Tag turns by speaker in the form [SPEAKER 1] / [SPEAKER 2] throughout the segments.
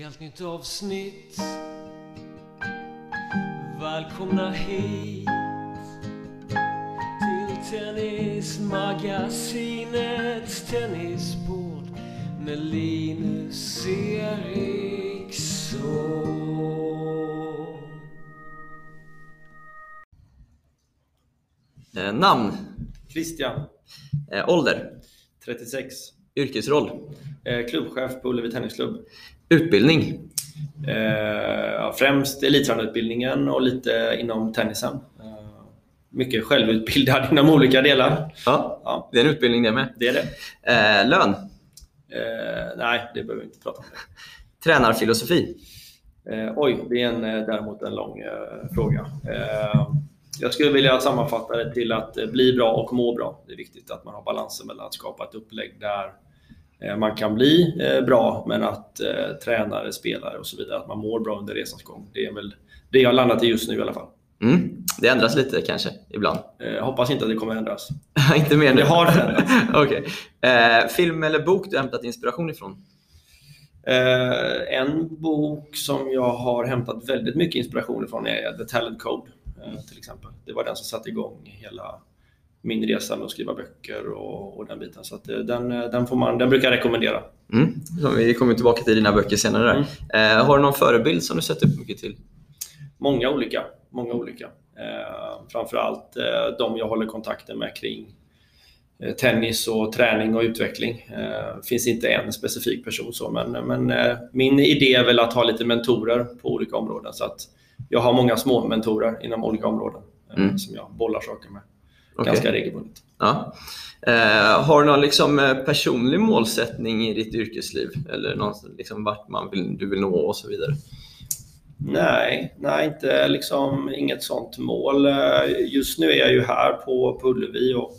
[SPEAKER 1] helt nytt avsnitt. Välkomna hit till Tennismagasinets tennisbord med Linus Eriksson.
[SPEAKER 2] Eh, namn,
[SPEAKER 3] Christian,
[SPEAKER 2] eh, ålder,
[SPEAKER 3] 36.
[SPEAKER 2] Yrkesroll,
[SPEAKER 3] Eh, klubbchef på Ullevi Tennisklubb.
[SPEAKER 2] utbildning,
[SPEAKER 3] Eh, främst elittränarutbildningen och lite inom tennisen. Eh, mycket självutbildad inom olika delar.
[SPEAKER 2] ja,
[SPEAKER 3] Ja,
[SPEAKER 2] det är en utbildning det med.
[SPEAKER 3] det är det.
[SPEAKER 2] Eh, lön,
[SPEAKER 3] Eh, nej, det behöver vi inte prata om.
[SPEAKER 2] tränarfilosofi,
[SPEAKER 3] Eh, oj, det är en, däremot en lång fråga. Jag skulle vilja sammanfatta det till att bli bra och må bra. Det är viktigt att man har balansen mellan att skapa ett upplägg där man kan bli eh, bra, men att eh, tränare, spelare och så vidare, att man mår bra under resans gång. Det är väl det jag landat i just nu i alla fall.
[SPEAKER 2] mm. det ändras lite kanske ibland.
[SPEAKER 3] Eh, hoppas inte att det kommer ändras.
[SPEAKER 2] Inte mer nu?
[SPEAKER 3] Det har förändrats.
[SPEAKER 2] Okej. eh, film eller bok du hämtat inspiration ifrån?
[SPEAKER 3] Eh, en bok som jag har hämtat väldigt mycket inspiration ifrån är The Talent Code eh, till exempel. Det var den som satte igång hela min resa med att skriva böcker och, och den biten. Så eh, den, eh, den, får man, den brukar jag rekommendera.
[SPEAKER 2] Mm. Vi kommer tillbaka till dina böcker senare. Där. Eh, har du någon förebild som du sett upp mycket till?
[SPEAKER 3] Många olika. Många olika. Eh, framförallt eh, de jag håller kontakten med kring eh, tennis och träning och utveckling. Eh, finns inte en specifik person så, men, men min idé är väl att ha lite mentorer på olika områden. Så att jag har många små mentorer inom olika områden
[SPEAKER 2] Mm.
[SPEAKER 3] som jag bollar saker med
[SPEAKER 2] Okej.
[SPEAKER 3] ganska regelbundet.
[SPEAKER 2] Ja. Eh, har du någon liksom, eh, personlig målsättning i ditt yrkesliv? Eller någon, liksom, vart man vill, du vill nå och så vidare?
[SPEAKER 3] Nej, nej inte liksom, inget sånt mål. Eh, Just nu är jag ju här på, på Ullevi och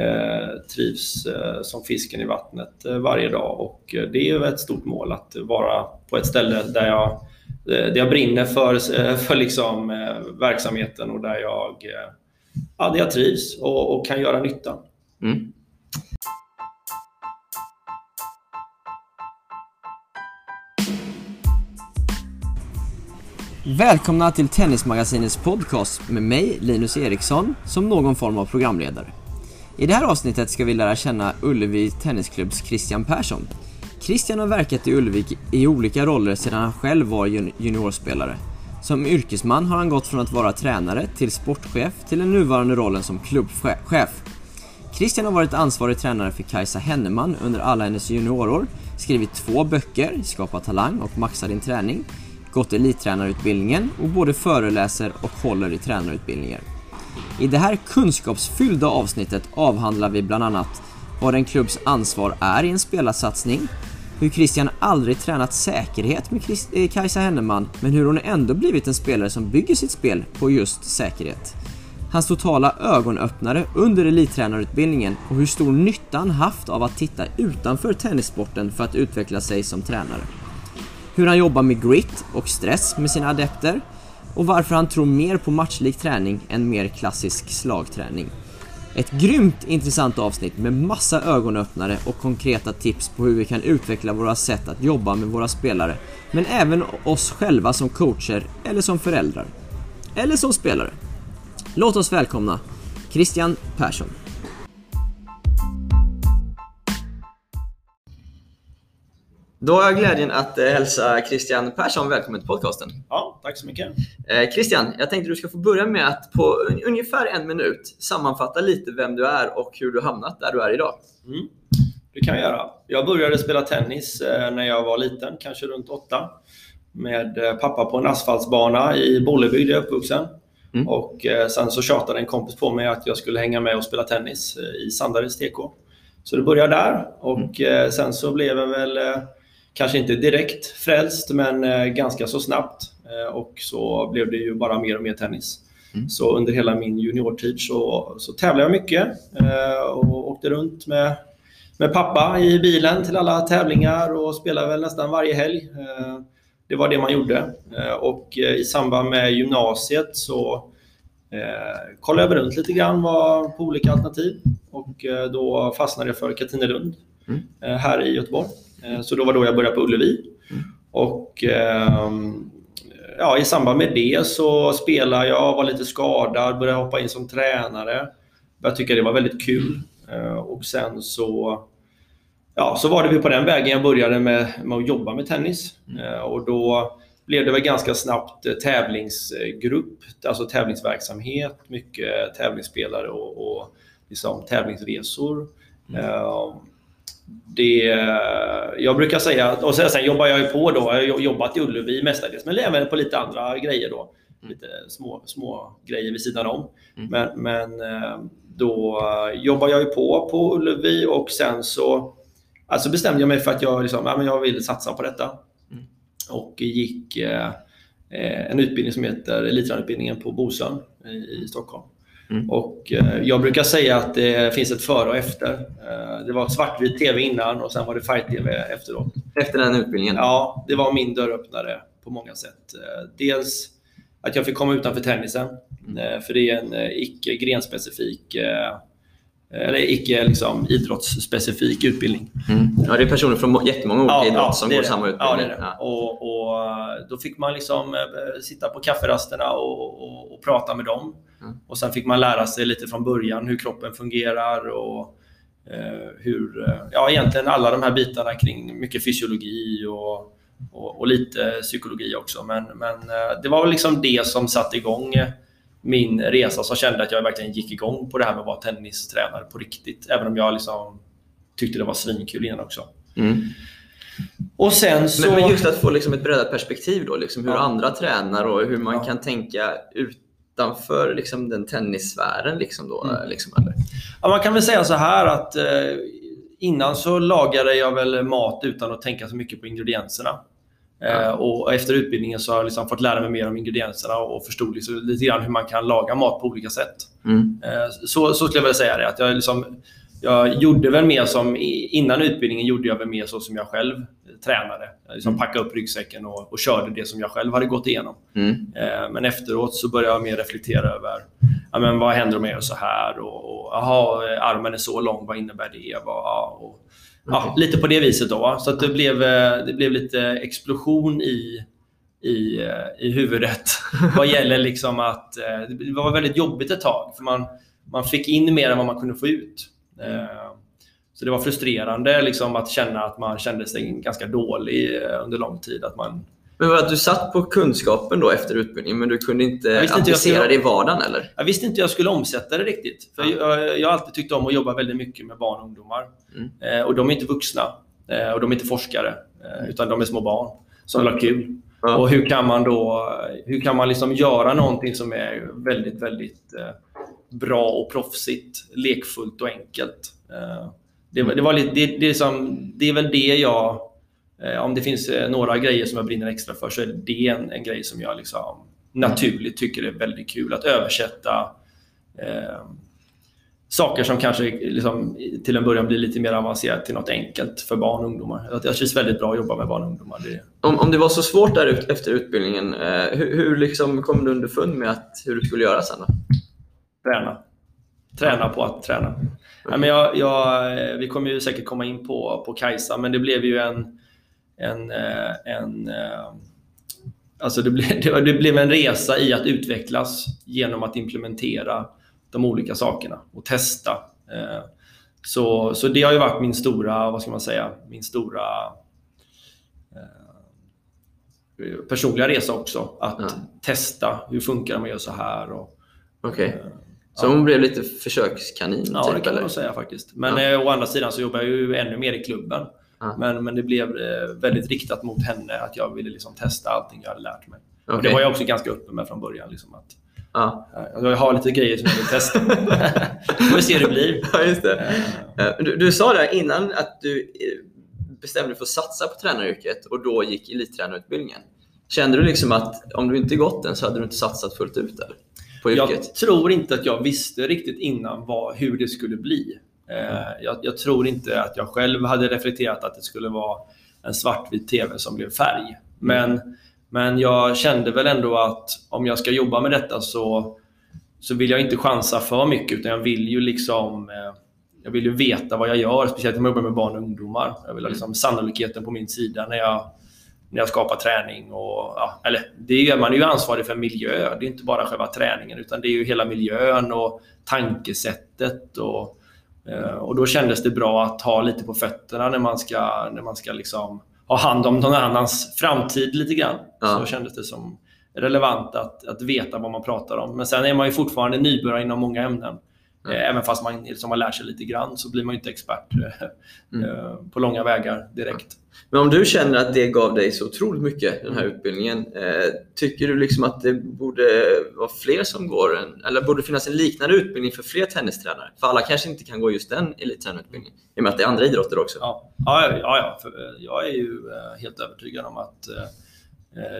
[SPEAKER 3] eh, trivs eh, som fisken i vattnet eh, varje dag. Och eh, det är ju ett stort mål att vara på ett ställe där jag, där jag brinner för, för liksom, eh, verksamheten och där jag, eh, ja, där jag trivs och, och kan göra nytta.
[SPEAKER 2] Mm.
[SPEAKER 4] Välkomna till Tennismagasinets podcast med mig, Linus Eriksson, som någon form av programledare. I det här avsnittet ska vi lära känna Ullevi Tennisklubbs Christian Persson. Christian har verkat i Ullevi i olika roller sedan han själv var jun- juniorspelare. Som yrkesman har han gått från att vara tränare till sportchef till den nuvarande rollen som klubbchef. Christian har varit ansvarig tränare för Kajsa Henneman under alla hennes juniorår, skrivit två böcker, Skapa talang och Maxa din träning, gått elittränarutbildningen och både föreläser och håller i tränarutbildningar. I det här kunskapsfyllda avsnittet avhandlar vi bland annat vad en klubbs ansvar är i en spelarsatsning, hur Christian aldrig tränat säkerhet med Chris- eh, Kajsa Henneman, men hur hon ändå blivit en spelare som bygger sitt spel på just säkerhet. Hans totala ögonöppnare under elittränarutbildningen och hur stor nytta han haft av att titta utanför tennissporten för att utveckla sig som tränare. Hur han jobbar med grit och stress med sina adepter och varför han tror mer på matchlik träning än mer klassisk slagträning. Ett grymt intressant avsnitt med massa ögonöppnare och konkreta tips på hur vi kan utveckla våra sätt att jobba med våra spelare, men även oss själva som coacher eller som föräldrar. Eller som spelare. Låt oss välkomna Christian Persson.
[SPEAKER 2] Då har jag glädjen att eh, hälsa Christian Persson välkommen till podcasten.
[SPEAKER 3] Ja, tack så mycket.
[SPEAKER 2] Eh, Christian, jag tänkte du ska få börja med att på un- ungefär en minut sammanfatta lite vem du är och hur du hamnat där du är idag.
[SPEAKER 3] Mm. Det kan jag göra. Jag började spela tennis eh, när jag var liten, kanske runt åtta. Med pappa på en asfaltsbana i Bollebygd där jag är uppvuxen.
[SPEAKER 2] Mm.
[SPEAKER 3] Och sen så tjatade en kompis på mig att jag skulle hänga med och spela tennis i Sandareds TK. Så det började där och eh, sen så blev jag väl kanske inte direkt frälst men eh, ganska så snabbt. Eh, och så blev det ju bara mer och mer tennis.
[SPEAKER 2] Mm.
[SPEAKER 3] Så under hela min juniortid så, så tävlade jag mycket eh, och åkte runt med med pappa i bilen till alla tävlingar och spelade väl nästan varje helg. Det var det man gjorde. Och i samband med gymnasiet så kollade jag runt lite grann på olika alternativ. Och då fastnade jag för Katrinelund
[SPEAKER 2] Mm.
[SPEAKER 3] här i Göteborg. Eh, Så då var då jag började på Ullevi.
[SPEAKER 2] Mm.
[SPEAKER 3] Och ehm, ja, i samband med det så spelade jag, var lite skadad, började hoppa in som tränare. Jag tycker det var väldigt kul. Eh, och sen så, ja, så var det på den vägen jag började med, med att jobba med tennis. Eh, och då blev det väl ganska snabbt tävlingsgrupp, alltså tävlingsverksamhet, mycket tävlingsspelare och, och liksom tävlingsresor. Eh, det, jag brukar säga, och sen, sen jobbar jag ju på då, jag har jobbat i Ullevi mestadels, men även på lite andra grejer då. Lite små, små grejer vid sidan om. Men, men eh, då jobbar jag ju på på Ullevi och sen så alltså bestämde jag mig för att jag, liksom, ja, men jag vill satsa på detta. Och gick eh, eh, en utbildning som heter Elittränarutbildningen på Bosön i, i Stockholm.
[SPEAKER 4] Mm.
[SPEAKER 3] Och eh, jag brukar säga att det finns ett före och efter. Eh, det var svartvit TV innan och sen var det färg-TV efteråt.
[SPEAKER 4] Efter den utbildningen?
[SPEAKER 3] Ja, det var min dörröppnare på många sätt. Eh, Dels att jag fick komma utanför tennisen, eh, för det är en icke grenspecifik eller icke liksom, idrottsspecifik utbildning.
[SPEAKER 4] Mm. Ja, det är personer från må- jättemånga olika idrott som
[SPEAKER 3] det är
[SPEAKER 4] går
[SPEAKER 3] det.
[SPEAKER 4] samma utbildning.
[SPEAKER 3] Ja, det är det.
[SPEAKER 4] Ja.
[SPEAKER 3] Och, och då fick man liksom eh, sitta på kafferasterna och, och, och prata med dem.
[SPEAKER 4] Mm.
[SPEAKER 3] Och sen fick man lära sig lite från början hur kroppen fungerar och eh, hur, eh, ja egentligen alla de här bitarna kring mycket fysiologi och, och, lite psykologi också. Men, men eh, det var väl liksom det som satte igång eh, min resa som kände att jag verkligen gick igång på det här med att vara tennistränare på riktigt. Även om jag liksom tyckte det var svinkul innan också.
[SPEAKER 4] Mm.
[SPEAKER 3] Och sen så...
[SPEAKER 4] Men, men just att få liksom ett bredare perspektiv då, liksom hur
[SPEAKER 3] Ja.
[SPEAKER 4] andra tränar och hur man
[SPEAKER 3] Ja.
[SPEAKER 4] kan tänka utanför liksom, den tennissfären. Liksom då,
[SPEAKER 3] Mm.
[SPEAKER 4] liksom, eller?
[SPEAKER 3] Ja, man kan väl säga så här att eh, innan så lagade jag väl mat utan att tänka så mycket på ingredienserna. Eh, och efter utbildningen så har jag liksom fått lära mig mer om ingredienserna och förstod liksom lite grann hur man kan laga mat på olika sätt.
[SPEAKER 4] Mm.
[SPEAKER 3] Eh, så, så skulle jag vilja säga det. Att jag, liksom, jag gjorde väl mer som, innan utbildningen gjorde jag väl mer så som jag själv tränade. Jag liksom packade upp ryggsäcken och, och körde det som jag själv hade gått igenom.
[SPEAKER 4] Mm.
[SPEAKER 3] Eh, Men efteråt så började jag mer reflektera över ja, men vad händer om jag gör så här? Och, och, armen är så lång, vad innebär det? Ja, och, ja, lite på det viset. Då? Så att det, blev, eh, det blev lite explosion i, i, eh, i huvudet vad gäller liksom att eh, det var väldigt jobbigt ett tag. För man, man fick in mer än vad man kunde få ut. Så det var frustrerande liksom, att känna att man kände sig ganska dålig under lång tid. Att man,
[SPEAKER 4] Men var du satt på kunskapen då efter utbildningen men du kunde inte applicera
[SPEAKER 3] skulle-
[SPEAKER 4] det i vardagen eller?
[SPEAKER 3] Jag visste inte hur jag skulle omsätta det riktigt. För jag, jag har alltid tyckt om att jobba väldigt mycket med barn och ungdomar.
[SPEAKER 4] Mm.
[SPEAKER 3] Eh, och de är inte vuxna. Eh, och de är inte forskare. Eh, utan de är små barn som vill ha kul.
[SPEAKER 4] Ja.
[SPEAKER 3] Och hur kan man då hur kan man liksom göra någonting som är väldigt, väldigt bra och proffsigt, lekfullt och enkelt. Det, det, var lite, det, det, är som, det är väl det jag... Eh, om det finns eh, några grejer som jag brinner extra för så är det en, en grej som jag liksom naturligt tycker är väldigt kul. Att översätta eh, saker som kanske liksom, till en början blir lite mer avancerat till något enkelt för barn och ungdomar. Att Jag känns väldigt bra att jobba med barn och ungdomar. Det,
[SPEAKER 4] Om, om det var så svårt där ut, efter utbildningen, eh, hur, hur liksom kom du underfund med att, hur du skulle göra sen? Då?
[SPEAKER 3] träna. Träna på att träna. Nej, men jag, jag, vi kommer ju säkert komma in på, på Kajsa, men det blev ju en... en, eh, en eh, alltså det, blev, det, blev en resa i att utvecklas genom att implementera de olika sakerna och testa. Eh, Så, så det har ju varit min stora, vad ska man säga, min stora eh, personliga resa också. Att
[SPEAKER 4] Ja.
[SPEAKER 3] testa, hur funkar det om man gör så här? Och,
[SPEAKER 4] Okej.
[SPEAKER 3] eh,
[SPEAKER 4] Så hon blev lite försökskanin?
[SPEAKER 3] Ja,
[SPEAKER 4] typ,
[SPEAKER 3] det kan man
[SPEAKER 4] eller?
[SPEAKER 3] nog säga faktiskt. Men
[SPEAKER 4] Ja.
[SPEAKER 3] eh, å andra sidan så jobbar jag ju ännu mer i klubben.
[SPEAKER 4] Ja.
[SPEAKER 3] Men, men det blev eh, väldigt riktat mot henne, att jag ville liksom testa allting jag hade lärt mig. Och
[SPEAKER 4] Okej.
[SPEAKER 3] det var jag också ganska öppen med från början. Liksom, att,
[SPEAKER 4] Ja.
[SPEAKER 3] eh, jag har lite grejer som jag vill testa. Får vi se hur det blir.
[SPEAKER 4] ja, det.
[SPEAKER 3] Eh,
[SPEAKER 4] Du, du sa där innan att du bestämde dig för att satsa på tränaryrket och då gick elittränarutbildningen. Kände du liksom att om du inte gått den så hade du inte satsat fullt ut eller? på yrket?
[SPEAKER 3] Jag tror inte att jag visste riktigt innan vad, hur det skulle bli. Eh, jag, jag tror inte att jag själv hade reflekterat att det skulle vara en svartvit TV som blev färg. Men, men jag kände väl ändå att om jag ska jobba med detta så, så vill jag inte chansa för mycket utan jag vill ju liksom eh, jag vill ju veta vad jag gör, speciellt om jag jobbar med barn och ungdomar. Jag vill ha liksom sannolikheten på min sida när jag, när jag skapar träning. Och, ja, eller det är, man är ju ansvarig för miljö. Det är inte bara själva träningen utan det är ju hela miljön och tankesättet. Och, och då kändes det bra att ha lite på fötterna när man ska, när man ska liksom ha hand om någon annans framtid lite grann.
[SPEAKER 4] Ja.
[SPEAKER 3] Så kändes det som relevant att, att veta vad man pratar om. Men sen är man ju fortfarande nybörjare inom många ämnen.
[SPEAKER 4] Mm.
[SPEAKER 3] Eh, Även fast man liksom har lärt sig lite grann så blir man inte expert eh,
[SPEAKER 4] Mm.
[SPEAKER 3] eh, på långa vägar direkt.
[SPEAKER 4] Men om du känner att det gav dig så otroligt mycket, den här utbildningen, eh, tycker du liksom att det borde vara fler som går en, eller borde finnas en liknande utbildning för fler tennistränare? För alla kanske inte kan gå just den elittränarutbildningen, i och med att det är andra idrotter också.
[SPEAKER 3] Ja, ja, ja, ja jag är ju helt övertygad om att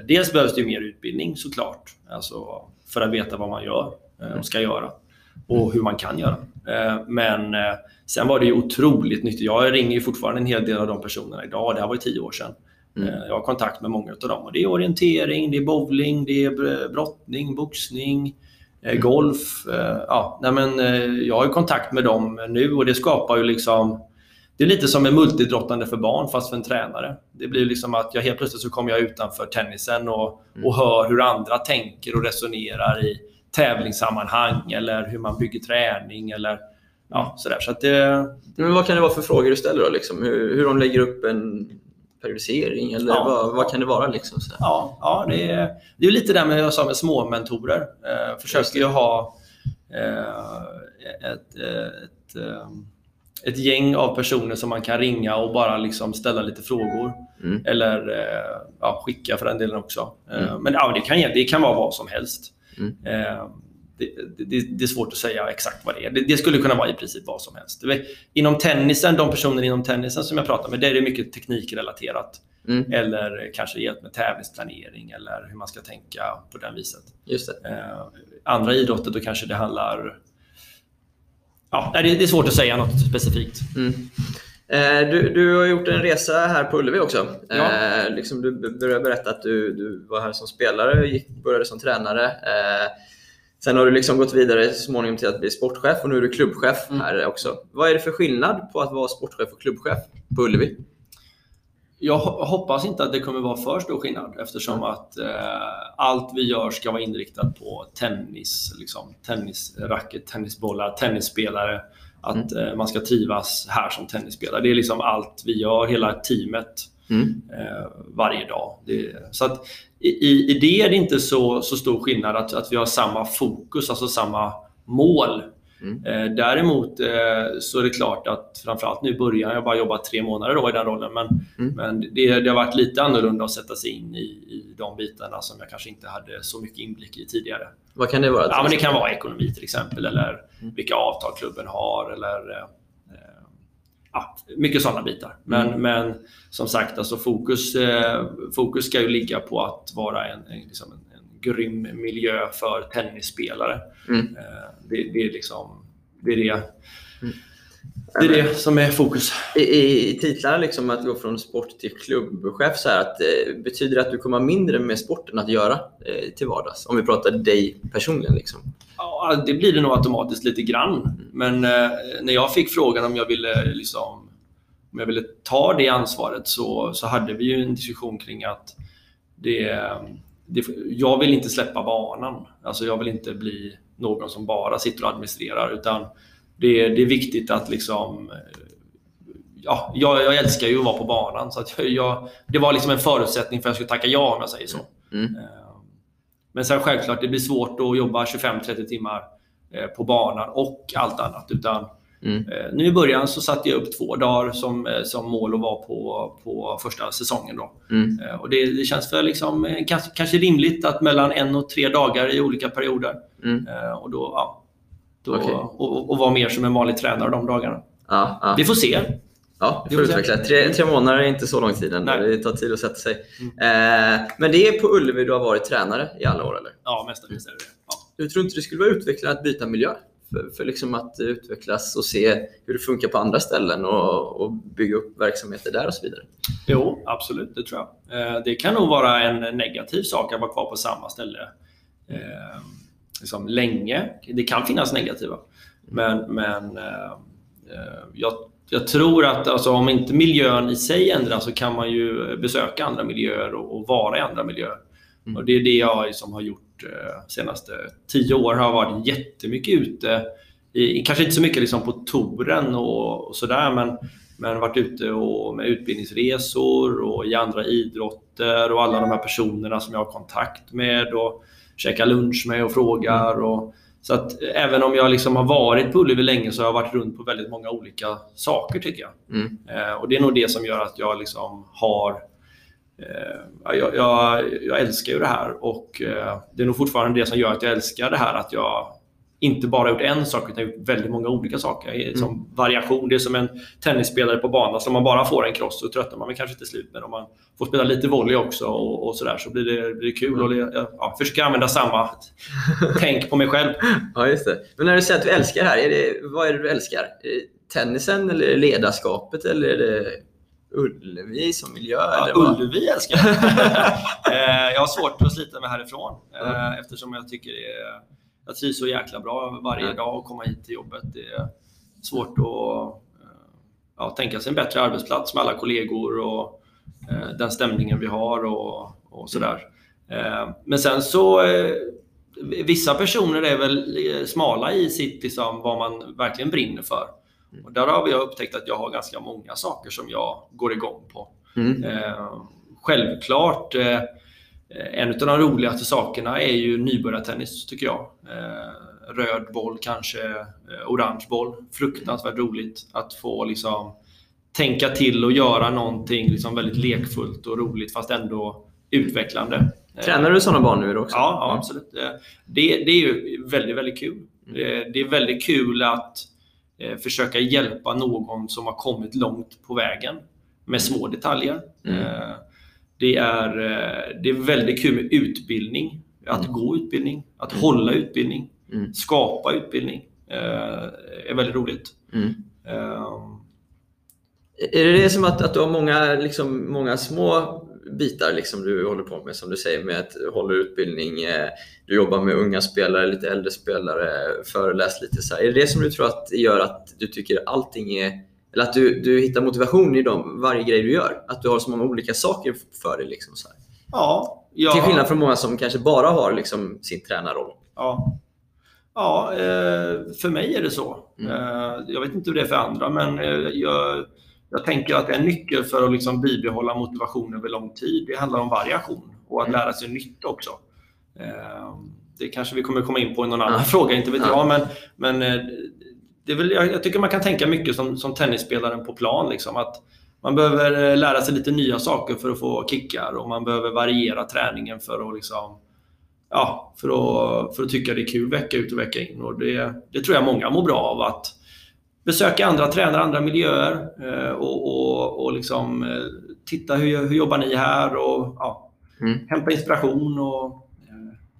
[SPEAKER 3] dels behövs det mer utbildning såklart, alltså för att veta vad man gör och ska göra och hur man kan göra. Eh, men eh, sen var det ju otroligt nyttigt. Jag ringer ju fortfarande en hel del av de personerna idag. Det här var ju tio år sedan.
[SPEAKER 4] Mm.
[SPEAKER 3] Eh, jag har kontakt med många av dem. Och det är orientering, det är bowling, det är br- brottning, boxning, eh, golf. Ja, nej men, jag har ju kontakt med dem nu och det skapar ju liksom det är lite som en multidrottande för barn fast för en tränare. Det blir liksom att jag helt plötsligt så kommer jag utanför tennisen och, och hör hur andra tänker och resonerar i tävlingssammanhang eller hur man bygger träning eller ja, sådär. Så att det,
[SPEAKER 4] Men vad kan det vara för frågor du ställer då? Liksom? Hur, hur de lägger upp en periodisering eller
[SPEAKER 3] Ja.
[SPEAKER 4] vad, vad kan det vara? Liksom, så?
[SPEAKER 3] Ja, ja det, är, det är lite det med, jag sa med små mentorer. Eh, försöker ju ha eh, ett, ett, eh, ett gäng av personer som man kan ringa och bara liksom ställa lite frågor.
[SPEAKER 4] Mm.
[SPEAKER 3] Eller eh, ja, skicka för den delen också. Eh,
[SPEAKER 4] Mm.
[SPEAKER 3] Men ja, det, kan, det kan vara vad som helst.
[SPEAKER 4] Mm.
[SPEAKER 3] Eh, det, det, det är svårt att säga exakt vad det är. Det, det skulle kunna vara i princip vad som helst. Det Inom tennisen, de personer inom tennisen som jag pratar med, där är det mycket teknikrelaterat.
[SPEAKER 4] Mm.
[SPEAKER 3] Eller kanske hjälp med tävlingsplanering eller hur man ska tänka på den viset.
[SPEAKER 4] Just det.
[SPEAKER 3] Eh, andra idrotter då kanske det handlar... Ja, det, det är svårt att säga något specifikt.
[SPEAKER 4] Mm. Eh, du, du har gjort en resa här på Ullevi också.
[SPEAKER 3] Ja.
[SPEAKER 4] Eh, liksom du började berätta att du, du var här som spelare gick, började som tränare. Eh, sen har du liksom gått vidare så småningom till att bli sportchef och nu är du klubbchef
[SPEAKER 3] Mm.
[SPEAKER 4] här också. Vad är det för skillnad på att vara sportchef och klubbchef på Ullevi?
[SPEAKER 3] Jag ho- hoppas inte att det kommer vara för stor skillnad eftersom att eh, allt vi gör ska vara inriktat på tennis, liksom, tennisracket, tennisbollar, tennisspelare. Att eh, man ska trivas här som tennisspelare. Det är liksom allt vi gör, hela teamet,
[SPEAKER 4] Mm.
[SPEAKER 3] eh, varje dag. Det, så att i, i i det är det inte så, så stor skillnad att, att vi har samma fokus, alltså samma mål.
[SPEAKER 4] Mm.
[SPEAKER 3] Eh, däremot eh, så är det klart att framförallt nu i början, jag har bara jobbat tre månader då i den rollen, men,
[SPEAKER 4] Mm.
[SPEAKER 3] men det, det har varit lite annorlunda att sätta sig in i, i de bitarna som jag kanske inte hade så mycket inblick i tidigare.
[SPEAKER 4] Vad kan det vara?
[SPEAKER 3] Ja, men det kan vara ekonomi till exempel, eller
[SPEAKER 4] Mm.
[SPEAKER 3] vilka avtal klubben har, eller eh, ja, mycket sådana bitar. Men,
[SPEAKER 4] Mm.
[SPEAKER 3] men som sagt, alltså fokus, eh, fokus ska ju ligga på att vara en, en, liksom en grym miljö för tennisspelare.
[SPEAKER 4] Mm.
[SPEAKER 3] Eh, det, det är liksom det är det,
[SPEAKER 4] Mm.
[SPEAKER 3] det, är det som är fokus.
[SPEAKER 4] I, i, titlarna liksom att gå från sport till klubbchef, så här, att, eh, betyder det att du kommer ha mindre med sporten att göra eh, till vardags? Om vi pratar dig personligen. Liksom.
[SPEAKER 3] Ja, det blir det nog automatiskt lite grann. Men eh, när jag fick frågan om jag ville, liksom, om jag ville ta det ansvaret så, så hade vi ju en diskussion kring att det, jag vill inte släppa banan. Alltså jag vill inte bli någon som bara sitter och administrerar. Utan det, det är viktigt att liksom... eh, Ja, jag, jag älskar ju att vara på banan. Så att jag, det var liksom en förutsättning för att jag skulle tacka ja om jag säger så.
[SPEAKER 4] Mm.
[SPEAKER 3] Eh, Men sen självklart, det blir svårt att jobba 25-30 timmar eh, på banan och allt annat. Utan
[SPEAKER 4] Mm.
[SPEAKER 3] eh, nu i början så satte jag upp två dagar som, eh, som mål att vara på, på första säsongen. Då.
[SPEAKER 4] Mm.
[SPEAKER 3] Eh, Och det, det känns för liksom, kanske, kanske rimligt att mellan en och tre dagar i olika perioder.
[SPEAKER 4] Mm.
[SPEAKER 3] Och, då, ja, då,
[SPEAKER 4] Okej.
[SPEAKER 3] och, och vara mer som en vanlig tränare de dagarna.
[SPEAKER 4] Ja, ja.
[SPEAKER 3] Vi får se.
[SPEAKER 4] Ja, vi får utveckla. Tre, tre månader är inte så lång tid.
[SPEAKER 3] Mm.
[SPEAKER 4] Det tar tid att sätta sig. Eh, men det är på Ullevi du har varit tränare i alla år, eller?
[SPEAKER 3] Ja, mestadels är det det. Ja.
[SPEAKER 4] Du tror inte det skulle vara utvecklande att byta miljö? För, för liksom att utvecklas och se hur det funkar på andra ställen och, och bygga upp verksamheter där och så vidare.
[SPEAKER 3] Jo, absolut. Det tror jag. Eh, Det kan nog vara en negativ sak att vara kvar på samma ställe eh, liksom länge. Det kan finnas negativa. Men, men eh, jag jag tror att alltså, om inte miljön i sig ändras så kan man ju besöka andra miljöer och, och vara i andra miljöer.
[SPEAKER 4] Mm.
[SPEAKER 3] Och Det är det jag liksom har gjort eh, senaste tio år. har varit jättemycket ute. I, kanske inte så mycket liksom på touren och, och sådär, men, men varit ute och, med utbildningsresor och i andra idrotter och alla de här personerna som jag har kontakt med och käkar lunch med och frågar. Och, så att även om jag liksom har varit på Ullevi länge så har jag varit runt på väldigt många olika saker tycker jag.
[SPEAKER 4] Mm.
[SPEAKER 3] Eh, och det är nog det som gör att jag liksom har jag, jag, jag, älskar ju det här och eh, det är nog fortfarande det som gör att jag älskar det här att jag inte bara gjort en sak utan gjort väldigt många olika saker. Mm. Som variation. Det är som en tennisspelare på banan. Så om man bara får en cross så tröttnar man kanske till slut. Men om man får spela lite volley också och, och sådär så blir det, blir det kul. Mm. Och det, ja, försöker använda samma tänk på mig själv.
[SPEAKER 4] Ja, just det. Men när du säger att du älskar det här, är det, vad är det du älskar? Är det tennisen eller ledarskapet eller är det Ullevi som miljö?
[SPEAKER 3] Ja,
[SPEAKER 4] eller vad?
[SPEAKER 3] Ullevi älskar jag. Eh, jag har svårt att slita mig härifrån mm. eftersom jag tycker det är jag trivs så jäkla bra varje dag och komma hit till jobbet. Det är svårt att ja, tänka sig en bättre arbetsplats med alla kollegor och eh, den stämningen vi har och, och sådär. Eh, men sen så eh, Vissa personer är väl smala i sitt, liksom, vad man verkligen brinner för. Och där har jag upptäckt att jag har ganska många saker som jag går igång på. Mm. Eh, självklart eh, en av de roligaste sakerna är ju nybörjartennis, tycker jag. Eh, röd boll, kanske eh, orange boll. Fruktansvärt roligt att få liksom, tänka till och göra någonting liksom, väldigt lekfullt och roligt fast ändå utvecklande.
[SPEAKER 4] Tränar du sådana barn nu också?
[SPEAKER 3] Ja, ja absolut. Det, det är ju väldigt, väldigt kul. Mm. Det är väldigt kul att eh, försöka hjälpa någon som har kommit långt på vägen med små detaljer. Mm. Eh, det är, eh, det är väldigt kul med utbildning. Att mm. gå utbildning, att mm. hålla utbildning, mm. skapa utbildning. Eh, är väldigt roligt.
[SPEAKER 4] Mm. Um, är det det som att, att du har många, liksom, många små bitar liksom du håller på med, som du säger, med att hålla utbildning, eh, du jobbar med unga spelare, lite äldre spelare, föreläser lite så här. Är det det som du tror att gör att du tycker allting är eller att du, du hittar motivation i dem, varje grej du gör. Att du har så många olika saker för dig. Liksom, så här.
[SPEAKER 3] Ja, ja.
[SPEAKER 4] Till skillnad från många som kanske bara har liksom, sin tränarroll.
[SPEAKER 3] Ja, ja eh, för mig är det så. Mm. Eh, jag vet inte hur det är för andra, men jag, jag tänker att en nyckel för att liksom bibehålla motivation över lång tid, det handlar om variation och att mm. lära sig nytt också. Det kanske vi kommer komma in på i någon annan ja. fråga, inte vet ja. jag, men, men det är väl, jag, jag, tycker man kan tänka mycket som, som tennisspelaren på plan. Liksom, att man behöver eh, lära sig lite nya saker för att få kickar och man behöver variera träningen för att, liksom, ja, för att, för att tycka det är kul vecka ut och vecka in. Och det, det tror jag många mår bra av. Att besöka andra tränare, andra miljöer eh, och, och, och liksom, eh, titta hur, hur jobbar ni här och ja, mm. hämta inspiration och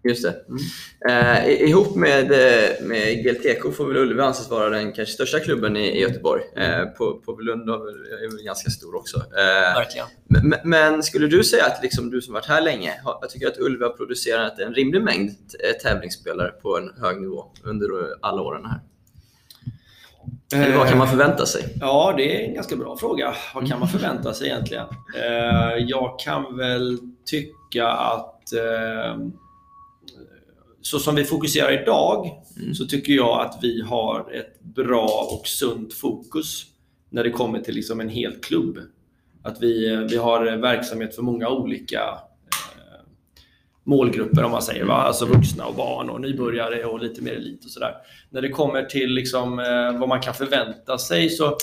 [SPEAKER 4] Just det. Mm. Eh, ihop med, eh, med GLTK får väl Ullevi anses vara den kanske största klubben i, i Göteborg. Eh, på, på Lund är väl ganska stor också.
[SPEAKER 3] Eh, Verkligen.
[SPEAKER 4] Men, men, skulle du säga att liksom, du som varit här länge, har, jag tycker att Ullevi har producerat en rimlig mängd eh, tävlingsspelare på en hög nivå under alla åren här? Eller vad kan man förvänta sig?
[SPEAKER 3] Ja, det är en ganska bra fråga. Vad kan man förvänta sig egentligen? Eh, jag kan väl tycka att så som vi fokuserar idag mm. så tycker jag att vi har ett bra och sunt fokus när det kommer till liksom en hel klubb. Att vi, vi har verksamhet för många olika eh, målgrupper om man säger, va? alltså vuxna och barn och nybörjare och lite mer elit och sådär. När det kommer till liksom, eh, vad man kan förvänta sig så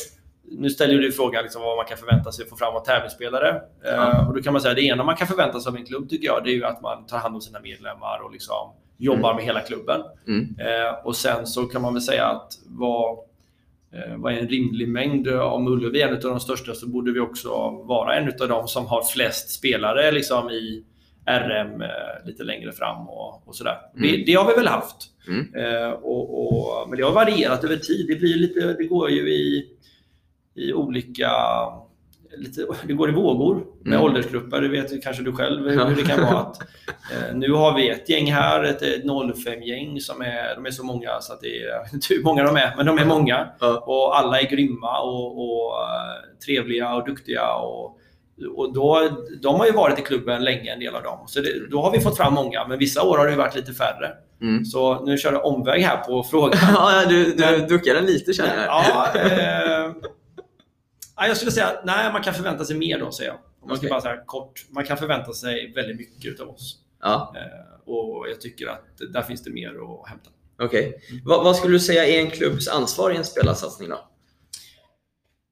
[SPEAKER 3] nu ställer du frågan liksom vad man kan förvänta sig att få fram av tävlingsspelare. Ja. Uh, och då kan man säga det ena man kan förvänta sig av en klubb tycker jag, det är ju att man tar hand om sina medlemmar och liksom jobbar mm. med hela klubben. Mm. Uh, och sen så kan man väl säga att vad, uh, vad är en rimlig mängd? Om Ullevi är en av de största så borde vi också vara en av de som har flest spelare liksom, i RM lite längre fram och, och sådär. Mm. Det, det, har vi väl haft. Mm. Och, och, men det har varierat över tid. Det, blir lite, det går ju i i olika lite, det går i vågor med
[SPEAKER 4] Mm.
[SPEAKER 3] åldersgrupper. Det vet kanske du själv hur
[SPEAKER 4] Ja.
[SPEAKER 3] det kan vara. Att, eh, nu har vi ett gäng här, ett, ett 05-gäng som är, de är så många så att det är, inte hur många de är, men de är många.
[SPEAKER 4] Ja.
[SPEAKER 3] Och alla är grymma och, och eh, trevliga och duktiga. Och, och då, de har ju varit i klubben länge, en del av dem. Så det, då har vi fått fram många, men vissa år har det varit lite färre.
[SPEAKER 4] Mm.
[SPEAKER 3] Så nu kör jag omväg här på frågan.
[SPEAKER 4] Ja, du, du duckar den lite känner jag.
[SPEAKER 3] Ja, eh, ja, jag skulle säga nej, man kan förvänta sig mer då, säger jag. Om man ska
[SPEAKER 4] Okej.
[SPEAKER 3] bara säga kort. Man kan förvänta sig väldigt mycket av oss.
[SPEAKER 4] Ja,
[SPEAKER 3] Eh, och jag tycker att där finns det mer att hämta.
[SPEAKER 4] okej. Vad, vad skulle du säga är en klubbs ansvar i en spelarsatsning då?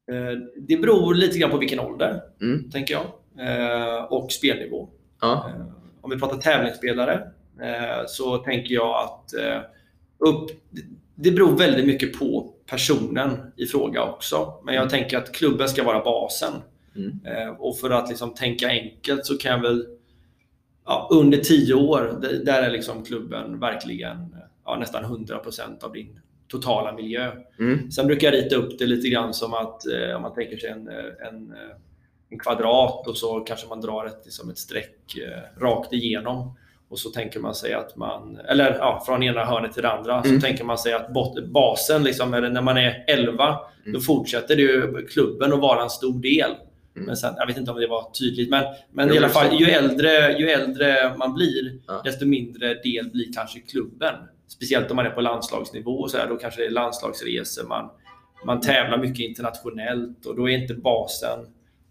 [SPEAKER 3] Eh, det beror lite grann på vilken ålder,
[SPEAKER 4] Mm.
[SPEAKER 3] tänker jag. Eh, och spelnivå.
[SPEAKER 4] Ja.
[SPEAKER 3] Eh, Om vi pratar tävlingsspelare så tänker jag att upp, det beror väldigt mycket på personen i fråga också. Men jag tänker att klubben ska vara basen.
[SPEAKER 4] Mm.
[SPEAKER 3] Och för att liksom tänka enkelt så kan jag väl ja, under 10 år, där är liksom klubben verkligen ja, nästan 100% av din totala miljö.
[SPEAKER 4] Mm.
[SPEAKER 3] Sen brukar jag rita upp det lite grann som att eh, om man tänker sig en, eh, en, eh, en kvadrat och så kanske man drar ett, liksom ett streck eh, rakt igenom. Och så tänker man sig att man, eller ja, från ena hörnet till det andra,
[SPEAKER 4] Mm.
[SPEAKER 3] så tänker man sig att bot, basen, liksom, eller när man är 11,
[SPEAKER 4] Mm.
[SPEAKER 3] då fortsätter det klubben att vara en stor del.
[SPEAKER 4] Mm.
[SPEAKER 3] Men sen, jag vet inte om det var tydligt, men, men i alla fall, ju äldre, ju äldre man blir,
[SPEAKER 4] Ja.
[SPEAKER 3] desto mindre del blir kanske klubben. Speciellt om man är på landslagsnivå, och så här, då kanske det är landslagsresor, man, man tävlar mycket internationellt och då är inte basen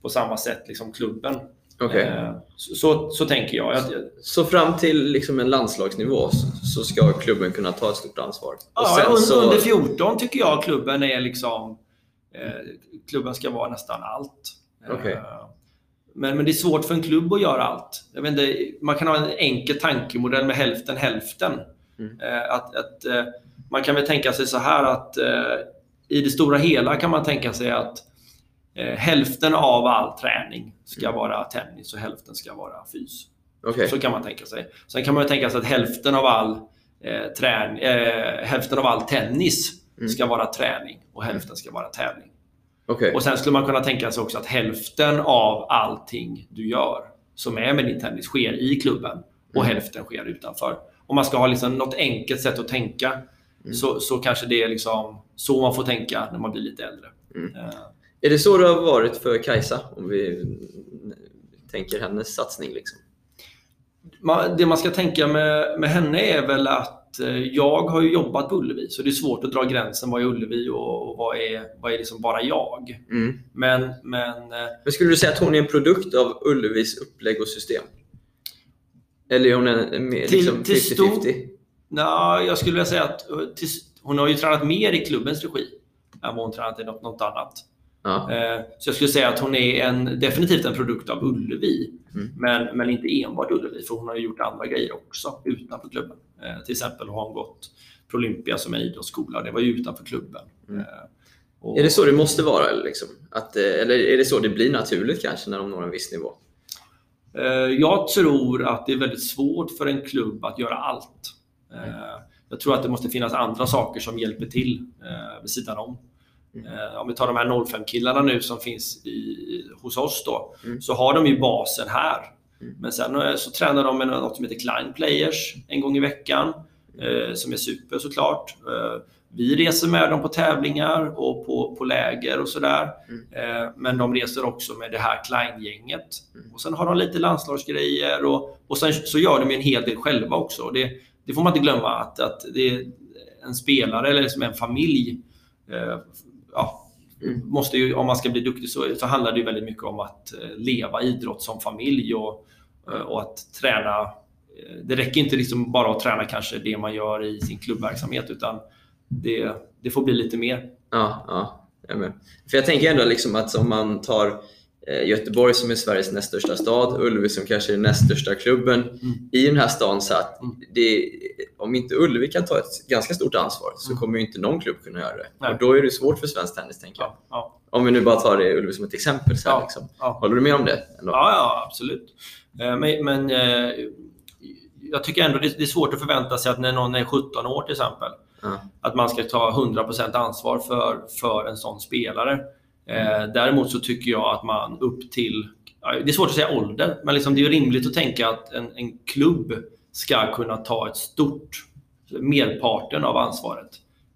[SPEAKER 3] på samma sätt liksom klubben.
[SPEAKER 4] Okej.
[SPEAKER 3] Eh, Så, så, så tänker jag.
[SPEAKER 4] Så fram till liksom en landslagsnivå så, ska klubben kunna ta ett stort ansvar? Och
[SPEAKER 3] ja,
[SPEAKER 4] sen
[SPEAKER 3] un-
[SPEAKER 4] så-
[SPEAKER 3] Under 14 tycker jag klubben är liksom... Eh, klubben ska vara nästan allt. Eh,
[SPEAKER 4] Okej.
[SPEAKER 3] Men, men det är svårt för en klubb att göra allt. Jag vet inte, man kan ha en enkel tankemodell med hälften hälften.
[SPEAKER 4] Mm.
[SPEAKER 3] Eh, att, att, eh, man kan väl tänka sig så här att eh, i det stora hela kan man tänka sig att hälften av all träning ska vara tennis och hälften ska vara fys.
[SPEAKER 4] Okej.
[SPEAKER 3] Så kan man tänka sig. Sen kan man tänka sig att hälften av all, eh, trän, eh, hälften av all tennis
[SPEAKER 4] Mm.
[SPEAKER 3] ska vara träning och hälften ska vara tävling.
[SPEAKER 4] Okej.
[SPEAKER 3] Och Sen skulle man kunna tänka sig också att hälften av allting du gör som är med din tennis sker i klubben och
[SPEAKER 4] Mm.
[SPEAKER 3] hälften sker utanför. Om man ska ha liksom något enkelt sätt att tänka
[SPEAKER 4] Mm.
[SPEAKER 3] så, så kanske det är liksom så man får tänka när man blir lite äldre.
[SPEAKER 4] Mm.
[SPEAKER 3] Eh,
[SPEAKER 4] Är det så det har varit för Kajsa? Om vi tänker hennes satsning. Liksom.
[SPEAKER 3] man, det man ska tänka med, med henne är väl att eh, jag har ju jobbat på Ullevi, så det är svårt att dra gränsen. Vad är Ullevi och, och vad är, vad är liksom bara jag?
[SPEAKER 4] Mm.
[SPEAKER 3] Men, men eh,
[SPEAKER 4] Men skulle du säga att hon är en produkt av Ullevis upplägg och system? Eller är hon en, mer
[SPEAKER 3] Till-
[SPEAKER 4] liksom
[SPEAKER 3] till
[SPEAKER 4] 50-50?
[SPEAKER 3] nej, jag skulle vilja säga att eh, till, hon har ju tränat mer i klubbens regi än vad hon tränat i något, något annat.
[SPEAKER 4] Ja.
[SPEAKER 3] Eh, Så jag skulle säga att hon är en, definitivt en produkt av Ullevi.
[SPEAKER 4] Mm.
[SPEAKER 3] Men, men inte enbart Ullevi, för hon har ju gjort andra grejer också utanför klubben. Eh, till exempel har hon gått på Olympia som är idrottsskola. Det var ju utanför klubben.
[SPEAKER 4] Mm.
[SPEAKER 3] Och-
[SPEAKER 4] Är det så det måste vara? Liksom? Att, eller är det så det blir naturligt kanske när de når en viss nivå?
[SPEAKER 3] Eh, Jag tror att det är väldigt svårt för en klubb att göra allt. Eh, Jag tror att det måste finnas andra saker som hjälper till eh, vid sidan om. Eh, Om vi tar de här 05-killarna nu som finns i, hos oss då,
[SPEAKER 4] Mm.
[SPEAKER 3] så har de ju basen här.
[SPEAKER 4] Mm.
[SPEAKER 3] Men sen så tränar de med något som heter Klein Players en gång i veckan, eh, som är super såklart. Eh, Vi reser med dem på tävlingar och på, på läger och sådär.
[SPEAKER 4] Mm.
[SPEAKER 3] Eh, Men de reser också med det här Klein-gänget.
[SPEAKER 4] Mm.
[SPEAKER 3] Och sen har de lite landslagsgrejer och, och sen så gör de en hel del själva också. Det, det får man inte glömma att, att det är en spelare eller liksom en familj eh, ja,
[SPEAKER 4] Mm.
[SPEAKER 3] måste ju, om man ska bli duktig så, så handlar det väldigt mycket om att eh, leva idrott som familj och, och att träna. Det räcker inte liksom bara att träna kanske det man gör i sin klubbverksamhet utan det, det får bli lite mer.
[SPEAKER 4] Ja, ja jag. För jag tänker ändå liksom att om man tar eh, Göteborg som är Sveriges näst största stad, Ullevi som kanske är den näst största klubben i den här stan. Så att
[SPEAKER 3] Mm.
[SPEAKER 4] det, om inte Ullevi kan ta ett ganska stort ansvar så
[SPEAKER 3] Mm.
[SPEAKER 4] kommer ju inte någon klubb kunna göra det.
[SPEAKER 3] Nej.
[SPEAKER 4] Och då är det svårt för svensk tennis, tänker jag.
[SPEAKER 3] Ja, ja,
[SPEAKER 4] Om vi nu bara tar det Ullevi som ett exempel. Så här,
[SPEAKER 3] Ja.
[SPEAKER 4] liksom. Håller du med om det? Ändå?
[SPEAKER 3] Ja, ja absolut. Eh, Men, men eh, jag tycker ändå det det är svårt att förvänta sig att när någon är 17 år till exempel,
[SPEAKER 4] Ja.
[SPEAKER 3] att man ska ta 100% ansvar för, för en sån spelare. Eh, däremot så tycker jag att man upp till, det är svårt att säga ålder, men liksom det är rimligt att tänka att en, en klubb ska kunna ta ett stort, merparten av ansvaret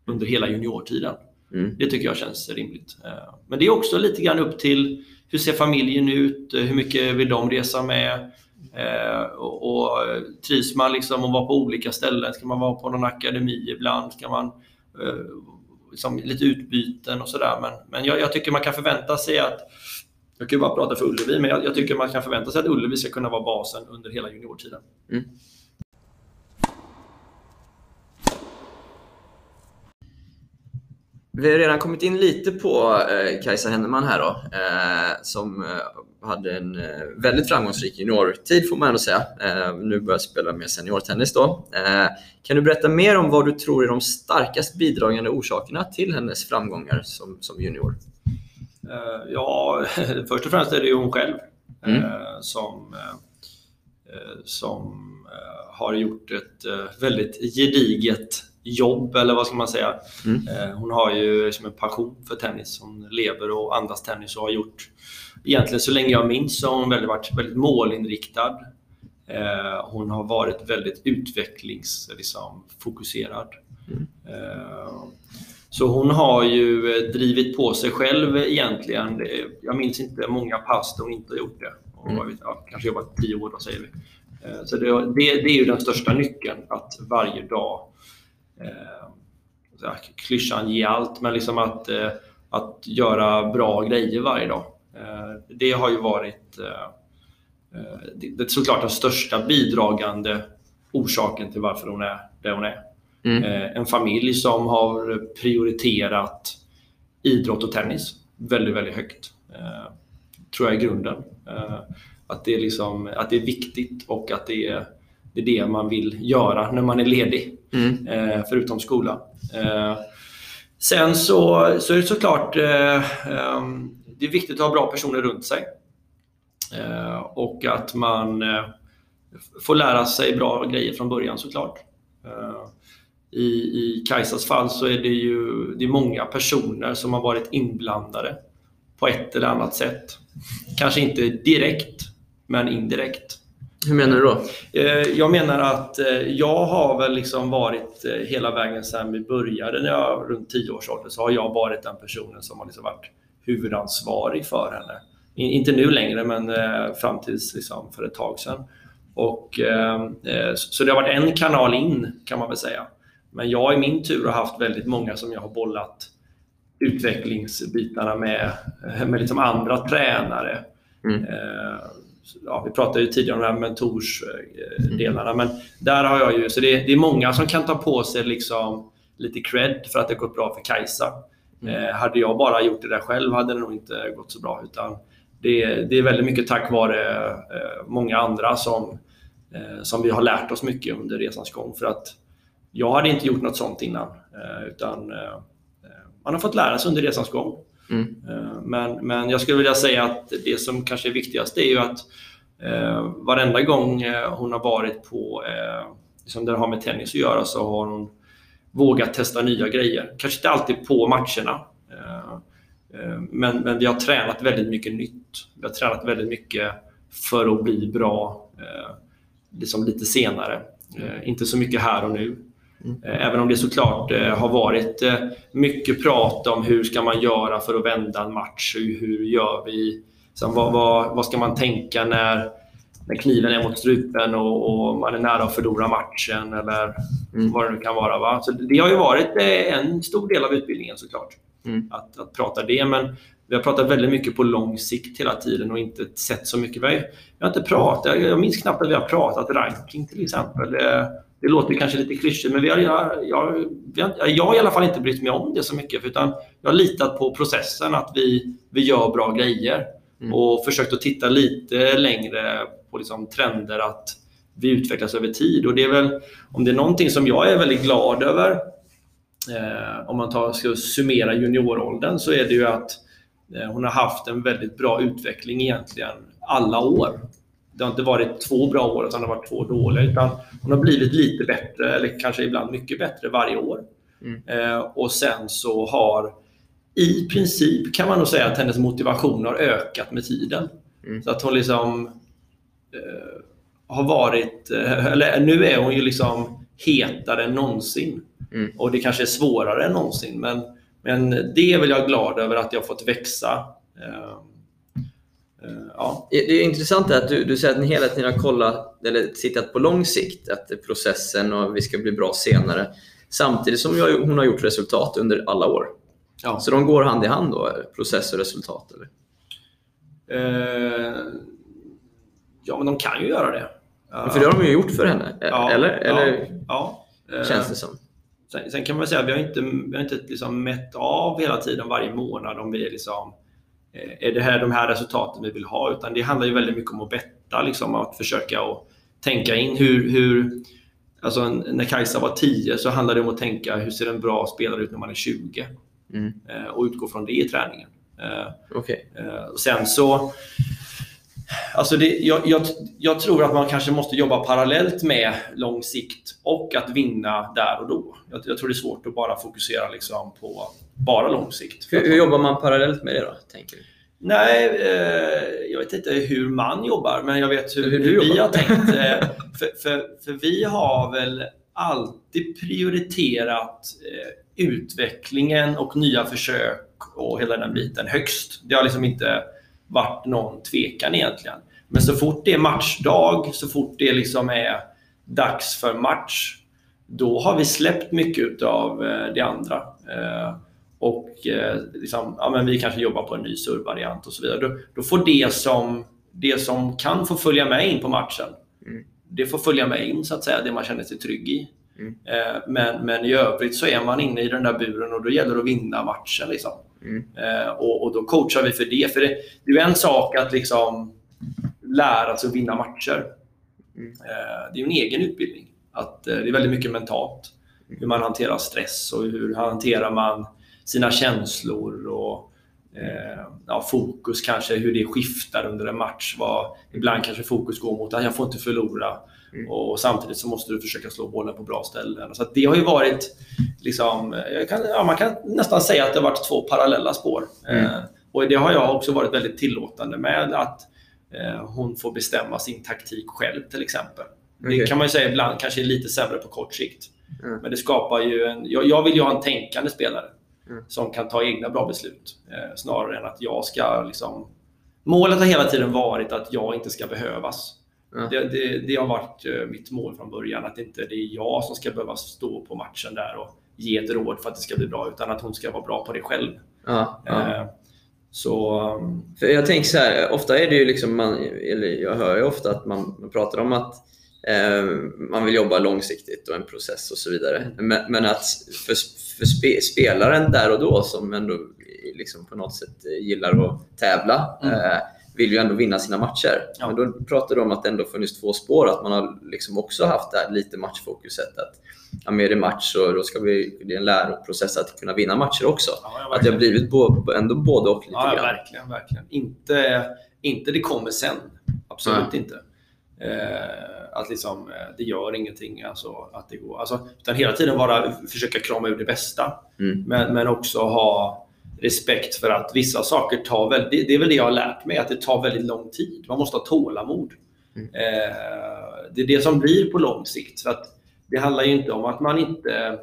[SPEAKER 3] under hela juniortiden.
[SPEAKER 4] Mm.
[SPEAKER 3] Det tycker jag känns rimligt. Eh, Men det är också lite grann upp till hur ser familjen ut? Hur mycket vill de resa med? Eh, Och, och trivs man liksom att vara på olika ställen? Ska man vara på någon akademi ibland? Ska man eh, liksom lite utbyten och sådär? Men, men jag, jag tycker man kan förvänta sig att jag kan ju bara prata för Ullevi, men jag, jag tycker man kan förvänta sig att Ullevi ska kunna vara basen under hela juniortiden. Mm.
[SPEAKER 4] Vi har redan kommit in lite på eh, Kajsa Henneman här då, eh, som eh, hade en eh, väldigt framgångsrik juniortid får man ändå säga. Nu börjar spela mer seniortennis då. Kan du berätta mer om vad du tror är de starkast bidragande orsakerna till hennes framgångar som, som junior?
[SPEAKER 3] Ja, först och främst är det ju hon själv
[SPEAKER 4] Mm.
[SPEAKER 3] som, som har gjort ett väldigt gediget jobb, eller vad ska man säga.
[SPEAKER 4] Mm.
[SPEAKER 3] Eh, Hon har ju liksom en passion för tennis. Hon lever och andas tennis och har gjort, egentligen så länge jag minns, så har hon väldigt, varit väldigt målinriktad. Eh, Hon har varit väldigt utvecklingsfokuserad. Liksom, fokuserad. Eh, så hon har ju drivit på sig själv egentligen. Jag minns inte många pass där hon inte har gjort det. Och
[SPEAKER 4] Mm.
[SPEAKER 3] vet, ja, kanske jobbat tio år då, säger vi. Så det, det, det är ju den största nyckeln, att varje dag, eh, klyschan ge allt, men liksom att, eh, att göra bra grejer varje dag. Eh, det har ju varit eh, eh, det, det är såklart den största bidragande orsaken till varför hon är där hon är.
[SPEAKER 4] Mm.
[SPEAKER 3] Eh, en familj som har prioriterat idrott och tennis väldigt, väldigt högt. Tror jag är grunden. Att, det är liksom, att det är viktigt och att det är, det är det man vill göra när man är ledig,
[SPEAKER 4] Mm.
[SPEAKER 3] eh, förutom skolan. Eh, sen så, så är det såklart eh, ehm, det är viktigt att ha bra personer runt sig. Eh, och att man eh, får lära sig bra grejer från början såklart. Eh, i, I Kajsas fall så är det ju det är många personer som har varit inblandade på ett eller annat sätt. Kanske inte direkt, men indirekt.
[SPEAKER 4] Hur menar du då?
[SPEAKER 3] Eh, Jag menar att eh, jag har väl liksom varit eh, hela vägen sedan vi började, när jag runt 10 års ålder, så har jag varit den personen som har liksom varit huvudansvarig för henne. In- Inte nu längre, men fram tills liksom för ett tag sedan. Och, så det har varit en kanal in, kan man väl säga. Men jag i min tur har haft väldigt många som jag har bollat utvecklingsbitarna med, med liksom andra tränare.
[SPEAKER 4] Mm.
[SPEAKER 3] Eh, ja, vi pratade ju tidigare om de här mentorsdelarna, men där har jag ju... Så det, det är många som kan ta på sig liksom lite cred för att det gått bra för Kajsa. Eh, hade jag bara gjort det där själv hade det nog inte gått så bra. Utan det, det är väldigt mycket tack vare eh, många andra som, eh, som vi har lärt oss mycket under resans gång. För att jag hade inte gjort något sånt innan. Eh, utan eh, man har fått lära sig under resans gång.
[SPEAKER 4] Mm.
[SPEAKER 3] Eh, men, men jag skulle vilja säga att det som kanske är viktigast är ju att eh, varenda gång eh, hon har varit på, eh, liksom där det har med tennis att göra, så har hon vågat testa nya grejer. Kanske inte alltid på matcherna, eh, eh, men, men vi har tränat väldigt mycket nytt. Vi har tränat väldigt mycket för att bli bra eh, liksom lite senare. Eh, inte så mycket här och nu. Eh, Även om det såklart eh, har varit eh, mycket prat om hur ska man göra för att vända en match. Hur, gör vi? Sen, vad, vad, vad ska man tänka när, när kniven är mot strupen och, och man är nära att förlora matchen eller
[SPEAKER 4] Mm.
[SPEAKER 3] vad det nu kan vara. Va? Så det har ju varit en stor del av utbildningen såklart.
[SPEAKER 4] Mm.
[SPEAKER 3] Att, att prata det. Men vi har pratat väldigt mycket på lång sikt hela tiden och inte sett så mycket. Vi har inte pratat, jag minns knappt att vi har pratat ranking till exempel. Det, låter kanske lite klyschigt, men vi har, jag, jag, jag har i alla fall inte brytt mig om det så mycket. Utan jag har litat på processen, att vi, vi gör bra grejer.
[SPEAKER 4] Mm.
[SPEAKER 3] Och försökt att titta lite längre på liksom trender, att vi utvecklas över tid. Och det är väl, om det är någonting som jag är väldigt glad över, eh, om man tar, ska summera junioråldern, så är det ju att eh, hon har haft en väldigt bra utveckling egentligen alla år. Det har inte varit två bra år, utan det har varit två dåliga. Utan hon har blivit lite bättre, eller kanske ibland mycket bättre varje år.
[SPEAKER 4] Mm.
[SPEAKER 3] Eh, och sen så har i princip kan man nog säga att hennes motivation har ökat med tiden.
[SPEAKER 4] Mm.
[SPEAKER 3] Så att hon liksom eh, har varit, eh, eller nu är hon ju liksom hetare än någonsin.
[SPEAKER 4] Mm.
[SPEAKER 3] Och det kanske är svårare än någonsin. Men, men det är väl jag glad över att jag har fått växa. Eh, eh, ja.
[SPEAKER 4] Det är intressant att du, du säger att ni hela tiden har kollat, eller tittat på lång sikt, att processen och vi ska bli bra senare. Samtidigt som jag- hon har gjort resultat under alla år.
[SPEAKER 3] Ja.
[SPEAKER 4] Så de går hand i hand då, process och resultat? Eller?
[SPEAKER 3] Eh, ja, men de kan ju göra det.
[SPEAKER 4] För det har de ju gjort för henne,
[SPEAKER 3] Ja,
[SPEAKER 4] eller? eller
[SPEAKER 3] ja. Eh,
[SPEAKER 4] känns det som?
[SPEAKER 3] Sen, sen kan man säga att vi har inte, vi har inte liksom mätt av hela tiden varje månad om vi är liksom eh, är det här de här resultaten vi vill ha? Utan det handlar ju väldigt mycket om att betta, liksom, att försöka och tänka in hur, hur alltså när Kajsa var 10 så handlade det om att tänka hur ser en bra spelare ut när man är 20?
[SPEAKER 4] Mm.
[SPEAKER 3] Eh, och utgå från det i träningen. Eh. Eh, och sen så... Alltså det, jag, jag, jag tror att man kanske måste jobba parallellt med lång sikt och att vinna där och då. Jag, jag tror det är svårt att bara fokusera liksom på bara lång sikt.
[SPEAKER 4] Hur, hur jobbar man parallellt med det då, tänker du?
[SPEAKER 3] Nej, eh, jag vet inte hur man jobbar, men jag vet hur,
[SPEAKER 4] Hur
[SPEAKER 3] hur vi har tänkt. Eh, för, för, för vi har väl alltid prioriterat eh, utvecklingen och nya försök och hela den biten högst. Det har liksom inte varit någon tvekan egentligen. Men så fort det är matchdag, så fort det liksom är dags för match, då har vi släppt mycket av det andra. Och eh, liksom, ja, men vi kanske jobbar på en ny survariant och så vidare. Då, då får det som, det som kan få följa med in på matchen,
[SPEAKER 4] Mm.
[SPEAKER 3] det får följa med in så att säga, det man känner sig trygg i.
[SPEAKER 4] Mm.
[SPEAKER 3] Eh, men, men i övrigt så är man inne i den där buren och då gäller det att vinna matchen. Liksom.
[SPEAKER 4] Mm.
[SPEAKER 3] Eh, och, och då coachar vi för det. För det, det är en sak att liksom lära sig att vinna matcher.
[SPEAKER 4] Mm.
[SPEAKER 3] Eh, det är ju en egen utbildning. Att, eh, det är väldigt mycket mentalt. Hur man hanterar stress och hur hanterar man sina känslor och eh, ja, fokus kanske, hur det skiftar under en match. Vad, ibland kanske fokus går mot att jag får inte förlora
[SPEAKER 4] Mm.
[SPEAKER 3] och samtidigt så måste du försöka slå bollen på bra ställen. Så det har ju varit, liksom, kan, ja, man kan nästan säga att det har varit två parallella spår.
[SPEAKER 4] Mm.
[SPEAKER 3] Eh, och det har jag också varit väldigt tillåtande med att eh, hon får bestämma sin taktik själv till exempel. Det
[SPEAKER 4] Okej.
[SPEAKER 3] kan man ju säga ibland kanske är lite sämre på kort sikt.
[SPEAKER 4] Mm.
[SPEAKER 3] Men det skapar ju en... Jag, jag vill ju ha en tänkande spelare
[SPEAKER 4] Mm.
[SPEAKER 3] som kan ta egna bra beslut. Eh, snarare än att jag ska liksom... Målet har hela tiden varit att jag inte ska behövas.
[SPEAKER 4] Ja.
[SPEAKER 3] Det, det, det har varit eh, mitt mål från början. Att inte det är jag som ska behöva stå på matchen där och ge ett råd för att det ska bli bra. Utan att hon ska vara bra på det själv. Eh, så...
[SPEAKER 4] För jag tänker så här, ofta är det ju liksom, man, eller jag hör ju ofta att man, man pratar om att man vill jobba långsiktigt och en process och så vidare. Men, men att för, för spe, spelaren där och då som ändå liksom på något sätt gillar att tävla
[SPEAKER 3] Mm.
[SPEAKER 4] eh, vill ju ändå vinna sina matcher.
[SPEAKER 3] Ja.
[SPEAKER 4] Men då pratar du om att det ändå funnits två spår, att man har liksom också haft det här lite matchfokuset. Att ja, är det match så då ska vi, det är en läroprocess att kunna vinna matcher också.
[SPEAKER 3] ja,
[SPEAKER 4] Att det har blivit bo, ändå både och lite
[SPEAKER 3] Ja,
[SPEAKER 4] grann.
[SPEAKER 3] verkligen. verkligen. Inte, inte det kommer sen. Absolut inte. Eh, att liksom, eh, det gör ingenting alltså, att det går. Alltså, utan hela tiden bara försöka krama ur det bästa.
[SPEAKER 4] Mm.
[SPEAKER 3] Men, men också ha respekt för att vissa saker tar väldigt... Det, är väl det jag har lärt mig, att det tar väldigt lång tid. Man måste ha tålamod.
[SPEAKER 4] Mm.
[SPEAKER 3] Eh, det är det som blir på lång sikt. För att det handlar ju inte om att man inte...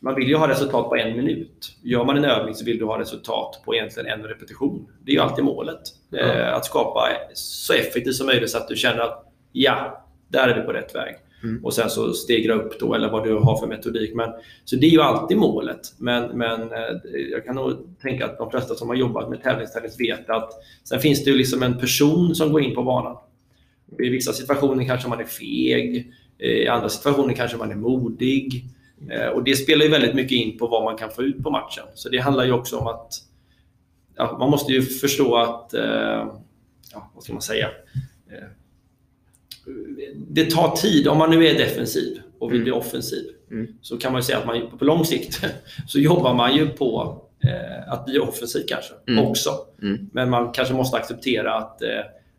[SPEAKER 3] Man vill ju ha resultat på en minut. Gör man en övning så vill du ha resultat på egentligen en repetition. Det är ju alltid målet. Eh, att skapa så effektivt som möjligt så att du känner att ja, där är vi på rätt väg.
[SPEAKER 4] Mm.
[SPEAKER 3] Och sen så stegra upp då, eller vad du har för metodik. Men, så det är ju alltid målet. Men, men eh, jag kan nog tänka att de flesta som har jobbat med tävlingstennis vet att sen finns det ju liksom en person som går in på banan. I vissa situationer kanske man är feg. eh, I andra situationer kanske man är modig. Eh, Och Det spelar ju väldigt mycket in på vad man kan få ut på matchen. Så det handlar ju också om att ja, man måste ju förstå att, ja, vad ska man säga? Det tar tid. Om man nu är defensiv och vill
[SPEAKER 4] Mm.
[SPEAKER 3] bli offensiv
[SPEAKER 4] Mm.
[SPEAKER 3] så kan man ju säga att man på lång sikt så jobbar man ju på eh, att bli offensiv kanske
[SPEAKER 4] Mm.
[SPEAKER 3] också.
[SPEAKER 4] Mm.
[SPEAKER 3] Men man kanske måste acceptera att eh,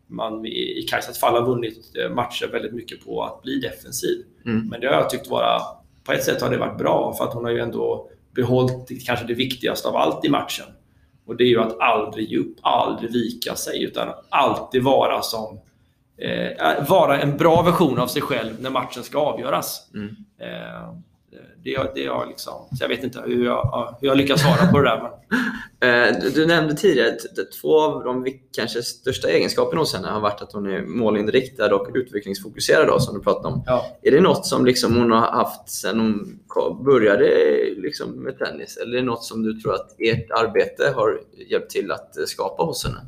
[SPEAKER 3] man i, i Kajsas fall har vunnit eh, matcher väldigt mycket på att bli defensiv.
[SPEAKER 4] Mm.
[SPEAKER 3] Men det har jag tyckt vara, på ett sätt har det varit bra för att hon har ju ändå behållit kanske det viktigaste av allt i matchen. Och det är ju att aldrig ge upp, aldrig vika sig, utan alltid vara som eh, vara en bra version av sig själv när matchen ska avgöras.
[SPEAKER 4] Mm.
[SPEAKER 3] Eh, det, det har liksom, så jag vet inte hur jag, hur jag lyckas svara på det där. Men...
[SPEAKER 4] Eh, du, du nämnde tidigare att två av de kanske största egenskaperna hos henne har varit att hon är målinriktad och utvecklingsfokuserad då, som du pratade om.
[SPEAKER 3] Ja.
[SPEAKER 4] Är det något som liksom hon har haft sedan hon började liksom med tennis? Eller är det något som du tror att ert arbete har hjälpt till att eh, skapa hos henne?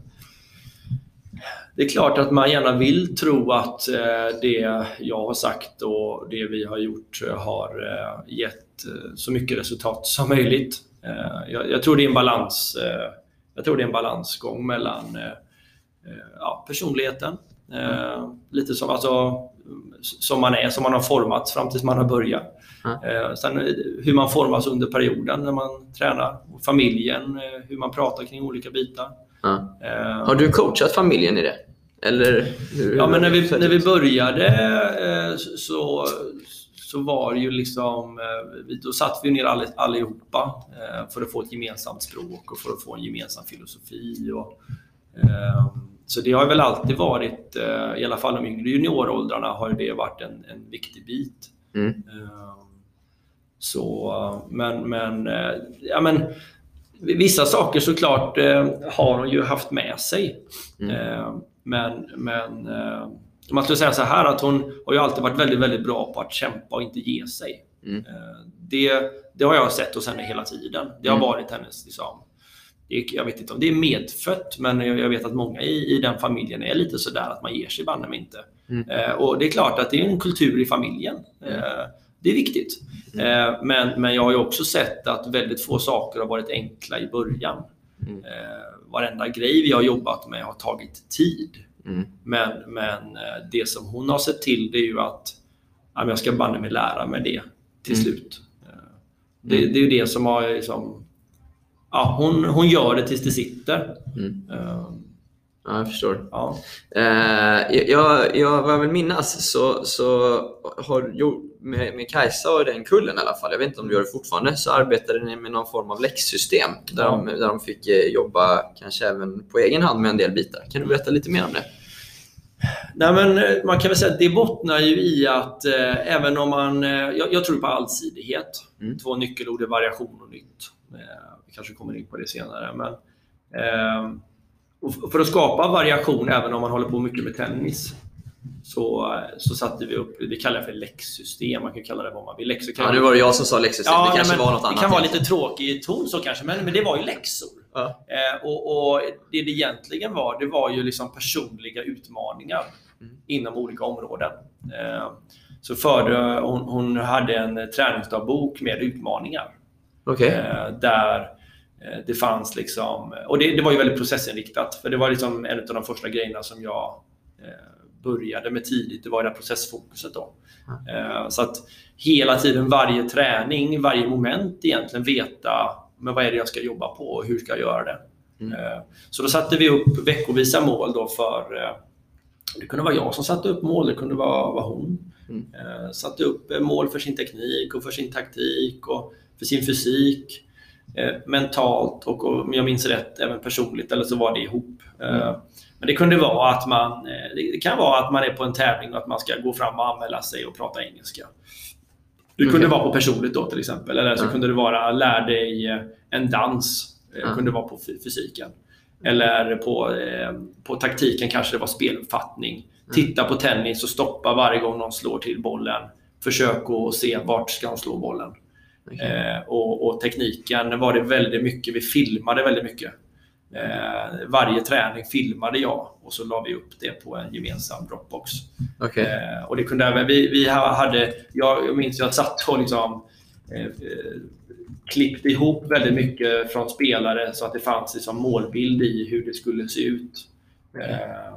[SPEAKER 3] Det är klart att man gärna vill tro att eh, det jag har sagt och det vi har gjort eh, har eh, gett så mycket resultat som möjligt. Jag, tror det är en balans. Jag tror det är en balansgång mellan ja, personligheten, eh, lite som, alltså, som man är, som man har formats fram tills man har börjat.
[SPEAKER 4] Ja.
[SPEAKER 3] Eh, sen hur man formas under perioden när man tränar, familjen, hur man pratar kring olika bitar. Eh,
[SPEAKER 4] Har du coachat familjen i det? Eller hur,
[SPEAKER 3] Ja, men när vi, när vi började eh, så, så var det ju liksom, eh, då satt vi ner all, allihopa eh, för att få ett gemensamt språk och för att få en gemensam filosofi. Och, så det har väl alltid varit, i alla fall de yngre junioråldrarna, har det varit en, en viktig bit.
[SPEAKER 4] Mm.
[SPEAKER 3] Så, men, men, ja, men vissa saker såklart har hon ju haft med sig.
[SPEAKER 4] Mm.
[SPEAKER 3] Eh, Men, men eh, man skulle säga så här att hon har ju alltid varit väldigt, väldigt bra på att kämpa och inte ge sig.
[SPEAKER 4] Mm.
[SPEAKER 3] Eh, Det, det har jag sett hos henne hela tiden. Det har
[SPEAKER 4] Mm.
[SPEAKER 3] varit hennes, liksom, det jag vet inte om det är medfött, men jag jag vet att många i, i den familjen är lite sådär att man ger sig banne mig inte.
[SPEAKER 4] Mm.
[SPEAKER 3] Eh, Och det är klart att det är en kultur i familjen. Eh, Det är viktigt. Eh, Men, men jag har ju också sett att väldigt få saker har varit enkla i början.
[SPEAKER 4] Mm.
[SPEAKER 3] Varenda grej vi har jobbat med har tagit tid.
[SPEAKER 4] Mm.
[SPEAKER 3] Men, men eh, det som hon har sett till det är ju att jag ska banne mig lära mig det till
[SPEAKER 4] Mm.
[SPEAKER 3] slut. Eh, Det, det är ju det som har liksom, ja, hon, hon gör det tills det sitter.
[SPEAKER 4] Mm.
[SPEAKER 3] Eh,
[SPEAKER 4] Ja, jag förstår.
[SPEAKER 3] Ja.
[SPEAKER 4] Eh, jag, jag, vad jag vill minnas så, så har jo, med, med Kajsa och den kullen i alla fall, jag vet inte om du gör det fortfarande, så arbetade ni med någon form av läxsystem där, de, där de fick eh, jobba kanske även på egen hand med en del bitar. Kan du berätta lite mer om det?
[SPEAKER 3] Nej, men eh, man kan väl säga att det bottnar ju i att eh, även om man... Eh, jag, jag tror på allsidighet.
[SPEAKER 4] Mm.
[SPEAKER 3] Två nyckelord är variation och nytt. Eh, vi kanske kommer in på det senare. Men, eh, för att skapa variation, även om man håller på mycket med tennis, så, så satte vi upp, vi kallar det för läxsystem, man kan kalla det vad man vill. Läxor kan
[SPEAKER 4] Ja, nu var det jag som sa läxsystem, det kanske var något annat.
[SPEAKER 3] Det kan vara lite tråkig ton så kanske, men, men det var ju läxor.
[SPEAKER 4] Ja.
[SPEAKER 3] Eh, och, och det det egentligen var, det var ju liksom personliga utmaningar
[SPEAKER 4] Mm.
[SPEAKER 3] inom olika områden. Eh, så förde, hon, hon hade en träningsdagbok med utmaningar.
[SPEAKER 4] Okej.
[SPEAKER 3] Eh, där eh, det fanns liksom, och det, det var ju väldigt processinriktat, för det var liksom en av de första grejerna som jag eh, började med tidigt, det var det här processfokuset då. Eh, så att hela tiden, varje träning, varje moment egentligen veta men vad är det jag ska jobba på och hur ska jag göra det.
[SPEAKER 4] Mm.
[SPEAKER 3] Eh, så då satte vi upp veckovisa mål då för eh, det kunde vara jag som satte upp mål, det kunde vara, vara hon.
[SPEAKER 4] Mm.
[SPEAKER 3] Satte upp mål för sin teknik och för sin taktik och för sin fysik. Mentalt och, om jag minns rätt även personligt, eller så var det ihop.
[SPEAKER 4] Mm.
[SPEAKER 3] Men det kunde vara att man, eh, det kan vara att man är på en tävling och att man ska gå fram och anmäla sig och prata engelska. Det kunde
[SPEAKER 4] Okej.
[SPEAKER 3] vara på personligt då till exempel. Eller så
[SPEAKER 4] Ja.
[SPEAKER 3] kunde det vara lär dig eh, en dans. Det
[SPEAKER 4] Ja.
[SPEAKER 3] kunde vara på fy- fysiken. Eller på, eh, på taktiken kanske det var speluppfattning. Titta på tennis och stoppa varje gång någon slår till bollen. Försök att se vart ska de slå bollen.
[SPEAKER 4] Okej.
[SPEAKER 3] Eh, och, och tekniken var det väldigt mycket. Vi filmade väldigt mycket. Eh, varje träning filmade jag och så la vi upp det på en gemensam Dropbox.
[SPEAKER 4] Okej.
[SPEAKER 3] Eh, och det kunde även, vi, vi ha- hade, jag, minns jag satt och liksom, eh, eh, klippte ihop väldigt mycket från spelare så att det fanns liksom målbild i hur det skulle se ut. Eh,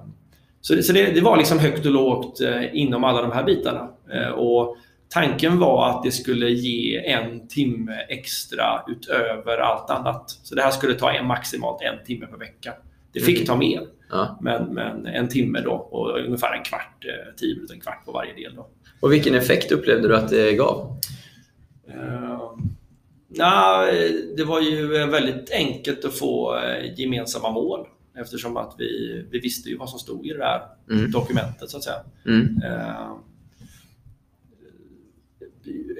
[SPEAKER 3] så det, så det, det var liksom högt och lågt eh, inom alla de här bitarna. Och tanken var att det skulle ge en timme extra utöver allt annat. Så det här skulle ta en, maximalt en timme per vecka. Det fick
[SPEAKER 4] Mm.
[SPEAKER 3] ta mer.
[SPEAKER 4] Ja.
[SPEAKER 3] Men, men en timme då och ungefär en kvart, eh, tio minuter, en kvart på varje del. Då.
[SPEAKER 4] Och vilken effekt upplevde du att det gav?
[SPEAKER 3] Eh, Nej, det var ju väldigt enkelt att få eh, gemensamma mål eftersom att vi, vi visste ju vad som stod i det här
[SPEAKER 4] Mm.
[SPEAKER 3] dokumentet så att säga.
[SPEAKER 4] Mm.
[SPEAKER 3] Eh,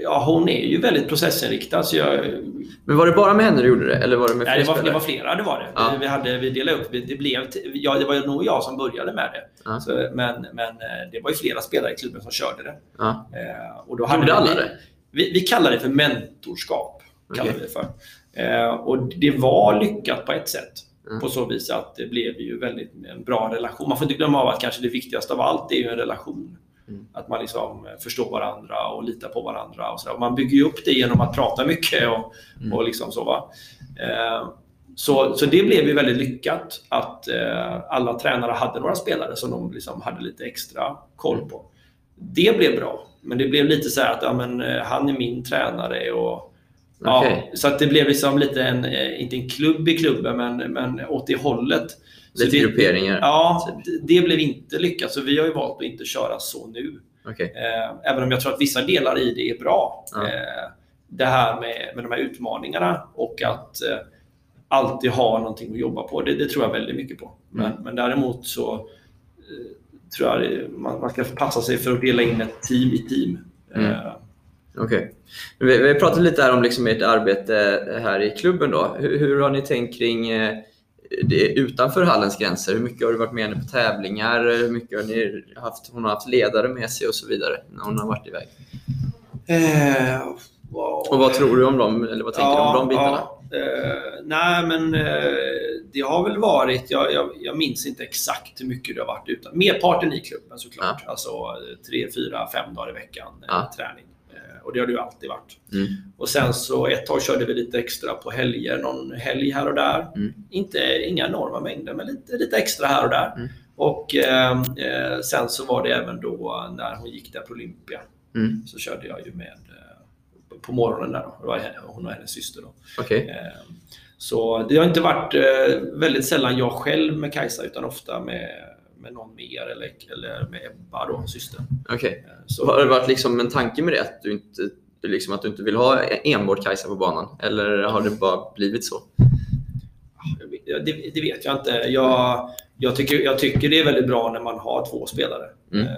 [SPEAKER 3] Ja, hon är ju väldigt processinriktad. Så jag,
[SPEAKER 4] Men var det bara med henne du gjorde det? Eller var det med
[SPEAKER 3] nej, det, var, det var flera, det var det.
[SPEAKER 4] Ja.
[SPEAKER 3] Vi, hade, vi delade upp, det, blev, ja, det var nog jag som började med det.
[SPEAKER 4] Ja.
[SPEAKER 3] Så, men, men eh, det var ju flera spelare i klubben som körde det.
[SPEAKER 4] Ja.
[SPEAKER 3] Eh, och då
[SPEAKER 4] Gjorde alla det?
[SPEAKER 3] Vi, vi kallar det för mentorskap. Kallar
[SPEAKER 4] Okej.
[SPEAKER 3] vi det för. Eh, och det var lyckat på ett sätt.
[SPEAKER 4] Mm.
[SPEAKER 3] På så vis att det blev ju väldigt en bra relation. Man får inte glömma av att kanske det viktigaste av allt är ju en relation.
[SPEAKER 4] Mm.
[SPEAKER 3] Att man liksom förstår varandra och litar på varandra. Och så där. Man bygger ju upp det genom att prata mycket och,
[SPEAKER 4] Mm.
[SPEAKER 3] och liksom så. Va? Eh, så, så det blev ju väldigt lyckat att eh, alla tränare hade några spelare som de liksom hade lite extra koll på. Det blev bra, men det blev lite så här att ja, men, eh, han är min tränare. Och, ja,
[SPEAKER 4] Okej.
[SPEAKER 3] Så att det blev liksom lite en, eh, inte en klubb i klubben, men, men åt det hållet.
[SPEAKER 4] Lite grupperingar?
[SPEAKER 3] Ja, det- det blev inte lyckat. Så vi har ju valt att inte köra så nu.
[SPEAKER 4] Okej.
[SPEAKER 3] Eh, även om jag tror att vissa delar i det är bra.
[SPEAKER 4] Ja.
[SPEAKER 3] Eh, det här med, med de här utmaningarna och att eh, alltid ha någonting att jobba på. Det, det tror jag väldigt mycket på. Men,
[SPEAKER 4] Mm.
[SPEAKER 3] men däremot så tror jag det, man, man ska passa sig för att dela in ett team i team.
[SPEAKER 4] Mm. Okej. Vi, vi har pratat lite här om liksom ert arbete här i klubben. Då. Hur, hur har ni tänkt kring det utanför hallens gränser? Hur mycket har du varit med henne på tävlingar? Hur mycket har ni haft, hon har haft ledare med sig och så vidare när hon har varit iväg?
[SPEAKER 3] eh, wow.
[SPEAKER 4] Och vad tror du om dem? Eller vad tänker du om de bitarna?
[SPEAKER 3] Ja, eh, nej, men eh, det har väl varit, jag, jag, jag minns inte exakt hur mycket det har varit utan merparten i klubben såklart. Alltså eh, tre, fyra, fem dagar i veckan eh,
[SPEAKER 4] Ja.
[SPEAKER 3] träning. Och det har det ju alltid varit.
[SPEAKER 4] Mm.
[SPEAKER 3] Och sen så ett tag körde vi lite extra på helger, någon helg här och där.
[SPEAKER 4] Mm.
[SPEAKER 3] Inte, inga enorma mängder, men lite, lite extra här och där.
[SPEAKER 4] Mm.
[SPEAKER 3] Och eh, eh, sen så var det även då när hon gick där på Olympia.
[SPEAKER 4] Mm.
[SPEAKER 3] Så körde jag ju med eh, på morgonen där då. Det var hon och hennes syster då.
[SPEAKER 4] Okej.
[SPEAKER 3] Eh, Så det har inte varit eh, väldigt sällan jag själv med Kajsa utan ofta med, med någon mer eller, eller med Ebba då, systern.
[SPEAKER 4] Okej.
[SPEAKER 3] Eh, Så,
[SPEAKER 4] Har det varit liksom en tanke med det? Att du inte, liksom att du inte vill ha enbart Kajsa på banan? Eller har det bara blivit så?
[SPEAKER 3] Ja, det, det vet jag inte. Jag, jag, tycker, jag tycker det är väldigt bra när man har två spelare.
[SPEAKER 4] Mm.
[SPEAKER 3] Eh,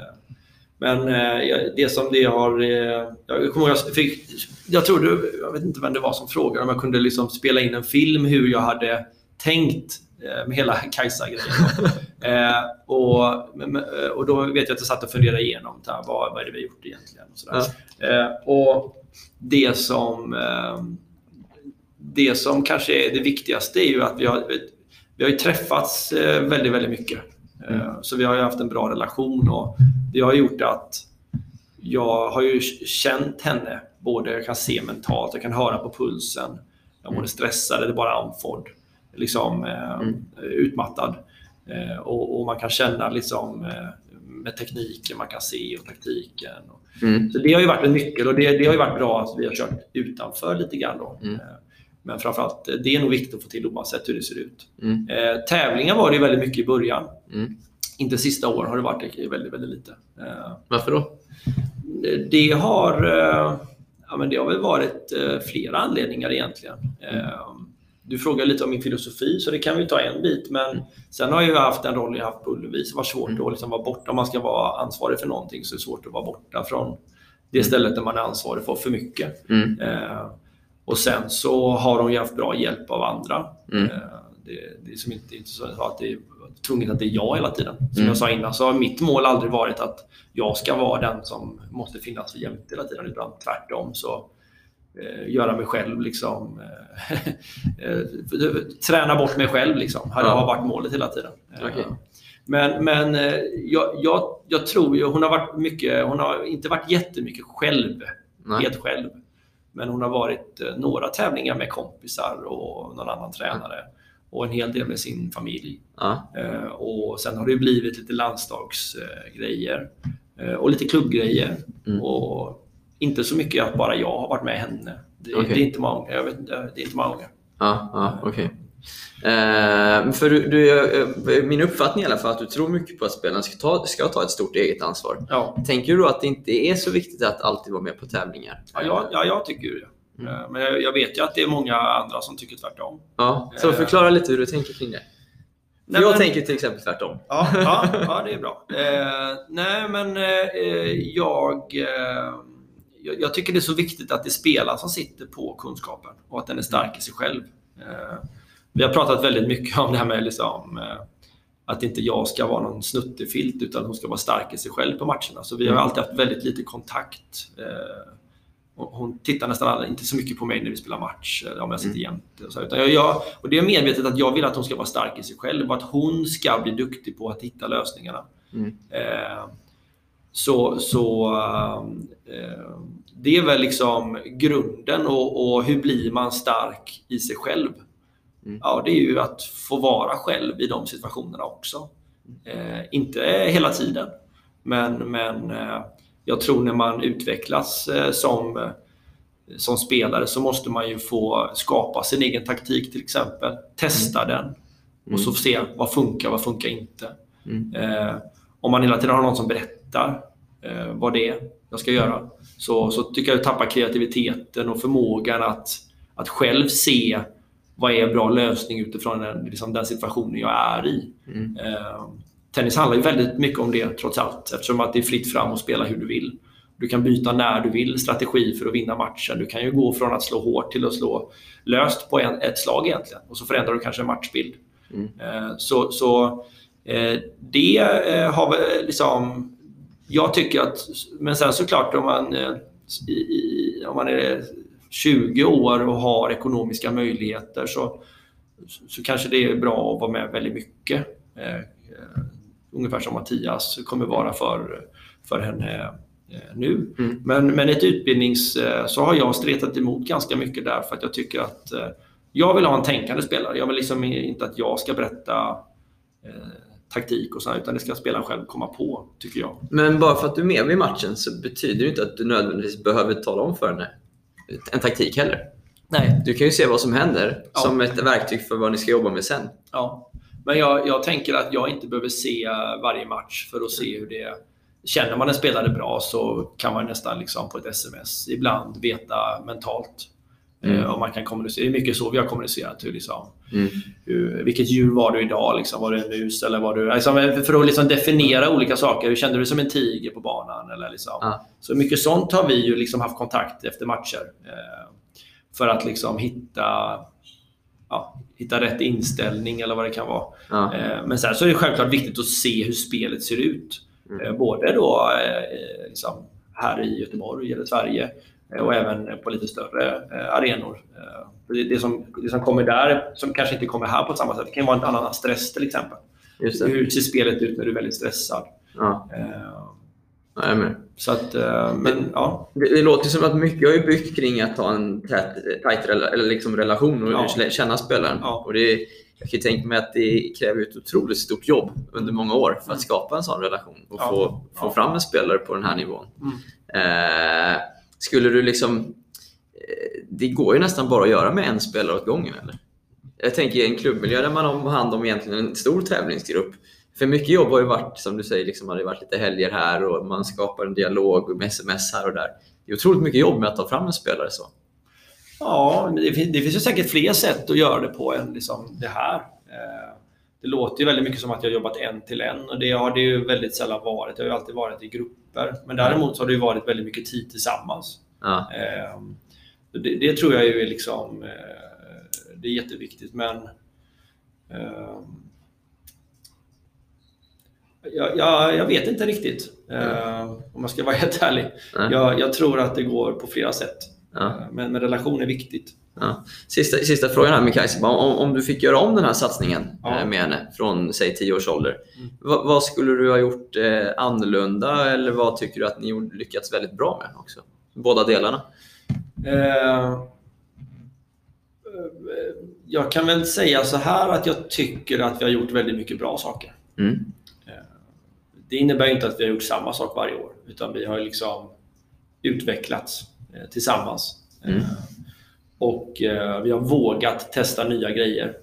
[SPEAKER 3] Men eh, det som det har... eh, Jag kommer jag, fick, jag tror du, jag vet inte vem det var som frågade om jag kunde liksom spela in en film hur jag hade tänkt eh, med hela Kajsa-grejen. eh, och, eh, och då vet jag att jag satt och funderade igenom här, vad, vad är det vi har gjort egentligen. Och, sådär. eh, och det som... Eh, det som kanske är det viktigaste är ju att vi har, vi har träffats eh, väldigt, väldigt mycket. Eh, Så vi har ju haft en bra relation och det har gjort att jag har ju känt henne. Både jag kan se mentalt, jag kan höra på pulsen. Jag mår stressad eller bara andfådd. Liksom eh,
[SPEAKER 4] Mm.
[SPEAKER 3] utmattad. Eh, och, och man kan känna liksom eh, med tekniken, man kan se och taktiken.
[SPEAKER 4] Mm.
[SPEAKER 3] så det har ju varit en nyckel och det, det har ju varit bra att vi har kört utanför lite grann. Då.
[SPEAKER 4] Mm.
[SPEAKER 3] Men framförallt, det är nog viktigt att få till oavsett hur det ser ut.
[SPEAKER 4] Mm.
[SPEAKER 3] Eh, tävlingar var det ju väldigt mycket i början.
[SPEAKER 4] Mm.
[SPEAKER 3] Inte sista åren har det varit väldigt, väldigt lite. Eh,
[SPEAKER 4] Varför då?
[SPEAKER 3] det har, eh, ja, men det har väl varit flera anledningar egentligen. Eh, Du frågar lite om min filosofi, så det kan vi ta en bit. Men sen har jag haft en roll jag haft på Ullevi, så det var svårt att liksom vara borta. Om man ska vara ansvarig för någonting så är det svårt att vara borta från det stället där man är ansvarig för för mycket.
[SPEAKER 4] Mm.
[SPEAKER 3] Eh, och sen så har de ju haft bra hjälp av andra.
[SPEAKER 4] Mm.
[SPEAKER 3] Eh, det, det är som inte, inte så att det är tvunget att det är jag hela tiden. Som
[SPEAKER 4] Mm.
[SPEAKER 3] jag sa innan så har mitt mål aldrig varit att jag ska vara den som måste finnas jämt hela tiden. Utan tvärtom så göra mig själv liksom eh, eh, träna bort mig själv liksom. Har,
[SPEAKER 4] Ja.
[SPEAKER 3] varit målet hela tiden. Eh,
[SPEAKER 4] Okej.
[SPEAKER 3] Men, men eh, jag, jag, jag tror ju, hon har varit mycket, hon har inte varit jättemycket själv
[SPEAKER 4] Nej.
[SPEAKER 3] helt själv. Men hon har varit eh, några tävlingar med kompisar och någon annan tränare. Och en hel del med sin familj.
[SPEAKER 4] Ja.
[SPEAKER 3] Eh, och sen har det blivit lite landslagsgrejer. Eh, och lite klubbgrejer.
[SPEAKER 4] Mm.
[SPEAKER 3] Och inte så mycket att bara jag har varit med henne. Det,
[SPEAKER 4] Okej.
[SPEAKER 3] det är inte många. Jag vet det är inte många.
[SPEAKER 4] Ja, ja okej. Eh, för du, du, eh, min uppfattning i alla fall är att du tror mycket på att spelarna ska ta, ska ta ett stort eget ansvar.
[SPEAKER 3] Ja,
[SPEAKER 4] Tänker du då att det inte är så viktigt att alltid vara med på tävlingar?
[SPEAKER 3] ja, jag, ja jag tycker det. Eh, Men jag, jag vet ju att det är många andra som tycker tvärtom.
[SPEAKER 4] Ja, så
[SPEAKER 3] Eh.
[SPEAKER 4] förklara lite hur du tänker kring det.
[SPEAKER 3] Nej,
[SPEAKER 4] jag
[SPEAKER 3] men-
[SPEAKER 4] tänker till exempel tvärtom.
[SPEAKER 3] Ja, ja, ja det är bra. Eh, nej, men eh, jag, eh, jag, jag tycker det är så viktigt att det är spelaren som sitter på kunskapen och att den är stark i sig själv. Eh, vi har pratat väldigt mycket om det här med liksom, eh, att inte jag ska vara någon snuttefilt utan hon ska vara stark i sig själv på matcherna. Så vi har alltid haft väldigt lite kontakt. Eh, hon tittar nästan aldrig, inte så mycket på mig när vi spelar match, eller om jag sitter jämte. Och, så, utan jag, jag, och det är medvetet att jag vill att hon ska vara stark i sig själv och att hon ska bli duktig på att hitta lösningarna.
[SPEAKER 4] Mm.
[SPEAKER 3] Eh, så så eh, det är väl liksom grunden och, och hur blir man stark i sig själv?
[SPEAKER 4] Mm.
[SPEAKER 3] Ja, det är ju att få vara själv i de situationerna också. Eh, inte hela tiden, men, men eh, jag tror när man utvecklas eh, som, eh, som spelare så måste man ju få skapa sin egen taktik till exempel. Testa den och så se vad funkar, vad funkar inte.
[SPEAKER 4] Mm.
[SPEAKER 3] Eh, om man hela tiden har någon som berättar eh, vad det är jag ska göra så, så tycker jag att tappar kreativiteten och förmågan att, att själv se vad är en bra lösning utifrån den, liksom den situationen jag är i.
[SPEAKER 4] Mm.
[SPEAKER 3] Eh, tennis handlar ju väldigt mycket om det trots allt eftersom att det är fritt fram att spela hur du vill. Du kan byta när du vill strategi för att vinna matchen. Du kan ju gå från att slå hårt till att slå löst på en, ett slag egentligen och så förändrar du kanske en matchbild.
[SPEAKER 4] Mm.
[SPEAKER 3] Eh, Så, så eh, det eh, har väl liksom... Jag tycker att... Men sen såklart om man, eh, i, om man är 20 år och har ekonomiska möjligheter så, så kanske det är bra att vara med väldigt mycket. Eh, eh, Ungefär som Mattias kommer vara för, för henne nu.
[SPEAKER 4] Mm.
[SPEAKER 3] Men, men ett utbildnings... så har jag stretat emot ganska mycket där för att jag tycker att jag vill ha en tänkande spelare. Jag vill liksom inte att jag ska berätta taktik och så, utan det ska spelaren själv komma på, tycker jag.
[SPEAKER 4] Men bara för att du är med vid matchen så betyder det inte att du nödvändigtvis behöver tala om för henne en taktik heller.
[SPEAKER 3] Nej.
[SPEAKER 4] Du kan ju se vad som händer
[SPEAKER 3] Ja.
[SPEAKER 4] som ett verktyg för vad ni ska jobba med sen.
[SPEAKER 3] Ja. Men jag, jag tänker att jag inte behöver se varje match för att se hur det Känner man en spelare bra så kan man nästan liksom på ett sms ibland veta mentalt.
[SPEAKER 4] Mm.
[SPEAKER 3] Eh, och man kan kommunicera. Det är mycket så vi har kommunicerat. Hur liksom,
[SPEAKER 4] Mm.
[SPEAKER 3] hur, vilket djur var du idag? Liksom? Var du en mus? Eller var du, liksom, för att liksom definiera olika saker. Hur kände du dig som en tiger på banan? Eller liksom.
[SPEAKER 4] Ja.
[SPEAKER 3] Så mycket sånt har vi ju liksom haft kontakt efter matcher. Eh, för att liksom hitta, ja, hitta rätt inställning eller vad det kan vara.
[SPEAKER 4] Ja.
[SPEAKER 3] Eh, men sen så är det självklart viktigt att se hur spelet ser ut.
[SPEAKER 4] Mm.
[SPEAKER 3] Eh, både då eh, liksom här i Göteborg eller Sverige och även på lite större eh, arenor. Eh, för det, det, som, det som kommer där, som kanske inte kommer här på samma sätt, det kan vara en annan stress till exempel.
[SPEAKER 4] Det.
[SPEAKER 3] Hur ser spelet ut när du är väldigt stressad?
[SPEAKER 4] Ja.
[SPEAKER 3] Eh,
[SPEAKER 4] är med.
[SPEAKER 3] så att, eh, men ja.
[SPEAKER 4] Det, det låter som att mycket har byggt kring att ha en tät, tajt rela, eller liksom relation och
[SPEAKER 3] Ja.
[SPEAKER 4] känna spelaren.
[SPEAKER 3] Ja.
[SPEAKER 4] Och det, jag kan tänka mig att det kräver ett otroligt stort jobb under många år för att skapa en sån relation och få, få fram en spelare på den här nivån.
[SPEAKER 3] Mm.
[SPEAKER 4] Eh, skulle du liksom... Eh, det går ju nästan bara att göra med en spelare åt gången, eller? Jag tänker i en klubbmiljö där man har hand om egentligen en stor tävlingsgrupp. För mycket jobb har ju varit, som du säger, liksom, har det varit lite helger här och man skapar en dialog med sms här och där. Det är otroligt mycket jobb med att ta fram en spelare så.
[SPEAKER 3] Ja, det finns, det finns ju säkert fler sätt att göra det på än liksom det här. Eh, det låter ju väldigt mycket som att jag har jobbat en till en och det har det ju väldigt sällan varit. Det har ju alltid varit i grupper. Men däremot så har det ju varit väldigt mycket tid tillsammans.
[SPEAKER 4] Ja.
[SPEAKER 3] Eh, Det, det tror jag ju är liksom eh, det är jätteviktigt men eh, jag, jag, jag vet inte riktigt eh, om jag ska vara helt ärlig.
[SPEAKER 4] Nej.
[SPEAKER 3] Jag, jag tror att det går på flera sätt. Eh, Men, men relation är viktigt.
[SPEAKER 4] Ja. Sista, sista frågan här med Kajsa. Om, om du fick göra om den här satsningen
[SPEAKER 3] Ja.
[SPEAKER 4] eh, med henne från säg 10 års ålder.
[SPEAKER 3] Mm.
[SPEAKER 4] Vad, vad skulle du ha gjort eh, annorlunda eller vad tycker du att ni lyckats väldigt bra med också? Båda delarna.
[SPEAKER 3] Eh, jag kan väl säga så här att jag tycker att vi har gjort väldigt mycket bra saker.
[SPEAKER 4] Mm.
[SPEAKER 3] Det innebär inte att vi har gjort samma sak varje år, utan vi har liksom utvecklats eh, tillsammans.
[SPEAKER 4] Mm.
[SPEAKER 3] Och eh, vi har vågat testa nya grejer.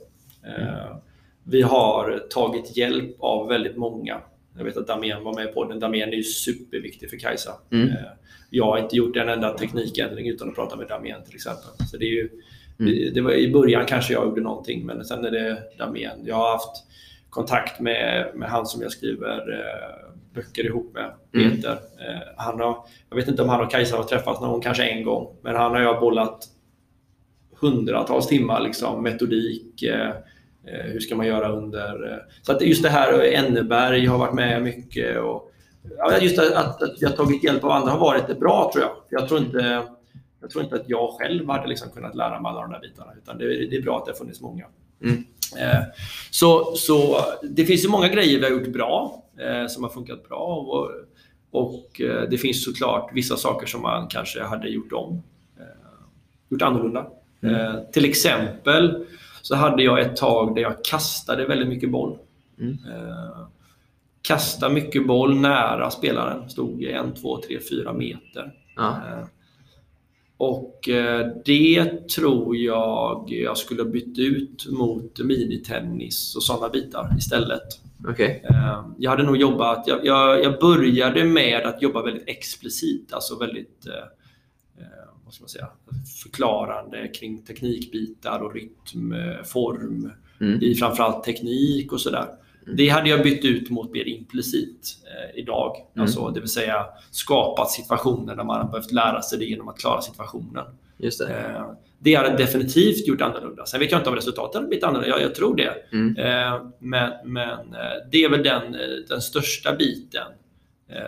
[SPEAKER 3] Eh, vi har tagit hjälp av väldigt många Jag vet att Damien var med i podden. Damien är ju superviktig för Kajsa.
[SPEAKER 4] Mm.
[SPEAKER 3] Eh, Jag har inte gjort en enda teknikändring utan att prata med Damien till exempel. Så det är ju,
[SPEAKER 4] Mm.
[SPEAKER 3] det var I början kanske jag gjorde någonting, men sen är det Damien. Jag har haft kontakt med, med han som jag skriver eh, böcker ihop med,
[SPEAKER 4] Mm.
[SPEAKER 3] Peter. Eh, han har, jag vet inte om han och Kajsa har träffats någon gång, kanske en gång. Men han har jag bollat hundratals timmar, liksom, metodik. Eh, eh, hur ska man göra under... Eh, så att just det här, Enneberg har varit med mycket. Och, just att, att, jag tagit hjälp av andra har varit bra, tror jag. Jag tror inte, jag tror inte att jag själv hade liksom kunnat lära mig alla de där bitarna. Utan det, det är bra att det har funnits många.
[SPEAKER 4] Mm.
[SPEAKER 3] Så, så det finns ju många grejer vi har gjort bra, som har funkat bra. Och, och det finns såklart vissa saker som man kanske hade gjort om. Gjort annorlunda. Eh, till exempel så hade jag ett tag där jag kastade väldigt mycket boll.
[SPEAKER 4] Mm.
[SPEAKER 3] Eh, kasta mycket boll nära spelaren. Stod i en, två, tre, fyra meter.
[SPEAKER 4] Ja.
[SPEAKER 3] Eh, Och eh, det tror jag jag skulle ha bytt ut mot minitennis och sådana bitar istället.
[SPEAKER 4] Okej.
[SPEAKER 3] Eh, Jag hade nog jobbat, jag, jag, jag började med att jobba väldigt explicit, alltså väldigt vad ska man säga, förklarande kring teknikbitar och rytm, eh, form
[SPEAKER 4] Mm.
[SPEAKER 3] i framförallt teknik och sådär. Det hade jag bytt ut mot mer implicit eh, idag.
[SPEAKER 4] Mm.
[SPEAKER 3] Alltså, det vill säga skapat situationer där man har behövt lära sig det genom att klara situationen.
[SPEAKER 4] Just det.
[SPEAKER 3] Eh, det hade definitivt gjort annorlunda. Sen vet jag inte om resultatet hade blivit annorlunda. Jag, jag tror det.
[SPEAKER 4] Mm.
[SPEAKER 3] Eh, men men eh, det är väl den, eh, den största biten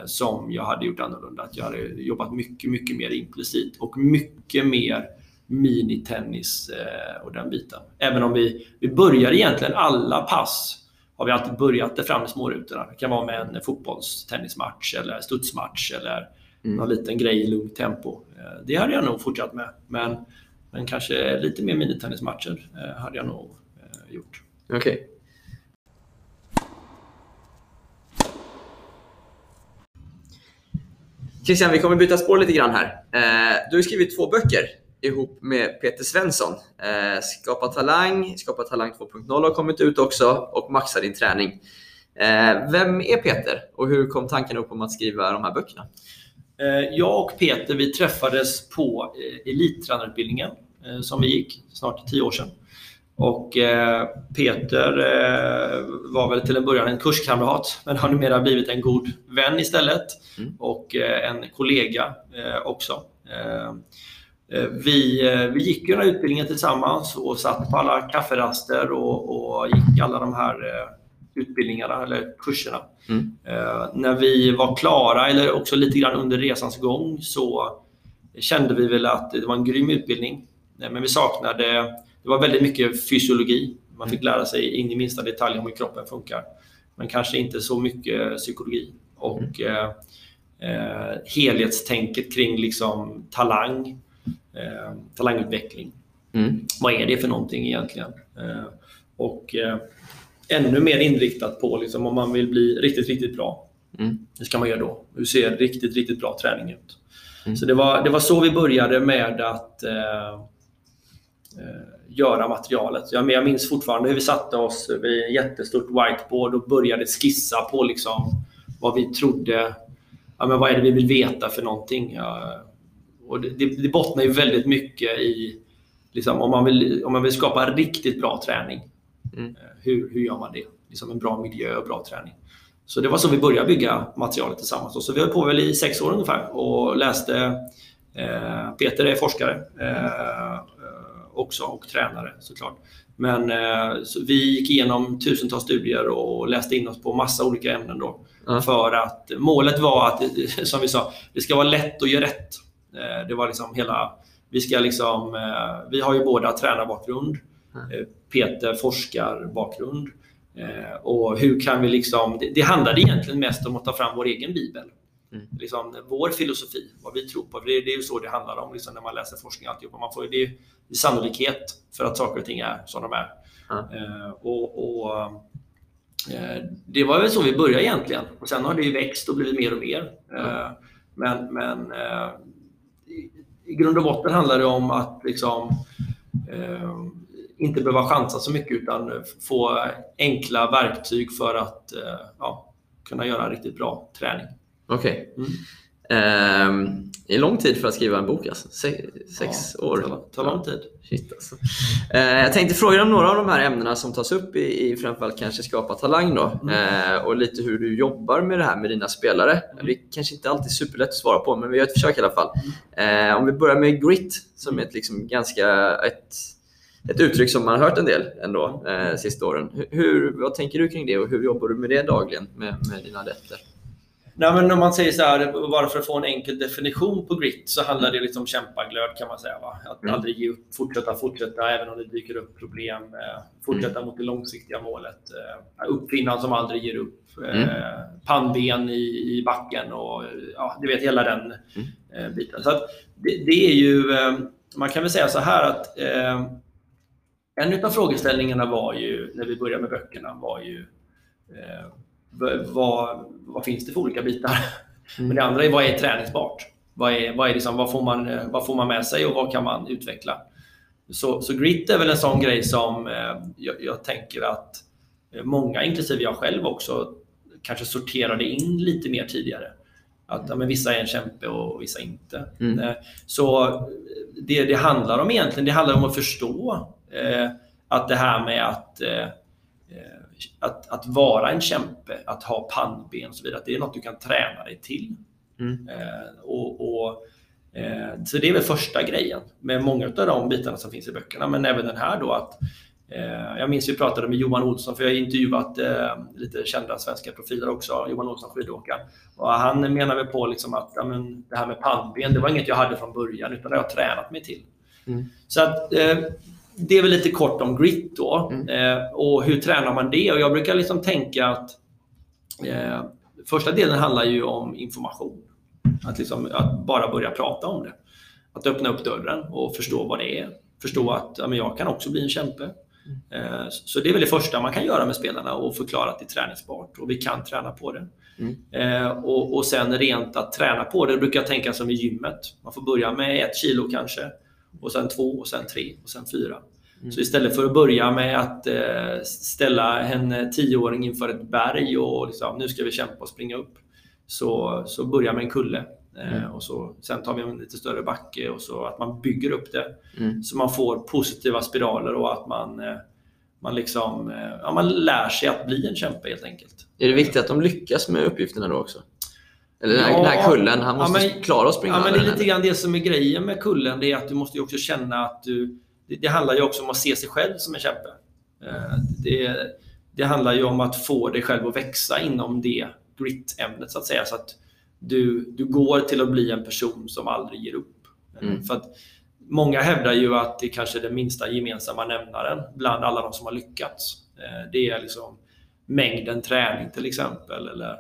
[SPEAKER 3] som jag hade gjort annorlunda. Att jag hade jobbat mycket, mycket mer implicit och mycket mer minitennis eh, och den biten. Även om vi, vi börjar egentligen alla pass har vi alltid börjat det fram i smårutorna. Det kan vara med en fotbollstennismatch eller studsmatch eller
[SPEAKER 4] Mm.
[SPEAKER 3] någon liten grej i lugnt tempo. Eh, Det hade jag nog fortsatt med. Men, men kanske lite mer minitennismatcher eh, hade jag nog eh, gjort.
[SPEAKER 4] Okej. Christian, vi kommer byta spår lite grann här. Eh, du har skrivit två böcker ihop med Peter Svensson. Eh, Skapa talang, Skapa talang 2.0 har kommit ut också och Maxa din träning. Eh, vem är Peter och hur kom tanken upp om att skriva de här böckerna?
[SPEAKER 3] Eh, Jag och Peter vi träffades på eh, elittränarutbildningen eh, som vi gick snart tio år sedan. Och eh, Peter eh, var väl till en början en kurskamrat men har numera blivit en god vän istället
[SPEAKER 4] Mm.
[SPEAKER 3] och eh, en kollega också. Vi, vi gick ju den här utbildningen tillsammans och satt på alla kafferaster och, och gick alla de här utbildningarna eller kurserna.
[SPEAKER 4] Mm.
[SPEAKER 3] När vi var klara, eller också lite grann under resans gång, så kände vi väl att det var en grym utbildning. Men vi saknade, det var väldigt mycket fysiologi. Man fick lära sig in i minsta detalj om hur kroppen funkar. Men kanske inte så mycket psykologi. Och eh, eh, helhetstänket kring liksom talang, eh, talangutveckling.
[SPEAKER 4] Mm.
[SPEAKER 3] Vad är det för någonting egentligen? Eh, och eh, ännu mer inriktat på liksom, om man vill bli riktigt, riktigt bra.
[SPEAKER 4] Mm.
[SPEAKER 3] Hur ska man göra då? Hur ser riktigt, riktigt bra träning ut?
[SPEAKER 4] Mm.
[SPEAKER 3] Så det var, det var så vi började med att eh, eh, göra materialet. Jag, jag minns fortfarande hur vi satte oss vid ett jättestort whiteboard och började skissa på liksom vad vi trodde, ja, men vad är det vi vill veta för någonting? Ja, och det, det, det bottnar ju väldigt mycket i liksom, om, man vill, om man vill skapa riktigt bra träning.
[SPEAKER 4] Mm.
[SPEAKER 3] eh, Hur, hur gör man det? Liksom en bra miljö och bra träning. Så det var så vi började bygga materialet tillsammans. Och så vi höll på väl i sex år ungefär och läste. Eh, Peter är forskare eh, också och tränare såklart. Men eh, så vi gick igenom tusentals studier och läste in oss på massa olika ämnen då.
[SPEAKER 4] Ja.
[SPEAKER 3] För att målet var att, som vi sa, det ska vara lätt att göra rätt. Eh, det var liksom hela, vi ska liksom, eh, vi har ju båda tränarbakgrund. Eh, Peter forskarbakgrund. Och hur kan vi liksom, det, det handlade egentligen mest om att ta fram vår egen bibel.
[SPEAKER 4] Mm.
[SPEAKER 3] Liksom, vår filosofi, vad vi tror på. Det, det är ju så det handlar om liksom, när man läser forskning. Alltihopa. Man får, det, är, sannolikhet för att saker och ting är som de är.
[SPEAKER 4] Ja.
[SPEAKER 3] Eh, och, och, eh, det var väl så vi började egentligen. Och sen har det ju växt och blivit mer och mer. Eh, men men eh, i, i grund och botten handlar det om att liksom, inte behöva chansa så mycket utan få enkla verktyg för att ja, kunna göra riktigt bra träning.
[SPEAKER 4] Okej.
[SPEAKER 3] Mm.
[SPEAKER 4] Ehm, det är lång tid för att skriva en bok alltså. Se, sex
[SPEAKER 3] Ja,
[SPEAKER 4] år.
[SPEAKER 3] tar lång tid.
[SPEAKER 4] Shit, alltså. Eh, jag tänkte fråga om några av de här ämnena som tas upp i, i framförallt kanske Skapa Talang då.
[SPEAKER 3] Mm.
[SPEAKER 4] Eh, och lite hur du jobbar med det här med dina spelare.
[SPEAKER 3] Mm.
[SPEAKER 4] Det är kanske inte alltid superlätt att svara på, men vi gör ett försök i alla fall. Eh, om vi börjar med grit, som är ett, liksom, ganska ett, ett uttryck som man har hört en del ändå eh, sista åren. Hur, vad tänker du kring det och hur jobbar du med det dagligen med, med dina adepter?
[SPEAKER 3] Nej, men om man säger så här, bara för att få en enkel definition på grit så handlar det lite om kämpaglöd kan man säga. Va? Att
[SPEAKER 4] Mm.
[SPEAKER 3] aldrig ge upp, fortsätta, fortsätta även om det dyker upp problem. Eh, fortsätta mot det långsiktiga målet. Eh, uppfinnaren som aldrig ger upp. Eh,
[SPEAKER 4] Mm.
[SPEAKER 3] pannben i, i backen och ja, du vet hela den
[SPEAKER 4] Mm.
[SPEAKER 3] eh, biten. Så det, det är ju, eh, man kan väl säga så här att eh, en av frågeställningarna var ju, när vi började med böckerna, var ju eh, vad, vad finns det för olika bitar? Men det andra är vad är träningsbart? Vad, är, vad, är liksom, vad, får man, eh, vad får man med sig och vad kan man utveckla? Så, så grit är väl en sån grej som eh, jag, jag tänker att eh, många, inklusive jag själv också, kanske sorterade in lite mer tidigare. Att ja, men vissa är en kämpe och vissa inte.
[SPEAKER 4] Mm.
[SPEAKER 3] Så det det handlar om egentligen, det handlar om att förstå eh, att det här med att, eh, att, att vara en kämpe, att ha pannben och så vidare, att det är något du kan träna dig till.
[SPEAKER 4] Mm.
[SPEAKER 3] Eh, och, och, eh, så det är väl första grejen med många av de bitarna som finns i böckerna, men även den här då att eh, jag minns vi pratade med Johan Olsson, för jag har intervjuat lite kända svenska profiler också, Johan Olsson skidåkaren. Och han menar väl på liksom att ja, men det här med pannben, det var inget jag hade från början, utan det har jag tränat mig till.
[SPEAKER 4] Mm.
[SPEAKER 3] Så att, det är väl lite kort om grit då.
[SPEAKER 4] Mm.
[SPEAKER 3] Eh, och hur tränar man det? Och jag brukar liksom tänka att eh, första delen handlar ju om information. Att, liksom, att bara börja prata om det. Att öppna upp dörren och förstå vad det är. Förstå att ja, men jag kan också bli en kämpe. Eh, Så det är väl det första man kan göra med spelarna och förklara att det är träningsbart och vi kan träna på det.
[SPEAKER 4] Mm.
[SPEAKER 3] Eh, och, och sen rent att träna på det brukar jag tänka som i gymmet. Man får börja med ett kilo kanske och sen två och sen tre och sen fyra. Så istället för att börja med att eh, ställa en eh, tioåring inför ett berg och liksom, nu ska vi kämpa och springa upp. Så, så börja med en kulle. Eh, och så, sen tar vi en lite större backe och så att man bygger upp det.
[SPEAKER 4] Mm.
[SPEAKER 3] Så man får positiva spiraler och att man, man, liksom, ja, man lär sig att bli en kämpe helt enkelt.
[SPEAKER 4] Är det viktigt att de lyckas med uppgifterna då också? Eller den här,
[SPEAKER 3] Ja.
[SPEAKER 4] den här kullen, han
[SPEAKER 3] Ja,
[SPEAKER 4] måste
[SPEAKER 3] men-
[SPEAKER 4] klara att springa
[SPEAKER 3] Ja, men det är lite grann det som är grejen med kullen. Det är att du måste ju också känna att du... Det, det handlar ju också om att se sig själv som en kämpe. Eh, Det, det handlar ju om att få dig själv att växa inom det grit-ämnet så att säga. Så att du, du går till att bli en person som aldrig ger upp. Eh,
[SPEAKER 4] Mm.
[SPEAKER 3] För att många hävdar ju att det kanske är den minsta gemensamma nämnaren bland alla de som har lyckats. Eh, Det är liksom mängden träning till exempel. Eller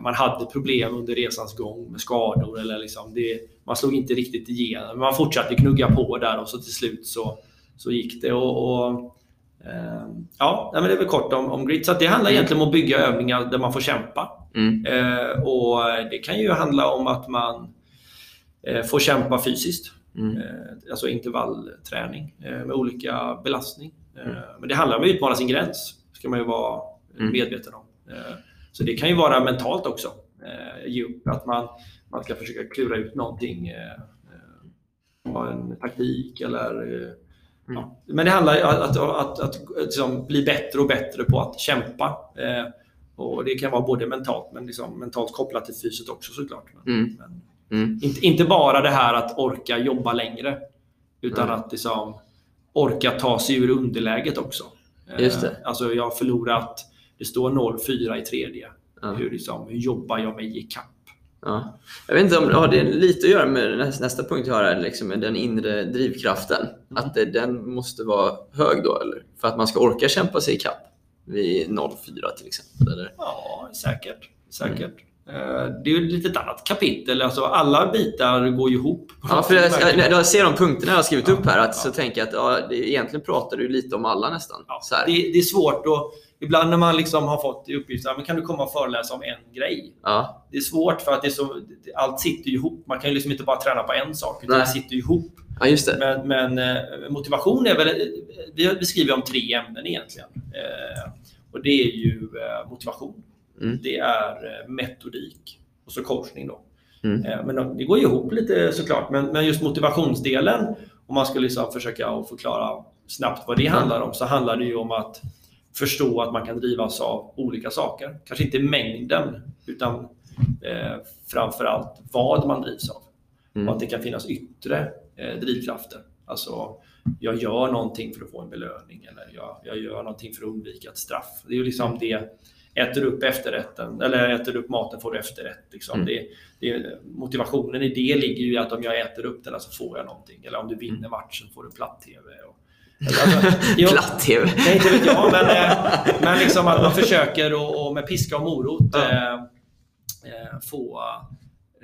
[SPEAKER 3] man hade problem under resans gång med skador. Eller liksom det, man slog inte riktigt igenom. Man fortsatte knugga på där och så till slut så, så gick det. Och, och, eh, ja, men det är väl kort om, om grit. Så det handlar egentligen om att bygga övningar där man får kämpa.
[SPEAKER 4] Mm.
[SPEAKER 3] Eh, och Det kan ju handla om att man eh, får kämpa fysiskt.
[SPEAKER 4] Mm.
[SPEAKER 3] Eh, alltså intervallträning eh, med olika belastning. Eh,
[SPEAKER 4] Mm.
[SPEAKER 3] Men det handlar om att utmana sin gräns. ska man ju vara
[SPEAKER 4] Mm.
[SPEAKER 3] medveten om. Eh, Så det kan ju vara mentalt också. Eh, Ge upp att man, man ska försöka klura ut någonting. eh, eh, Ha en taktik eller... eh,
[SPEAKER 4] Mm.
[SPEAKER 3] Ja. Men det handlar om att, att, att, att liksom bli bättre och bättre på att kämpa. Eh, Och Det kan vara både mentalt, men liksom mentalt kopplat till fyset också såklart. Men,
[SPEAKER 4] Mm.
[SPEAKER 3] men,
[SPEAKER 4] Mm.
[SPEAKER 3] inte, inte bara det här att orka jobba längre, utan att liksom orka ta sig ur underläget också. Eh,
[SPEAKER 4] Just det.
[SPEAKER 3] Alltså jag har förlorat, det står 0-4 i tredje.
[SPEAKER 4] Ja.
[SPEAKER 3] Hur, liksom, hur jobbar jag mig ikapp?
[SPEAKER 4] Ja. Jag vet inte om har det lite att göra med nästa, punkt jag har här, liksom med den inre drivkraften.
[SPEAKER 3] Mm.
[SPEAKER 4] Att det, den måste vara hög då, eller? För att man ska orka kämpa sig ikapp vid 0,4 till exempel. Eller?
[SPEAKER 3] Ja, säkert. säkert.
[SPEAKER 4] Mm.
[SPEAKER 3] Eh, Det är ju ett litet annat kapitel. Alltså, alla bitar går ju ihop.
[SPEAKER 4] Ja, för jag, jag, jag ser de punkterna jag har skrivit
[SPEAKER 3] Ja,
[SPEAKER 4] upp här, att,
[SPEAKER 3] ja.
[SPEAKER 4] så tänker jag att ja, det, egentligen pratar du lite om alla nästan.
[SPEAKER 3] Ja, det, det är svårt att... Ibland när man liksom har fått i uppgift att kan du komma och föreläsa om en grej?
[SPEAKER 4] Ja,
[SPEAKER 3] Det är svårt för att det är så, allt sitter ju ihop. Man kan ju liksom inte bara träna på en sak, utan
[SPEAKER 4] Nej.
[SPEAKER 3] det sitter ju ihop.
[SPEAKER 4] ja, just det.
[SPEAKER 3] Men, men eh, motivation är väl... Vi beskriver om tre ämnen egentligen. Eh, och det är ju eh, motivation.
[SPEAKER 4] Mm.
[SPEAKER 3] Det är metodik och så coachning. Då.
[SPEAKER 4] Mm.
[SPEAKER 3] Men det går ju ihop lite såklart. Men, men just motivationsdelen, om man ska liksom försöka förklara snabbt vad det handlar om, så handlar det ju om att förstå att man kan drivas av olika saker. Kanske inte mängden, utan eh, framförallt vad man drivs av.
[SPEAKER 4] Mm.
[SPEAKER 3] Och att det kan finnas yttre eh, drivkrafter. Alltså, jag gör någonting för att få en belöning eller jag, jag gör någonting för att undvika ett straff. Det är ju liksom det. Äter upp efterrätten, eller äter upp maten får du efterrätt. Liksom.
[SPEAKER 4] Mm.
[SPEAKER 3] Det, det, motivationen i det ligger ju i att om jag äter upp den så får jag någonting. Eller om du vinner matchen får du platt-tv. Alltså, jo,
[SPEAKER 4] Platt-tv.
[SPEAKER 3] Nej, inte vet jag. Men, eh, men liksom att man försöker och, och med piska och morot
[SPEAKER 4] Ja.
[SPEAKER 3] eh, eh, få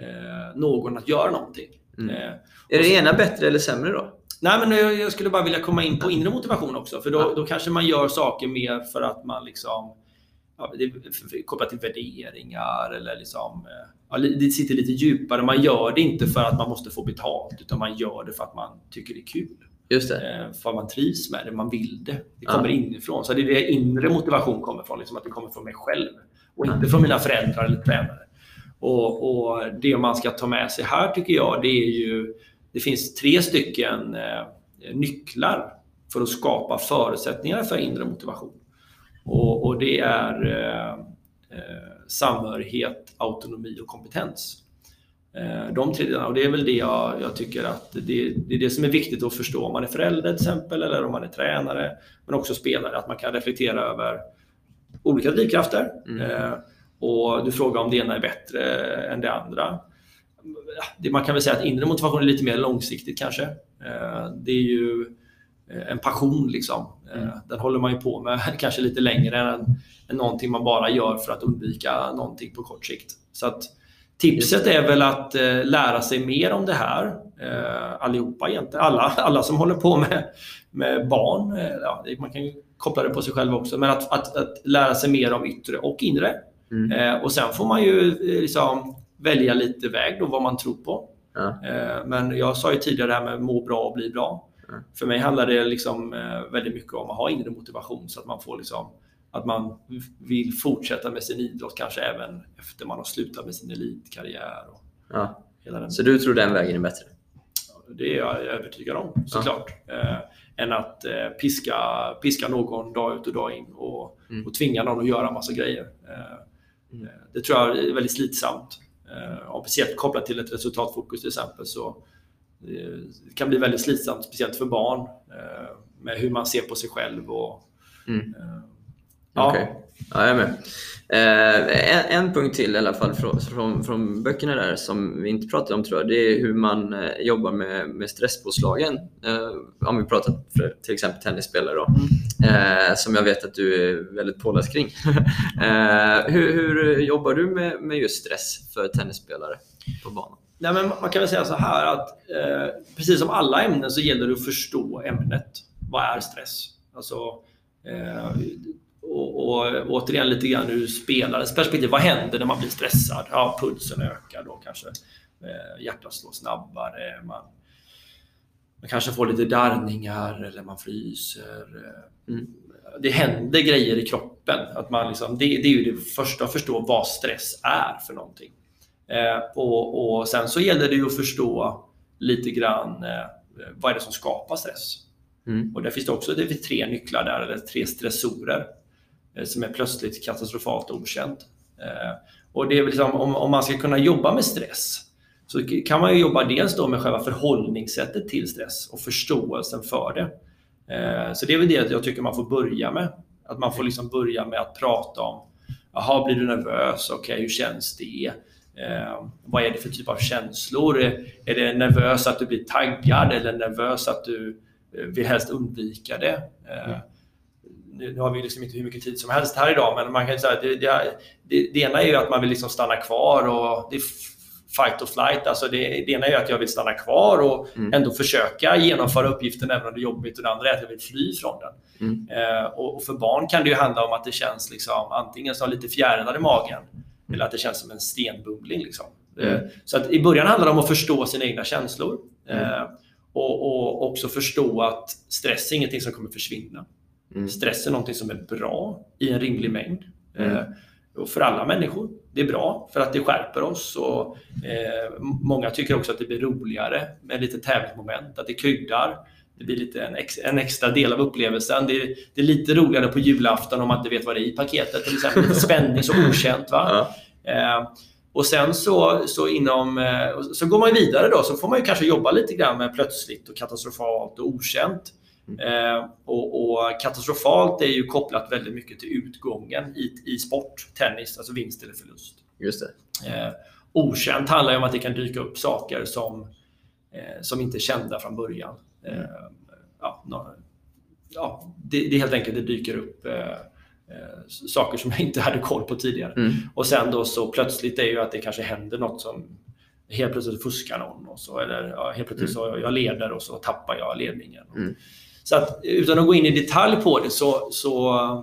[SPEAKER 3] eh, någon att göra någonting.
[SPEAKER 4] Mm.
[SPEAKER 3] Eh,
[SPEAKER 4] Är det ena bättre eller sämre då?
[SPEAKER 3] Nej, men jag, jag skulle bara vilja komma in på inre motivation också. För då,
[SPEAKER 4] Ja.
[SPEAKER 3] då kanske man gör saker mer för att man liksom ja, kopplat till värderingar eller liksom, eh, ja, det sitter lite djupare. Man gör det inte för att man måste få betalt utan man gör det för att man tycker det är kul.
[SPEAKER 4] Just det.
[SPEAKER 3] Eh, för man trivs med det, man vill det. Det
[SPEAKER 4] Ja.
[SPEAKER 3] kommer inifrån. Så det är det inre motivation kommer från, liksom att det kommer från mig själv och
[SPEAKER 4] Ja.
[SPEAKER 3] inte från mina föräldrar eller tränare. Och, och det man ska ta med sig här tycker jag, det är ju det finns tre stycken eh, nycklar för att skapa förutsättningar för inre motivation. Och, och det är eh, eh, samhörighet, autonomi och kompetens. Eh, de tre delarna. Och det är väl det jag, jag tycker att det, det är det som är viktigt att förstå om man är förälder till exempel eller om man är tränare men också spelare. Att man kan reflektera över olika drivkrafter.
[SPEAKER 4] Mm.
[SPEAKER 3] Eh, och du frågar om det ena är bättre än det andra. Det, man kan väl säga att inre motivation är lite mer långsiktigt kanske. Eh, det är ju en passion liksom.
[SPEAKER 4] Mm.
[SPEAKER 3] Den håller man ju på med kanske lite längre än, än någonting man bara gör för att undvika någonting på kort sikt. Så att tipset är väl att eh, lära sig mer om det här. Eh, allihopa egentligen. Alla, alla som håller på med, med barn. Eh, ja, man kan ju koppla det på sig själv också. Men att, att, att lära sig mer om yttre och inre.
[SPEAKER 4] Mm.
[SPEAKER 3] Och sen får man ju liksom välja lite väg då, vad man tror på.
[SPEAKER 4] Ja.
[SPEAKER 3] Men jag sa ju tidigare det här med må bra och bli bra.
[SPEAKER 4] Mm.
[SPEAKER 3] För mig handlar det liksom väldigt mycket om att ha inre motivation så att man får liksom att man vill fortsätta med sin idrott kanske även efter man har slutat med sin elitkarriär. Och
[SPEAKER 4] Ja.
[SPEAKER 3] den.
[SPEAKER 4] Så du tror den vägen är bättre?
[SPEAKER 3] Det är jag övertygad om såklart. Eh, än att eh, piska, piska någon dag ut och dag in och,
[SPEAKER 4] Mm.
[SPEAKER 3] och tvinga någon att göra massa grejer. Eh,
[SPEAKER 4] Mm.
[SPEAKER 3] eh, Det tror jag är väldigt slitsamt. Eh, speciellt kopplat till ett resultatfokus till exempel så eh, det kan bli väldigt slitsamt, speciellt för barn eh, med hur man ser på sig själv. Och,
[SPEAKER 4] Mm.
[SPEAKER 3] Ja,
[SPEAKER 4] Okej. Ja, jag är med. Eh, en, en punkt till i alla fall från, från, från böckerna där som vi inte pratade om tror jag. Det är hur man eh, jobbar med, med stresspåslagen. Eh, om vi pratar för till exempel tennisspelare då. Eh, som jag vet att du är väldigt påläst kring. eh, hur, hur jobbar du med, med just stress för tennisspelare på banan?
[SPEAKER 3] Nej, men man kan väl säga så här att eh, precis som alla ämnen så gäller det att förstå ämnet. Vad är stress? Alltså, och, och återigen lite grann ur spelarens perspektiv. Vad händer när man blir stressad? Ja, pulsen ökar då kanske. Eh, hjärtat slår snabbare. Man, man kanske får lite darrningar eller man fryser. eh,
[SPEAKER 4] Mm.
[SPEAKER 3] Det händer grejer i kroppen. Att man liksom, det, det är ju det första att förstå vad stress är för någonting. Eh, och, och sen så gäller det ju att förstå lite grann eh, vad är det som skapar stress.
[SPEAKER 4] Mm.
[SPEAKER 3] Och där finns det också det finns tre nycklar där, eller tre stressorer Eh, som är plötsligt katastrofalt okänd. Eh, och det är liksom, om, om man ska kunna jobba med stress så kan man ju jobba dels då med själva förhållningssättet till stress och förståelsen för det. Eh, så det är väl det jag tycker man får börja med. Att man får liksom börja med att prata om Jaha, blir du nervös? Okej, hur känns det? Eh, vad är det för typ av känslor? Är, det nervös att du blir taggad eller nervös att du vill helst undvika det? Eh, mm nu, har vi liksom inte hur mycket tid som helst här idag, men man kan säga att det, det, det, ena är ju att man vill liksom stanna kvar och det är fight or flight. Alltså det, det ena är att jag vill stanna kvar och
[SPEAKER 4] Mm.
[SPEAKER 3] ändå försöka genomföra uppgiften även om det är jobbigt och det andra är att jag vill fly från den.
[SPEAKER 4] Mm.
[SPEAKER 3] Eh, och, och för barn kan det ju handla om att det känns liksom, antingen som lite fjärilar i magen eller att det känns som en stenbubbling. Liksom.
[SPEAKER 4] Mm.
[SPEAKER 3] Eh, så att i början handlar det om att förstå sina egna känslor
[SPEAKER 4] Mm.
[SPEAKER 3] eh, och, och också förstå att stress är ingenting som kommer försvinna.
[SPEAKER 4] Mm.
[SPEAKER 3] Stress är någonting som är bra i en rimlig mängd.
[SPEAKER 4] Mm.
[SPEAKER 3] Eh, och för alla människor. Det är bra för att det skärper oss och eh, många tycker också att det blir roligare med lite tävlingsmoment, att det kryddar. Det blir lite en, ex, en extra del av upplevelsen. Det är, det är, lite roligare på julafton om man inte vet vad det är i paketet. Till exempel lite spänning, så okänt. Va? Ja. Eh, och sen så, så inom, eh, så går man vidare då, så får man ju kanske jobba lite grann med plötsligt och katastrofalt och okänt. Eh, och, och, katastrofalt är ju kopplat väldigt mycket till utgången i, i sport, tennis, alltså vinst eller förlust.
[SPEAKER 4] Just det.
[SPEAKER 3] Eh, okänt handlar ju om att det kan dyka upp saker som, eh, som inte är kända från början. Eh, ja, no, ja, det, det helt enkelt det dyker upp eh, eh, saker som jag inte hade koll på tidigare. Mm. Och sen då så plötsligt är ju att det kanske händer något som helt plötsligt fuskar någon och så, eller ja, helt plötsligt mm. så jag leder och så tappar jag ledningen. Mm. Så att utan att gå in i detalj på det så, så, eh,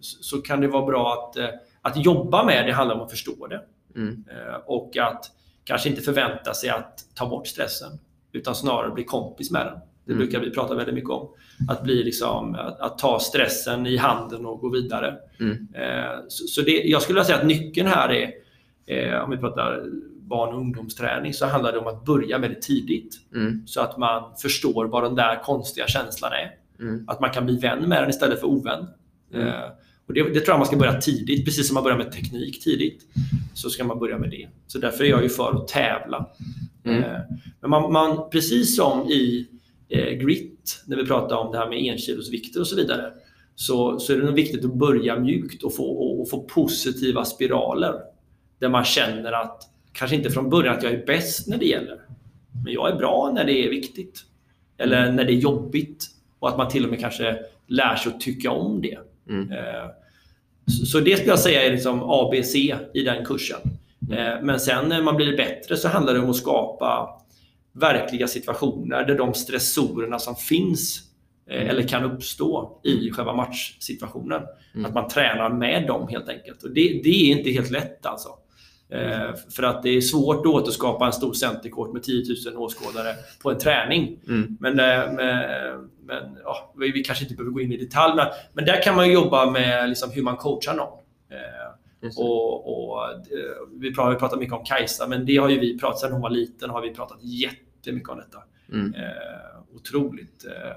[SPEAKER 3] så kan det vara bra att, eh, att jobba med det handlar om att förstå det. Mm. Eh, och att kanske inte förvänta sig att ta bort stressen utan snarare bli kompis med den. Det mm. brukar vi prata väldigt mycket om. Att, bli liksom, att, att ta stressen i handen och gå vidare. Mm. Så, så det, jag skulle vilja säga att nyckeln här är, om vi pratar barn och ungdomsträning så handlar det om att börja med det tidigt. Mm. Så att man förstår vad den där konstiga känslan är. Mm. Att man kan bli vän med den istället för ovän. Mm. Eh, och det, det, tror jag man ska börja tidigt. Precis som man börjar med teknik tidigt så ska man börja med det. Så därför är jag ju för att tävla. Mm. Eh, men man, man, precis som i eh, grit, när vi pratar om det här med enkilosvikter och så vidare, så, så är det nog viktigt att börja mjukt och få, och, och få positiva spiraler. Där man känner att kanske inte från början att jag är bäst när det gäller. Men jag är bra när det är viktigt. Eller mm. när det är jobbigt. Och att man till och med kanske lär sig att tycka om det. Mm. Eh, så det skulle jag säga är liksom ABC i den kursen. Mm. Eh, men sen när man blir bättre så handlar det om att skapa verkliga situationer där de stressorerna som finns eh, mm. eller kan uppstå i själva matchsituationen. Att man tränar med dem helt enkelt. Och det, det är inte helt lätt alltså. Eh, för att det är svårt att återskapa en stor centerkort med 10 000 åskådare på en träning. Mm. Men, eh, men ja, vi kanske inte behöver gå in i detalj, men, men där kan man jobba med liksom hur man coachar någon. Eh, och, och, vi pratar, vi pratar mycket om Kajsa, men det har ju vi pratat, sedan hon var liten har vi pratat jättemycket om detta. Mm. Eh, otroligt eh,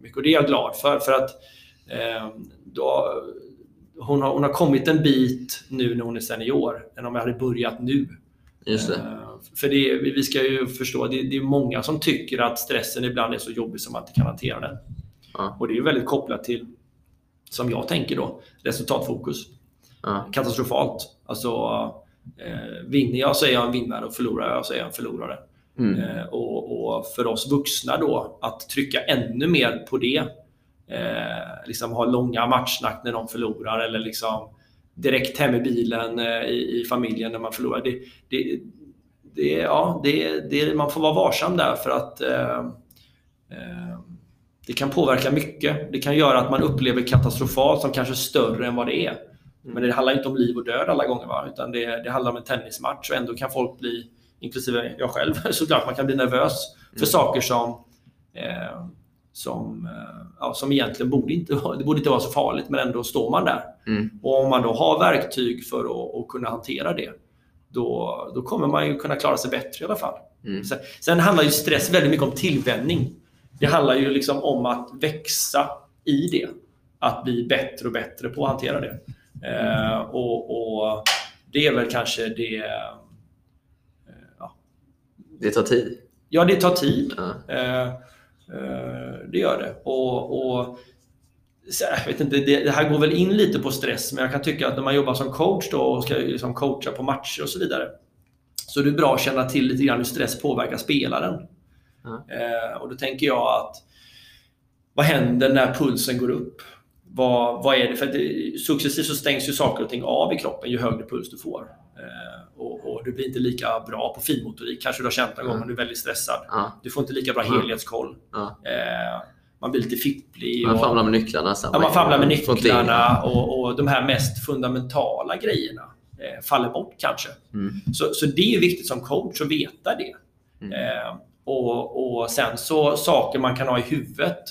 [SPEAKER 3] mycket och det är jag glad för. för att eh, då, hon har, hon har kommit en bit nu när hon är senior, än om jag hade börjat nu.
[SPEAKER 4] Just det.
[SPEAKER 3] Eh, för det, vi ska ju förstå, det, det är många som tycker att stressen ibland är så jobbig som man inte kan hantera den. Ja. Och det är väldigt kopplat till, som jag tänker då, resultatfokus. Ja. Katastrofalt. Alltså, eh, vinner jag så är jag en vinnare och förlorar jag så är jag en förlorare. Mm. Eh, och, och, för oss vuxna då, att trycka ännu mer på det eh, liksom ha långa matchsnack när de förlorar eller liksom direkt hem i bilen eh, i, i, familjen när man förlorar. Det, det, det, ja, det, det, man får vara varsam där för att eh, eh, det kan påverka mycket. Det kan göra att man upplever katastrofalt som kanske större än vad det är. Men det handlar inte om liv och död alla gånger, va? utan det, det handlar om en tennismatch och ändå kan folk bli, inklusive jag själv såklart, man kan bli nervös för mm. saker som eh, som, eh, ja, som egentligen borde inte, det borde inte vara så farligt, men ändå står man där. Mm. Och om man då har verktyg för att, att, kunna hantera det, då, då kommer man ju kunna klara sig bättre i alla fall. Mm. Sen, sen, handlar ju stress väldigt mycket om tillvänjning. Det handlar ju liksom om att växa i det. Att bli bättre och bättre på att hantera det. Mm. Eh, och, och, Det är väl kanske det... Eh,
[SPEAKER 4] ja. Det tar tid.
[SPEAKER 3] Ja, det tar tid. Eh, Eh, det gör det. Och, och jag vet inte, det, det, här går väl in lite på stress, men jag kan tycka att när man jobbar som coach då och ska liksom coacha på matcher och så vidare, så är det bra att känna till lite grann hur stress påverkar spelaren. Mm. Eh, och då tänker jag att vad händer när pulsen går upp? Vad, vad är det? För det, successivt så stängs ju saker och ting av i kroppen ju högre puls du får. Eh, och, och, du blir inte lika bra på finmotorik. Kanske du har känt någon gång om du är väldigt stressad. Ja. Du får inte lika bra helhetskoll. Ja. Eh, man blir lite fipplig.
[SPEAKER 4] Man famlar med nycklarna.
[SPEAKER 3] Ja, man famlar med nycklarna och, och de här mest fundamentala grejerna eh, faller bort kanske. Mm. Så, så det är viktigt som coach att veta det. Mm. Eh, och, och sen så saker man kan ha i huvudet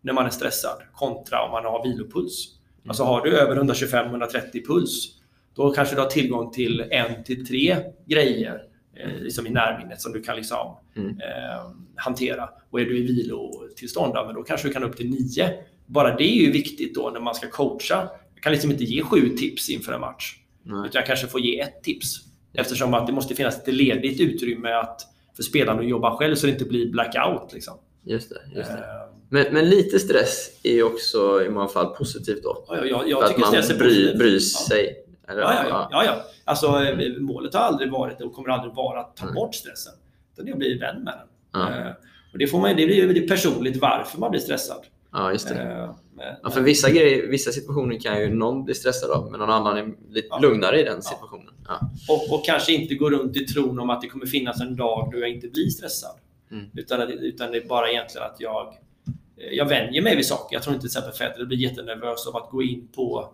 [SPEAKER 3] när man är stressad kontra om man har vilopuls. Mm. Alltså har du över 125-130 puls Då kanske du har tillgång till en till tre grejer eh, liksom i närminnet som du kan liksom,
[SPEAKER 4] Mm.
[SPEAKER 3] eh, hantera. Och är du i vilotillstånd, men då kanske du kan upp till nio. Bara det är ju viktigt då när man ska coacha. Jag kan liksom inte ge sju tips inför en match.
[SPEAKER 4] Nej.
[SPEAKER 3] Utan jag kanske får ge ett tips. Eftersom att det måste finnas ett ledigt utrymme att, för spelarna att jobba själv så det inte blir blackout. Liksom.
[SPEAKER 4] Just det. Just det.
[SPEAKER 3] Eh,
[SPEAKER 4] Men, men lite stress är ju också i många fall positivt då.
[SPEAKER 3] ja, jag, jag
[SPEAKER 4] för att man
[SPEAKER 3] stress är
[SPEAKER 4] bry,
[SPEAKER 3] positivt.
[SPEAKER 4] bryr
[SPEAKER 3] Ja.
[SPEAKER 4] Eller,
[SPEAKER 3] Ja, ja, ja. ja. Alltså, målet har aldrig varit och kommer aldrig vara att ta
[SPEAKER 4] Nej.
[SPEAKER 3] bort stressen. Utan det är att bli vän med den.
[SPEAKER 4] Ja.
[SPEAKER 3] Eh, Och det, får man, det blir ju personligt varför man blir stressad.
[SPEAKER 4] Ja, just det.
[SPEAKER 3] Eh, men-
[SPEAKER 4] Ja, för vissa, grejer, vissa situationer kan ju någon bli stressad av, men någon annan är lite
[SPEAKER 3] Ja.
[SPEAKER 4] lugnare i den situationen. Ja.
[SPEAKER 3] och, och kanske inte gå runt i tron om att det kommer finnas en dag då jag inte blir stressad.
[SPEAKER 4] Mm.
[SPEAKER 3] Utan, att- utan det är bara egentligen att jag, eh, jag vänjer mig vid saker. Jag tror inte till exempel Federer blir jättenervös av att gå in på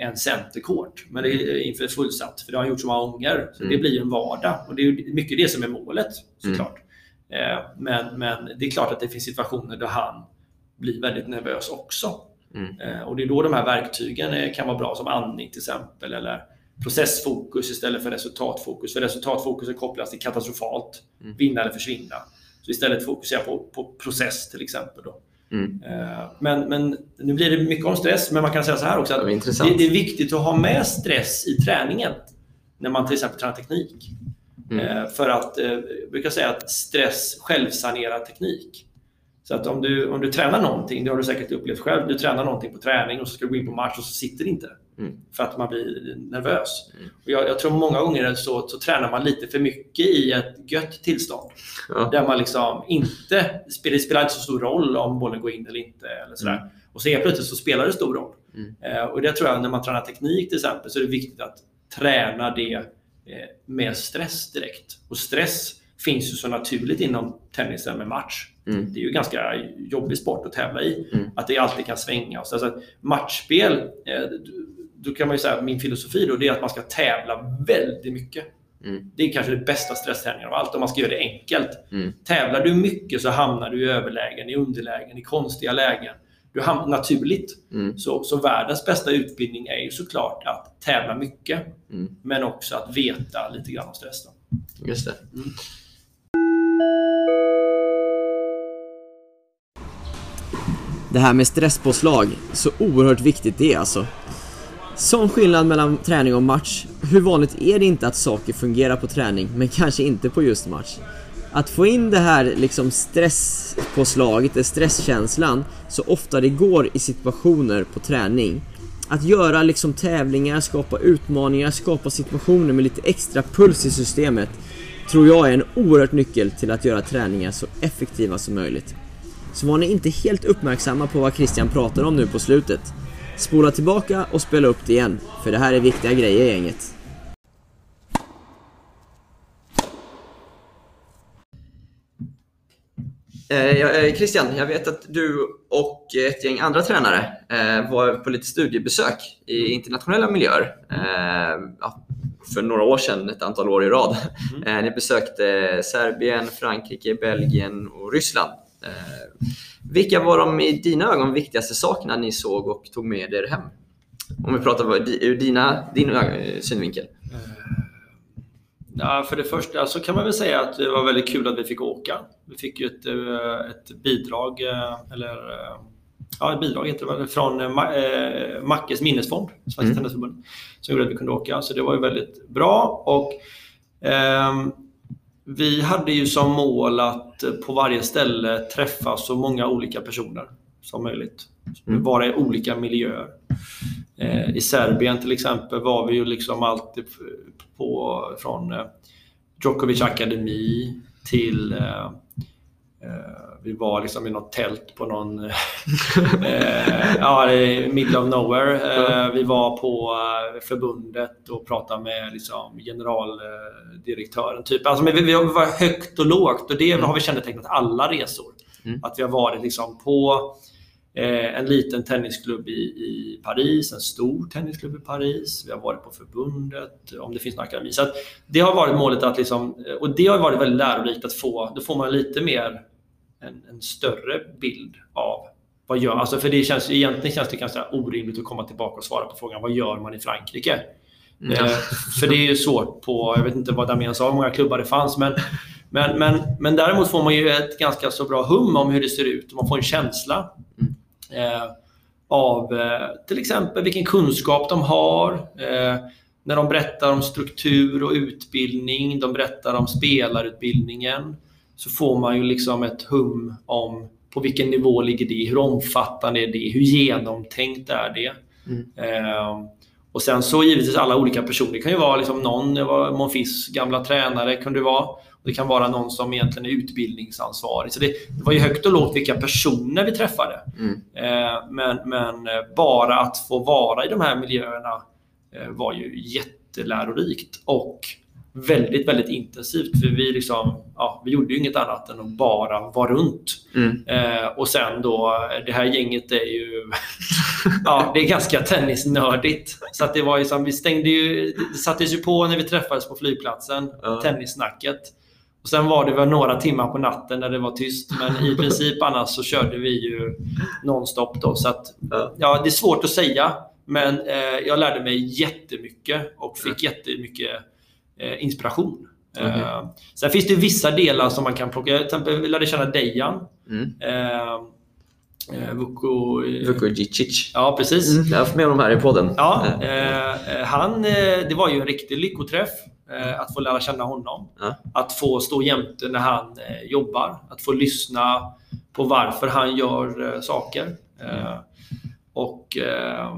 [SPEAKER 3] en centerkort men det är inför fullsatt, för det har han gjort så många gånger. Så
[SPEAKER 4] Mm.
[SPEAKER 3] Det blir en vardag och det är mycket det som är målet såklart. Eh, Men, men det är klart att det finns situationer där han blir väldigt nervös också.
[SPEAKER 4] Mm.
[SPEAKER 3] Eh, Och det är då de här verktygen eh, kan vara bra, som andning till exempel, eller processfokus istället för resultatfokus. För resultatfokus är kopplat till katastrofalt,
[SPEAKER 4] Mm.
[SPEAKER 3] vinna eller försvinna. Så istället fokusera på, på process till exempel. Då.
[SPEAKER 4] Mm.
[SPEAKER 3] Eh, Men, men nu blir det mycket om stress, men man kan säga så här också att det, det är viktigt att ha med stress i träningen när man till exempel tränar teknik.
[SPEAKER 4] Mm.
[SPEAKER 3] Eh, För att, eh, jag brukar säga att stress självsanerar teknik. Så att om du, om du tränar någonting, det har du säkert upplevt själv, du tränar någonting på träning och så ska du gå in på match och så sitter det inte.
[SPEAKER 4] Mm.
[SPEAKER 3] För att man blir nervös.
[SPEAKER 4] Mm.
[SPEAKER 3] Och jag, jag tror många gånger så, så tränar man lite för mycket i ett gött tillstånd.
[SPEAKER 4] Ja.
[SPEAKER 3] Där man liksom inte, det spelar inte så stor roll om bollen går in eller inte. Eller sådär.
[SPEAKER 4] Mm.
[SPEAKER 3] Och så helt plötsligt så spelar det stor roll.
[SPEAKER 4] Mm.
[SPEAKER 3] Eh, och det tror jag när man tränar teknik till exempel så är det viktigt att träna det eh, med stress direkt. Och stress finns ju så naturligt inom tennisen med match.
[SPEAKER 4] Mm.
[SPEAKER 3] Det är ju ganska jobbig sport att tävla i.
[SPEAKER 4] Mm.
[SPEAKER 3] Att det alltid kan svänga. Så alltså, matchspel, eh, då kan man ju säga att min filosofi då, det är att man ska tävla väldigt mycket.
[SPEAKER 4] Mm.
[SPEAKER 3] Det är kanske det bästa stressträningen av allt om man ska göra det enkelt.
[SPEAKER 4] Mm.
[SPEAKER 3] Tävlar du mycket så hamnar du i överlägen, i underlägen, i konstiga lägen. Du hamnar naturligt.
[SPEAKER 4] Mm.
[SPEAKER 3] Så, så världens bästa utbildning är ju såklart att tävla mycket,
[SPEAKER 4] Mm.
[SPEAKER 3] men också att veta lite grann om stress. Då.
[SPEAKER 4] Just det.
[SPEAKER 5] Det här med stresspåslag, så oerhört viktigt det är alltså. Som skillnad mellan träning och match, hur vanligt är det inte att saker fungerar på träning, men kanske inte på just match? Att få in det här liksom stresspåslaget, stresskänslan, så ofta det går i situationer på träning. Att göra liksom tävlingar, skapa utmaningar, skapa situationer med lite extra puls i systemet tror jag är en oerhört nyckel till att göra träningar så effektiva som möjligt. Så var ni inte helt uppmärksamma på vad Christian pratar om nu på slutet. Spola tillbaka och spela upp det igen, för det här är viktiga grejer gänget.
[SPEAKER 4] Eh, eh, Christian, jag vet att du och ett gäng andra tränare eh, var på lite studiebesök i internationella miljöer. För några år sedan, ett antal år i rad. Eh, ni besökte Serbien, Frankrike, Belgien och Ryssland. Eh, vilka var de i dina ögon viktigaste sakerna ni såg och tog med er hem? Om vi pratar ur dina, din eh, synvinkel.
[SPEAKER 3] Ja, för det första så kan man väl säga att det var väldigt kul att vi fick åka. Vi fick ju ett, eh, ett bidrag, eh, eller eh, ja, ett bidrag heter det från eh, Ma- eh, Mackes minnesfond, Svenska
[SPEAKER 4] Mm.
[SPEAKER 3] Tennisförbundet, som gjorde att vi kunde åka. Så det var ju väldigt bra. Och, ehm, vi hade ju som mål att eh, på varje ställe träffa så många olika personer som möjligt.
[SPEAKER 4] Mm.
[SPEAKER 3] Vara i olika miljöer. Eh, I Serbien till exempel var vi ju liksom alltid på, från eh, Djokovic akademi till eh, vi var liksom i något tält på någon eh, ja, middle of nowhere. Eh, vi var på eh, förbundet och pratade med liksom, generaldirektören. Typ. Alltså, vi, vi var högt och lågt och det har vi kännetecknat alla resor.
[SPEAKER 4] Mm.
[SPEAKER 3] Att vi har varit liksom på eh, en liten tennisklubb i, i Paris, en stor tennisklubb i Paris. Vi har varit på förbundet, om det finns någon akademi. Så det har varit målet att liksom, och det har varit väldigt lärorikt att få, då får man lite mer en, en större bild av vad gör, alltså för det känns, egentligen känns det ganska orimligt att komma tillbaka och svara på frågan vad gör man i Frankrike?
[SPEAKER 4] Ja.
[SPEAKER 3] Eh, för det är ju svårt på, jag vet inte vad Damian sa, hur många klubbar det fanns, men, men, men, men däremot får man ju ett ganska så bra hum om hur det ser ut. Man får en känsla eh, av eh, till exempel vilken kunskap de har. Eh, när de berättar om struktur och utbildning, de berättar om spelarutbildningen, så får man ju liksom ett hum om på vilken nivå ligger det, hur omfattande är det, hur genomtänkt är det? Eh, och sen så givetvis alla olika personer. Det kan ju vara liksom någon, Monfils gamla tränare, kunde det vara. Och det kan vara någon som egentligen är utbildningsansvarig. Så det, det var ju högt och lågt vilka personer vi träffade.
[SPEAKER 4] Mm.
[SPEAKER 3] Eh, men, men eh, bara att få vara i de här miljöerna eh, var ju jättelärorikt och väldigt, väldigt intensivt. För vi, liksom, ja, vi gjorde ju inget annat än att bara vara runt.
[SPEAKER 4] Mm.
[SPEAKER 3] Eh, och sen då, det här gänget är ju... ja, det är ganska tennisnördigt. Så att det var ju som, vi stängde ju... Det sattes ju på när vi träffades på flygplatsen,
[SPEAKER 4] Ja.
[SPEAKER 3] tennissnacket. Och sen var det väl några timmar på natten när det var tyst. Men i princip annars så körde vi ju nonstop då. Så att,
[SPEAKER 4] Ja.
[SPEAKER 3] det är svårt att säga. Men eh, jag lärde mig jättemycket och fick jättemycket eh, inspiration.
[SPEAKER 4] Okej.
[SPEAKER 3] Eh, sen finns det vissa delar som man kan plocka. Till exempel vi lärde känna Dejan.
[SPEAKER 4] Mm.
[SPEAKER 3] Eh, eh, Vuko...
[SPEAKER 4] Vukojic.
[SPEAKER 3] Ja, precis.
[SPEAKER 4] Mm. Jag har haft med honom här i podden.
[SPEAKER 3] Ja,
[SPEAKER 4] Eh,
[SPEAKER 3] eh, han, eh, det var ju en riktig lyckoträff eh, att få lära känna honom.
[SPEAKER 4] Ja.
[SPEAKER 3] Att få stå jämte när han eh, jobbar. Att få lyssna på varför han gör eh, saker. Eh, och eh,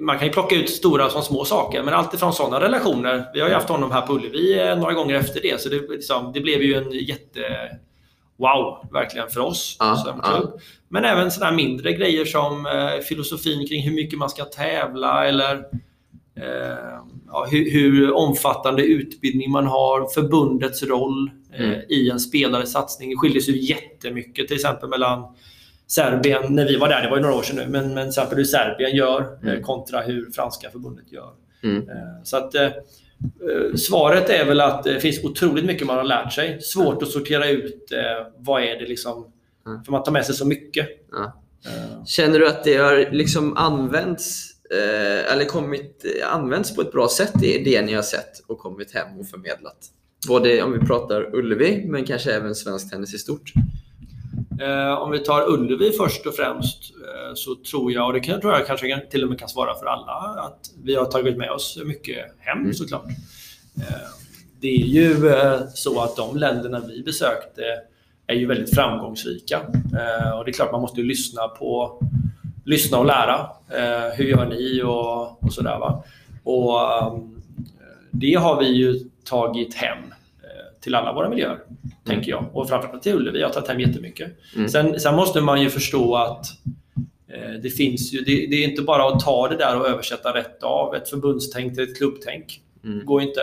[SPEAKER 3] Man kan ju plocka ut stora som små saker, men alltifrån sådana relationer. Vi har ju haft honom här på Ullevi eh, några gånger efter det, så det, liksom, det blev ju en jätte... Wow, verkligen för oss
[SPEAKER 4] Ja,
[SPEAKER 3] som klubb. Men även sådana mindre grejer som eh, filosofin kring hur mycket man ska tävla eller eh, ja, hur, hur omfattande utbildning man har, förbundets roll eh,
[SPEAKER 4] Mm.
[SPEAKER 3] i en spelares satsning. Det skiljer sig jättemycket till exempel mellan Serbien, när vi var där, det var ju några år sedan nu, men, men till exempel hur Serbien gör eh,
[SPEAKER 4] Mm.
[SPEAKER 3] kontra hur franska förbundet gör.
[SPEAKER 4] Mm.
[SPEAKER 3] Eh, Så att eh, svaret är väl att det finns otroligt mycket man har lärt sig. Svårt att sortera ut vad är det liksom,
[SPEAKER 4] Mm.
[SPEAKER 3] för man tar med sig så mycket.
[SPEAKER 4] Ja. Känner du att det har liksom använts eller kommit, använts på ett bra sätt det, det ni har sett och kommit hem och förmedlat? Både om vi pratar Ullevi men kanske även svensk tennis i stort.
[SPEAKER 3] Eh, om vi tar Ullevi först och främst eh, så tror jag, och det kan, tror jag kanske kan- till och med kan svara för alla, att vi har tagit med oss mycket hem
[SPEAKER 4] Mm.
[SPEAKER 3] såklart. Eh, det är ju så att de länderna vi besökte är ju väldigt framgångsrika. Och det är klart man måste lyssna på lyssna och lära. Hur gör ni och, och sådär. Va? Och ehm, det har vi ju tagit hem till alla våra miljöer, tänker jag. Och framförallt till Ullevi. Jag har tagit hem jättemycket.
[SPEAKER 4] Mm.
[SPEAKER 3] Sen, sen måste man ju förstå att eh, det finns ju, det, det är inte bara att ta det där och översätta rätt av. Ett förbundstänk till ett klubbtänk.
[SPEAKER 4] Mm.
[SPEAKER 3] Det går inte.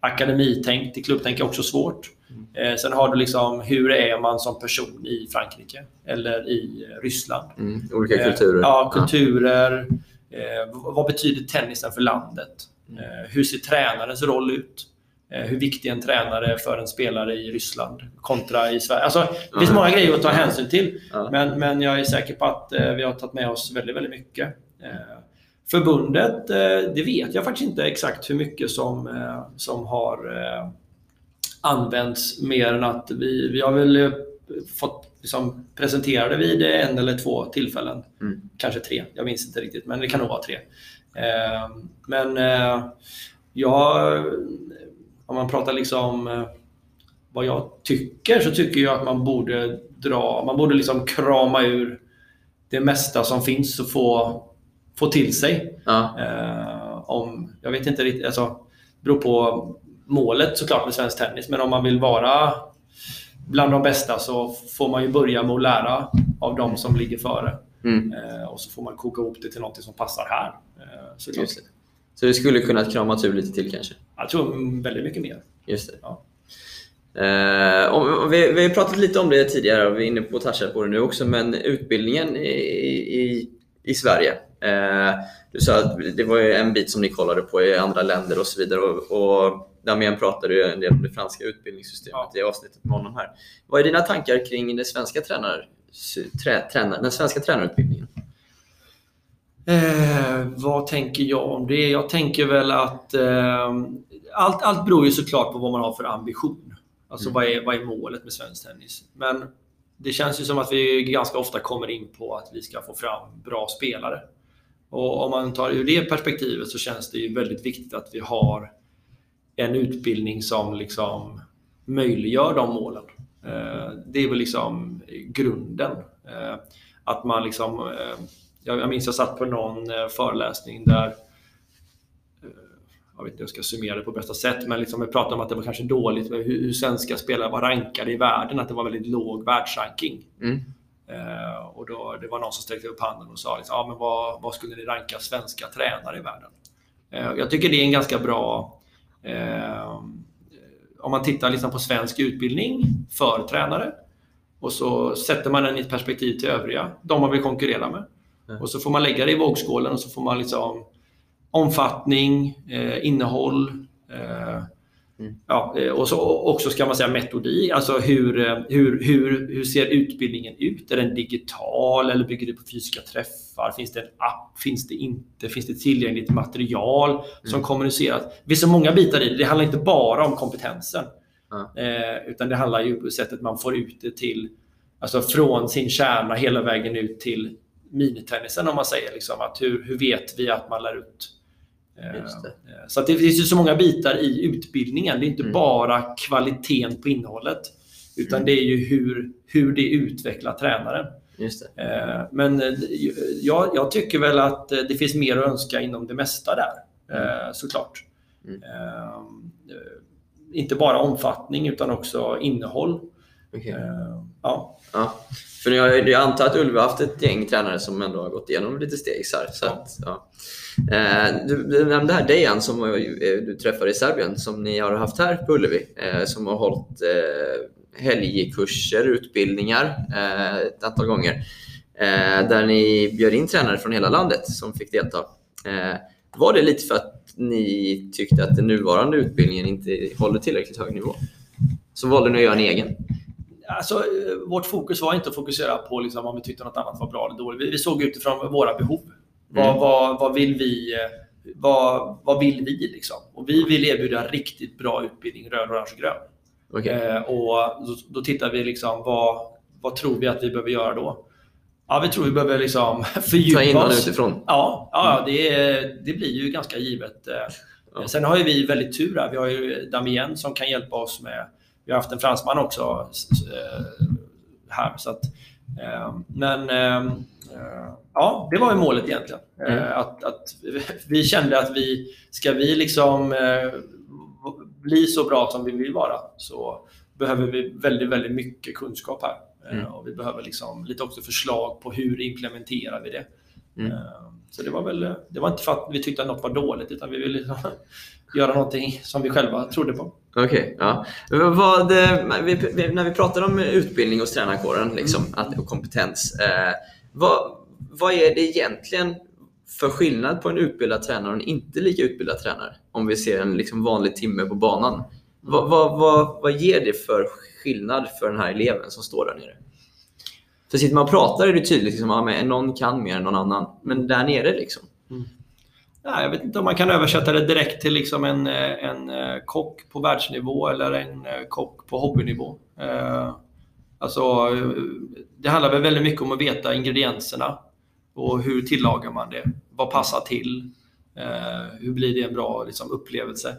[SPEAKER 3] Akademitänk till klubbtänk är också svårt. Eh, sen har du liksom, hur är man som person i Frankrike eller i eh, Ryssland?
[SPEAKER 4] Mm. Olika kulturer.
[SPEAKER 3] Eh, Ja, kulturer. Eh, vad- betyder tennisen för landet?
[SPEAKER 4] Mm.
[SPEAKER 3] Hur ser tränarens roll ut? Eh, hur viktig en tränare är för en spelare i Ryssland kontra i Sverige. Alltså, det finns många grejer att ta hänsyn till. Men, men jag är säker på att eh, vi har tagit med oss väldigt, väldigt mycket. Eh, förbundet, det vet jag faktiskt inte exakt hur mycket som, som har använts mer än att vi, vi har väl fått liksom, presentera det vid en eller två tillfällen.
[SPEAKER 4] Mm.
[SPEAKER 3] Kanske tre, jag minns inte riktigt, men det kan nog vara tre. Men jag, om man pratar liksom eh, vad jag tycker så tycker jag att man borde dra, man borde liksom krama ur det mesta som finns och få, få till sig.
[SPEAKER 4] Ja.
[SPEAKER 3] Eh, om, jag vet inte riktigt, alltså, det beror på målet såklart med svensk tennis, men om man vill vara bland de bästa så får man ju börja med att lära av de som ligger före.
[SPEAKER 4] Mm.
[SPEAKER 3] Eh, och så får man koka ihop det till något som passar här. Eh, såklart.
[SPEAKER 4] Så det skulle kunnat kramas ur lite till kanske?
[SPEAKER 3] Jag tror väldigt mycket mer.
[SPEAKER 4] Just det.
[SPEAKER 3] Ja.
[SPEAKER 4] Eh, om, vi, vi har pratat lite om det tidigare och vi är inne på att toucha på det nu också, men utbildningen i, i, i Sverige. Eh, du sa att det var en bit som ni kollade på i andra länder och så vidare. Och, och Damien pratade ju en del om det franska utbildningssystemet
[SPEAKER 3] Ja.
[SPEAKER 4] i avsnittet med honom här. Vad är dina tankar kring det svenska tränar, trä, tränar, den svenska tränarutbildningen?
[SPEAKER 3] Eh, vad tänker jag om det? Jag tänker väl att eh, allt, allt beror ju såklart på vad man har för ambition. Alltså
[SPEAKER 4] Mm.
[SPEAKER 3] vad, är, vad är målet med svensk tennis? Men det känns ju som att vi ganska ofta kommer in på att vi ska få fram bra spelare. Och om man tar ur det perspektivet så känns det ju väldigt viktigt att vi har en utbildning som liksom möjliggör de målen. Eh, Det är väl liksom grunden. Eh, Att man liksom... Jag jag minns jag satt på någon eh, föreläsning där eh, jag vet inte hur jag ska summera det på bästa sätt, men liksom vi pratade om att det var kanske dåligt hur, hur svenska spelare var rankade i världen, att det var väldigt låg världsranking.
[SPEAKER 4] Mm.
[SPEAKER 3] Eh, och då, det var någon som sträckte upp handen och sa liksom, ah, men vad, vad skulle ni ranka svenska tränare i världen? Eh, jag tycker det är en ganska bra... Eh, om man tittar liksom på svensk utbildning för tränare och så sätter man den i ett perspektiv till övriga, de man vill konkurrera med.
[SPEAKER 4] Mm.
[SPEAKER 3] Och så får man lägga det i vågskålen och så får man liksom omfattning, eh, innehåll, eh,
[SPEAKER 4] Mm.
[SPEAKER 3] ja, eh, och så också ska man säga metodik. Alltså hur, eh, hur, hur, hur ser utbildningen ut? Är den digital eller bygger det på fysiska träffar? Finns det en app? Finns det inte? Finns det tillgängligt material som kommuniceras? Det finns så många bitar i det. Det handlar inte bara om kompetensen.
[SPEAKER 4] Ja.
[SPEAKER 3] Eh, utan det handlar ju om sättet man får ut det till, alltså från sin kärna hela vägen ut till minitennisen om man säger. Liksom, att hur, hur vet vi att man lär ut? Eh,
[SPEAKER 4] det.
[SPEAKER 3] eh, Så det finns ju så många bitar i utbildningen. Det är inte
[SPEAKER 4] Mm.
[SPEAKER 3] bara kvaliteten på innehållet. Utan
[SPEAKER 4] Mm.
[SPEAKER 3] det är ju hur, hur det utvecklar tränaren. Eh, Men jag, jag tycker väl att det finns mer att önska inom det mesta där. eh, Såklart.
[SPEAKER 4] Mm.
[SPEAKER 3] Eh, eh, Inte bara omfattning utan också innehåll.
[SPEAKER 4] Okej.
[SPEAKER 3] Eh, Ja.
[SPEAKER 4] Ja. För jag, jag antar att Ulve har haft ett gäng tränare som ändå har gått igenom lite steg. Så, här, så att, ja. eh, du, du nämnde här Dejan som eh, du träffade i Serbien som ni har haft här på Ullevi. Eh, som har hållit eh, helgkurser, utbildningar eh, ett antal gånger. Där ni bjöd in tränare från hela landet som fick delta. Var det lite för att ni tyckte att den nuvarande utbildningen inte håller tillräckligt hög nivå? Så valde ni att göra en egen?
[SPEAKER 3] Alltså, eh, vårt fokus var inte att fokusera på liksom, om vi tyckte något annat var bra eller dåligt. Vi, vi såg utifrån våra behov. Vad,
[SPEAKER 4] Mm.
[SPEAKER 3] vad, vad vill vi? eh, Vad, vad vill vi? Liksom? Och vi vill erbjuda riktigt bra utbildning röd, orange och grön.
[SPEAKER 4] Okej.
[SPEAKER 3] Eh, och då, då tittar vi liksom vad, vad tror vi att vi behöver göra då? Ja, vi tror vi behöver liksom fördjupa
[SPEAKER 4] Ta in
[SPEAKER 3] oss.
[SPEAKER 4] utifrån.
[SPEAKER 3] Ja, ja det, är- det blir ju ganska givet. Eh,
[SPEAKER 4] Ja.
[SPEAKER 3] Sen har ju vi väldigt tur här. Vi har ju Damien som kan hjälpa oss med... Vi har haft en fransman också eh, här. Så att, eh, men eh, ja, det var ju målet egentligen.
[SPEAKER 4] Mm.
[SPEAKER 3] Att, att vi kände att vi, ska vi liksom bli så bra som vi vill vara så behöver vi väldigt, väldigt mycket kunskap här.
[SPEAKER 4] Mm.
[SPEAKER 3] Och vi behöver liksom lite också förslag på hur implementerar vi det.
[SPEAKER 4] Mm.
[SPEAKER 3] Så det var väl, det var inte för att vi tyckte att något var dåligt utan vi ville liksom göra någonting som vi själva trodde på.
[SPEAKER 4] Okej, ja. Vad, eh, vi, när vi pratar om utbildning hos tränarkåren liksom, att, och kompetens. Eh, vad, vad är det egentligen för skillnad på en utbildad tränare och en inte lika utbildad tränare? Om vi ser en liksom, vanlig timme på banan. Vad, vad, vad, vad ger det för skillnad för den här eleven som står där nere? För sitter man och pratar är det tydligt liksom, att någon kan mer än någon annan. Men där nere liksom.
[SPEAKER 3] Ja, jag vet inte om man kan översätta det direkt till liksom en, eh, en eh, kock på världsnivå eller en eh, kock på hobbynivå. Eh, Alltså, det handlar väl väldigt mycket om att veta ingredienserna och hur tillagar man det? Vad passar till? Eh, Hur blir det en bra liksom, upplevelse?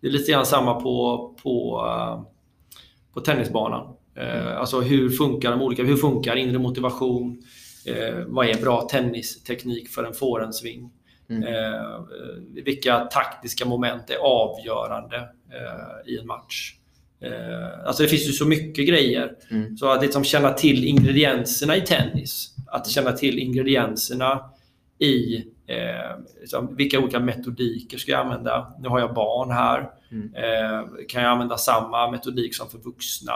[SPEAKER 3] Det är lite grann samma på, på, på tennisbanan. Eh, Alltså hur funkar de olika? Hur funkar inre motivation? Eh, Vad är bra tennisteknik för en forehandsving?
[SPEAKER 4] Mm.
[SPEAKER 3] Eh, vilka taktiska moment är avgörande eh, i en match? Eh, alltså det finns ju så mycket grejer.
[SPEAKER 4] Mm.
[SPEAKER 3] Så att liksom känna till ingredienserna i tennis, att känna till ingredienserna i eh, liksom, vilka olika metodiker ska jag använda? Nu har jag barn här.
[SPEAKER 4] Mm.
[SPEAKER 3] Eh, kan jag använda samma metodik som för vuxna?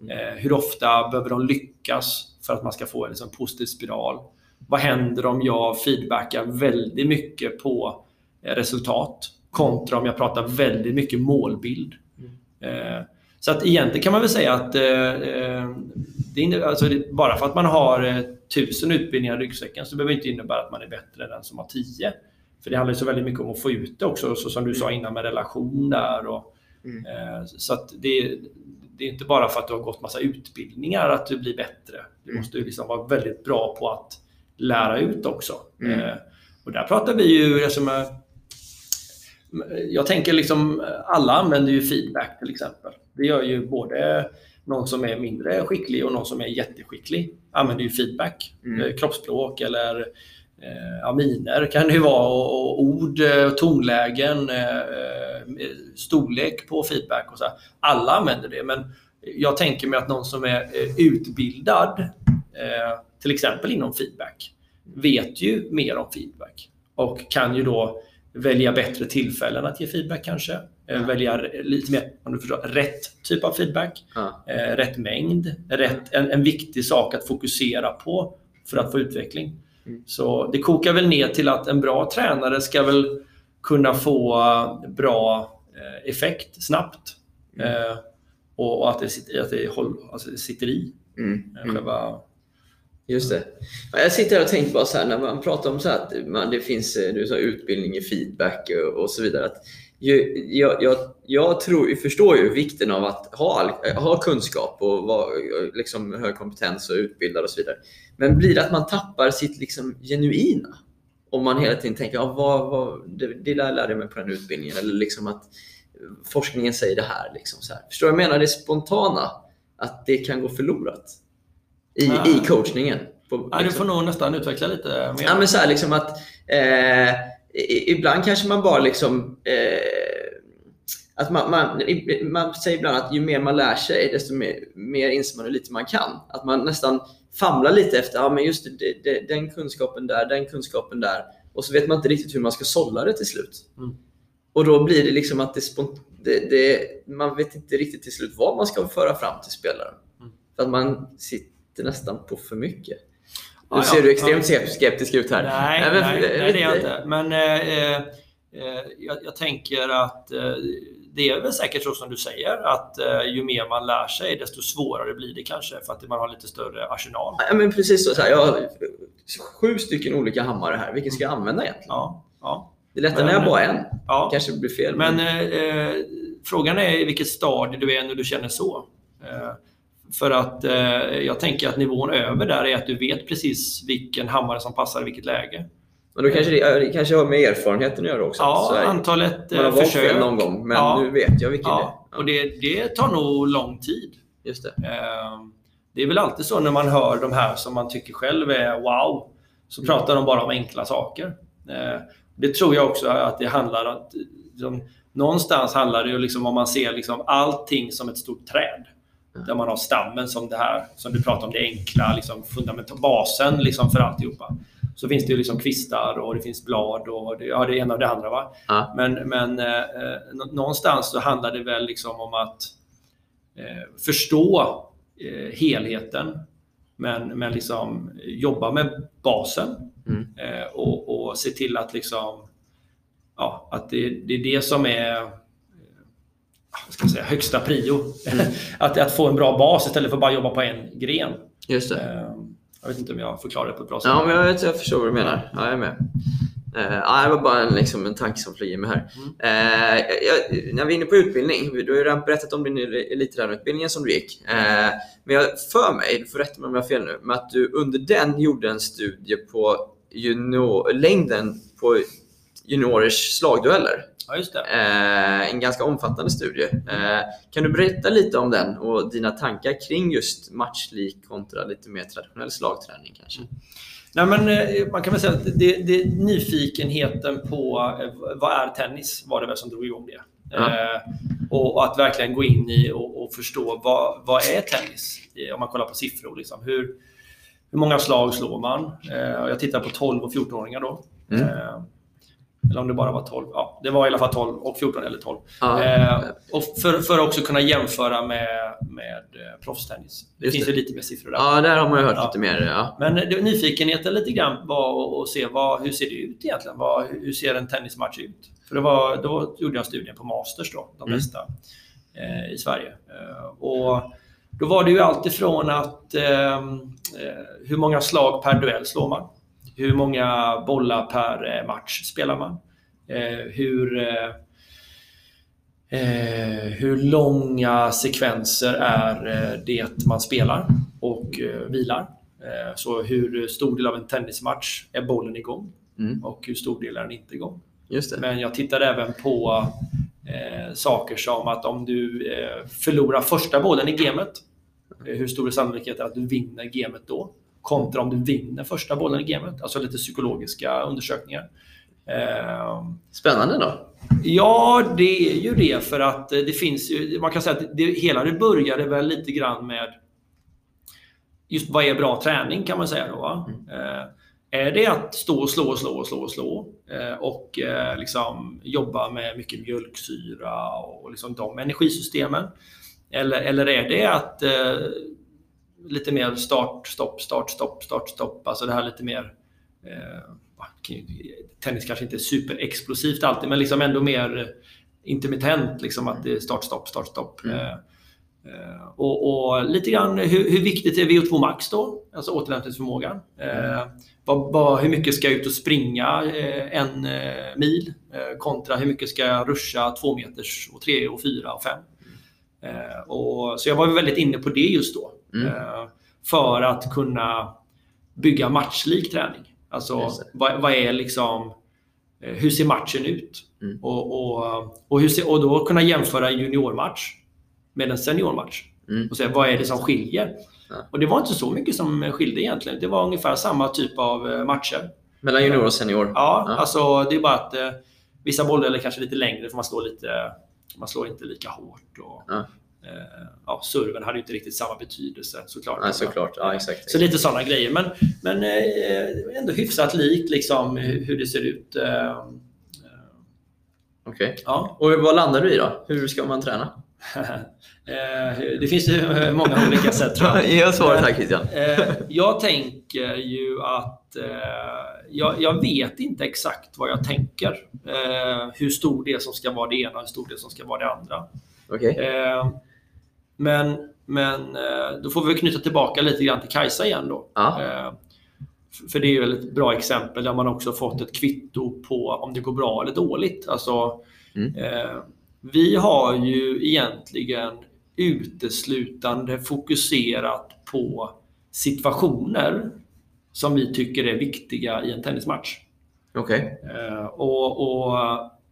[SPEAKER 4] Mm.
[SPEAKER 3] Eh, hur ofta behöver de lyckas för att man ska få en liksom, positiv spiral? Vad händer om jag feedbackar väldigt mycket på eh, resultat kontra om jag pratar väldigt mycket målbild? Eh, Så att egentligen kan man väl säga att eh, eh, det inne- alltså det, bara för att man har eh, tusen utbildningar i ryggsäcken så behöver det inte innebära att man är bättre än den som har tio. För det handlar så väldigt mycket om att få ut det också, så som du sa innan med relationer. Och,
[SPEAKER 4] Mm.
[SPEAKER 3] eh, så att det, det är inte bara för att du har gått massa utbildningar att du blir bättre. Du
[SPEAKER 4] Mm.
[SPEAKER 3] måste ju liksom vara väldigt bra på att lära ut också.
[SPEAKER 4] Mm.
[SPEAKER 3] Eh, och där pratar vi ju, liksom, jag tänker liksom, alla använder ju feedback till exempel. Det gör ju både någon som är mindre skicklig och någon som är jätteskicklig använder ju feedback.
[SPEAKER 4] Mm.
[SPEAKER 3] Eh, Kroppsspråk eller eh, ja, miner kan det ju vara och, och ord eh, och tonlägen, eh, eh, storlek på feedback och så. här. Alla använder det, men jag tänker mig att någon som är eh, utbildad, eh, till exempel inom feedback, vet ju mer om feedback och kan ju då välja bättre tillfällen att ge feedback kanske. Eh, välja lite mer, om du förstår, rätt typ av feedback.
[SPEAKER 4] Ja.
[SPEAKER 3] Eh, rätt mängd. Rätt, en, en viktig sak att fokusera på för att få utveckling.
[SPEAKER 4] Mm.
[SPEAKER 3] Så det kokar väl ner till att en bra tränare ska väl kunna få eh, bra eh, effekt snabbt.
[SPEAKER 4] Mm.
[SPEAKER 3] Eh, och, att det sitter, att det håll, alltså det sitter i.
[SPEAKER 4] Mm.
[SPEAKER 3] eh,
[SPEAKER 4] Mm.
[SPEAKER 3] Själva,
[SPEAKER 4] Just det. Ja, Jag sitter här och tänker bara så här när man pratar om så här att man, det finns du sa, utbildning i feedback och, och så vidare. Att ju, jag, jag, jag tror, jag förstår ju vikten av att ha, ha kunskap och vara eh, liksom, hög kompetens och utbildad och så vidare. Men blir det att man tappar sitt liksom, genuina? Om man hela tiden tänker att vad, vad, det, det där lärde jag mig på den utbildningen. Eller liksom att forskningen säger det här. Liksom, så här. Förstår du vad jag menar? Det spontana. Att det kan gå förlorat i,
[SPEAKER 3] Ah.
[SPEAKER 4] i coachningen. På,
[SPEAKER 3] ja, du
[SPEAKER 4] liksom.
[SPEAKER 3] får nog nästan utveckla lite mer.
[SPEAKER 4] Ja, men så här, liksom att eh, ibland kanske man bara liksom eh, att man, man, man säger ibland att ju mer man lär sig desto mer, mer inser man hur lite man kan. Att man nästan famlar lite efter ja, men just det, det, den kunskapen där, den kunskapen där. Och så vet man inte riktigt hur man ska sålla det till slut.
[SPEAKER 3] Mm.
[SPEAKER 4] Och då blir det liksom att det, det, det man vet inte riktigt till slut vad man ska föra fram till spelaren.
[SPEAKER 3] Mm.
[SPEAKER 4] För att man sitter nästan på för mycket. Nu
[SPEAKER 3] Ja,
[SPEAKER 4] ser
[SPEAKER 3] ja.
[SPEAKER 4] du extremt skeptisk ut här.
[SPEAKER 3] Nej,
[SPEAKER 4] men-
[SPEAKER 3] nej, nej, det är jag inte. Men eh, eh, jag, jag tänker att eh, det är väl säkert så som du säger att eh, ju mer man lär sig desto svårare blir det kanske för att man har lite större arsenal.
[SPEAKER 4] Ja, men precis så. så här, jag har sju stycken olika hammare här. Vilken ska jag använda egentligen?
[SPEAKER 3] Ja, ja,
[SPEAKER 4] Det är lättare
[SPEAKER 3] Men-
[SPEAKER 4] när jag bara har en.
[SPEAKER 3] ja.
[SPEAKER 4] kanske blir fel.
[SPEAKER 3] Men eh, eh, frågan är i vilket stadie du är när du känner så. Eh, för att eh, jag tänker att nivån över där är att du vet precis vilken hammare som passar i vilket läge.
[SPEAKER 4] Men då kanske det, kanske har med erfarenheten att göra också.
[SPEAKER 3] Ja,
[SPEAKER 4] Så här,
[SPEAKER 3] antalet
[SPEAKER 4] man har
[SPEAKER 3] eh,
[SPEAKER 4] valt
[SPEAKER 3] försök.
[SPEAKER 4] fel någon gång, men
[SPEAKER 3] Ja.
[SPEAKER 4] nu vet jag vilken
[SPEAKER 3] Ja,
[SPEAKER 4] det är.
[SPEAKER 3] och det, det tar nog lång tid.
[SPEAKER 4] Just det.
[SPEAKER 3] Eh, Det är väl alltid så när man hör de här som man tycker själv är wow, så pratar de bara om enkla saker. Eh, Det tror jag också att det handlar om. Liksom, någonstans handlar det ju liksom om man ser liksom allting som ett stort träd. Där man har stammen som det här, som du pratar om, det enkla, liksom basen liksom för alltihopa. Så finns det ju liksom kvistar och det finns blad och det, ja, det ena och det andra. Va?
[SPEAKER 4] Ja.
[SPEAKER 3] Men, men eh, eh, nå- någonstans så handlar det väl liksom om att eh, förstå eh, helheten men, men liksom jobba med basen
[SPEAKER 4] Mm.
[SPEAKER 3] eh, och, och se till att liksom ja, att det, det är det som är eh, ska säga, högsta prio. att, att få en bra bas istället för att bara jobba på en gren.
[SPEAKER 4] Just det.
[SPEAKER 3] Jag vet inte om jag förklarar det på ett bra sätt.
[SPEAKER 4] Ja, men jag, vet, jag förstår vad du menar. Ja, jag är med. Ja, det var bara en, liksom, en tanke som flög i mig här.
[SPEAKER 3] Mm.
[SPEAKER 4] Eh, jag, när vi är inne på utbildning, du har ju redan berättat om din elittränarutbildningen som du gick. Eh, men jag för mig, du får rätta mig om jag har fel nu, men att du under den gjorde en studie på junior, längden på juniorers slagdueller.
[SPEAKER 3] Ja.
[SPEAKER 4] Eh, en ganska omfattande studie. Eh, kan du berätta lite om den och dina tankar kring just matchlik kontra lite mer traditionell slagträning kanske?
[SPEAKER 3] Nej, men, eh, man kan väl säga att det, det, nyfikenheten på eh, vad är tennis var det väl som drog igång det.
[SPEAKER 4] Ja.
[SPEAKER 3] Eh, och, att verkligen gå in i och, och förstå vad, vad är tennis? Eh, Om man kollar på siffror. Liksom. Hur, hur många slag slår man? Eh, jag tittar på 12 och 14-åringar då.
[SPEAKER 4] Mm.
[SPEAKER 3] Eh, eller om det bara var 12. Ja, det var i alla fall 12 och 14 eller 12.
[SPEAKER 4] Ja.
[SPEAKER 3] Eh, och för, för att också kunna jämföra med, med eh, proffstennis. Det
[SPEAKER 4] Just
[SPEAKER 3] finns
[SPEAKER 4] det.
[SPEAKER 3] ju lite mer siffror där.
[SPEAKER 4] Ja, där har man ju hört
[SPEAKER 3] Ja.
[SPEAKER 4] lite mer. Ja.
[SPEAKER 3] Men det, nyfikenheten lite grann var att- se vad, hur ser det ut egentligen? Vad, hur ser en tennismatch ut? För det var, då gjorde jag studien på Masters, då, de
[SPEAKER 4] Mm.
[SPEAKER 3] bästa eh, i Sverige. Eh, och då var det ju alltifrån att eh, hur många slag per duell slår man? Hur många bollar per eh, match spelar man? Eh, hur, eh, hur långa sekvenser är det man spelar och vilar? Så hur stor del av en tennismatch är bollen igång?
[SPEAKER 4] Mm.
[SPEAKER 3] Och hur stor del är den inte igång? Men jag tittar även på eh, saker som att om du eh, förlorar första bollen i gamet, hur stor är sannolikheten att du vinner gamet då? Kontra om du vinner första bollen i gamet, alltså lite psykologiska undersökningar. Eh,
[SPEAKER 4] Spännande då.
[SPEAKER 3] ja, det är ju det för att eh, det finns ju, man kan säga att det, hela det började väl lite grann med just vad är bra träning kan man säga då. Va? Eh, är det att stå och slå och slå och slå och slå eh, och eh, liksom jobba med mycket mjölksyra och liksom de energisystemen? Eller, eller är det att lite mer start, stopp, start, stopp, start, stopp, alltså det här lite mer eh, tennis kanske inte är superexplosivt alltid, men liksom ändå mer intermittent, liksom att det är start, stopp, start, stopp.
[SPEAKER 4] Mm.
[SPEAKER 3] Eh, Eh, och, och lite grann hur, hur viktigt är VO2 max då? Alltså återhämtningsförmågan. Eh, vad, vad, hur mycket ska jag ut och springa eh, en eh, mil eh, kontra hur mycket ska jag ruscha två meters och tre och fyra och fem? Eh, och, så jag var väldigt inne på det just då.
[SPEAKER 4] Mm.
[SPEAKER 3] Eh, för att kunna bygga matchlik träning. Alltså vad, vad är liksom eh, hur ser matchen ut?
[SPEAKER 4] Mm.
[SPEAKER 3] Och, och, och, hur ser, och då kunna jämföra en juniormatch med en seniormatch.
[SPEAKER 4] Mm.
[SPEAKER 3] Och se vad är det som skiljer?
[SPEAKER 4] Ja.
[SPEAKER 3] Och det var inte så mycket som skilde egentligen. Det var ungefär samma typ av eh, matcher.
[SPEAKER 4] Mellan junior och senior.
[SPEAKER 3] Ja,
[SPEAKER 4] Ja.
[SPEAKER 3] alltså det är bara att eh, vissa bollar är kanske lite längre för man slår, lite, man slår inte lika hårt. Och,
[SPEAKER 4] Ja.
[SPEAKER 3] Eh, ja, serven hade ju inte riktigt samma betydelse såklart.
[SPEAKER 4] Ja, såklart. Ja, exakt.
[SPEAKER 3] Så lite sådana grejer. Men, men eh, ändå hyfsat likt liksom, hur det ser ut. Eh,
[SPEAKER 4] Okej.
[SPEAKER 3] ja.
[SPEAKER 4] Och vad landar du i då? Hur ska man träna?
[SPEAKER 3] Det finns ju många olika sätt tror jag.
[SPEAKER 4] Ge oss svaret här Christian.
[SPEAKER 3] Jag tänker ju att jag, jag vet inte exakt vad jag tänker. Hur stor del som ska vara det ena och hur stor del som ska vara det andra.
[SPEAKER 4] Okej.
[SPEAKER 3] Men men eh, då får vi knyta tillbaka lite grann till Kajsa igen då.
[SPEAKER 4] Ja.
[SPEAKER 3] Eh, för det är väl ett bra exempel där man också fått ett kvitto på om det går bra eller dåligt. Alltså,
[SPEAKER 4] Mm.
[SPEAKER 3] eh, vi har ju egentligen uteslutande fokuserat på situationer som vi tycker är viktiga i en tennismatch.
[SPEAKER 4] Okej.
[SPEAKER 3] Eh, och, och,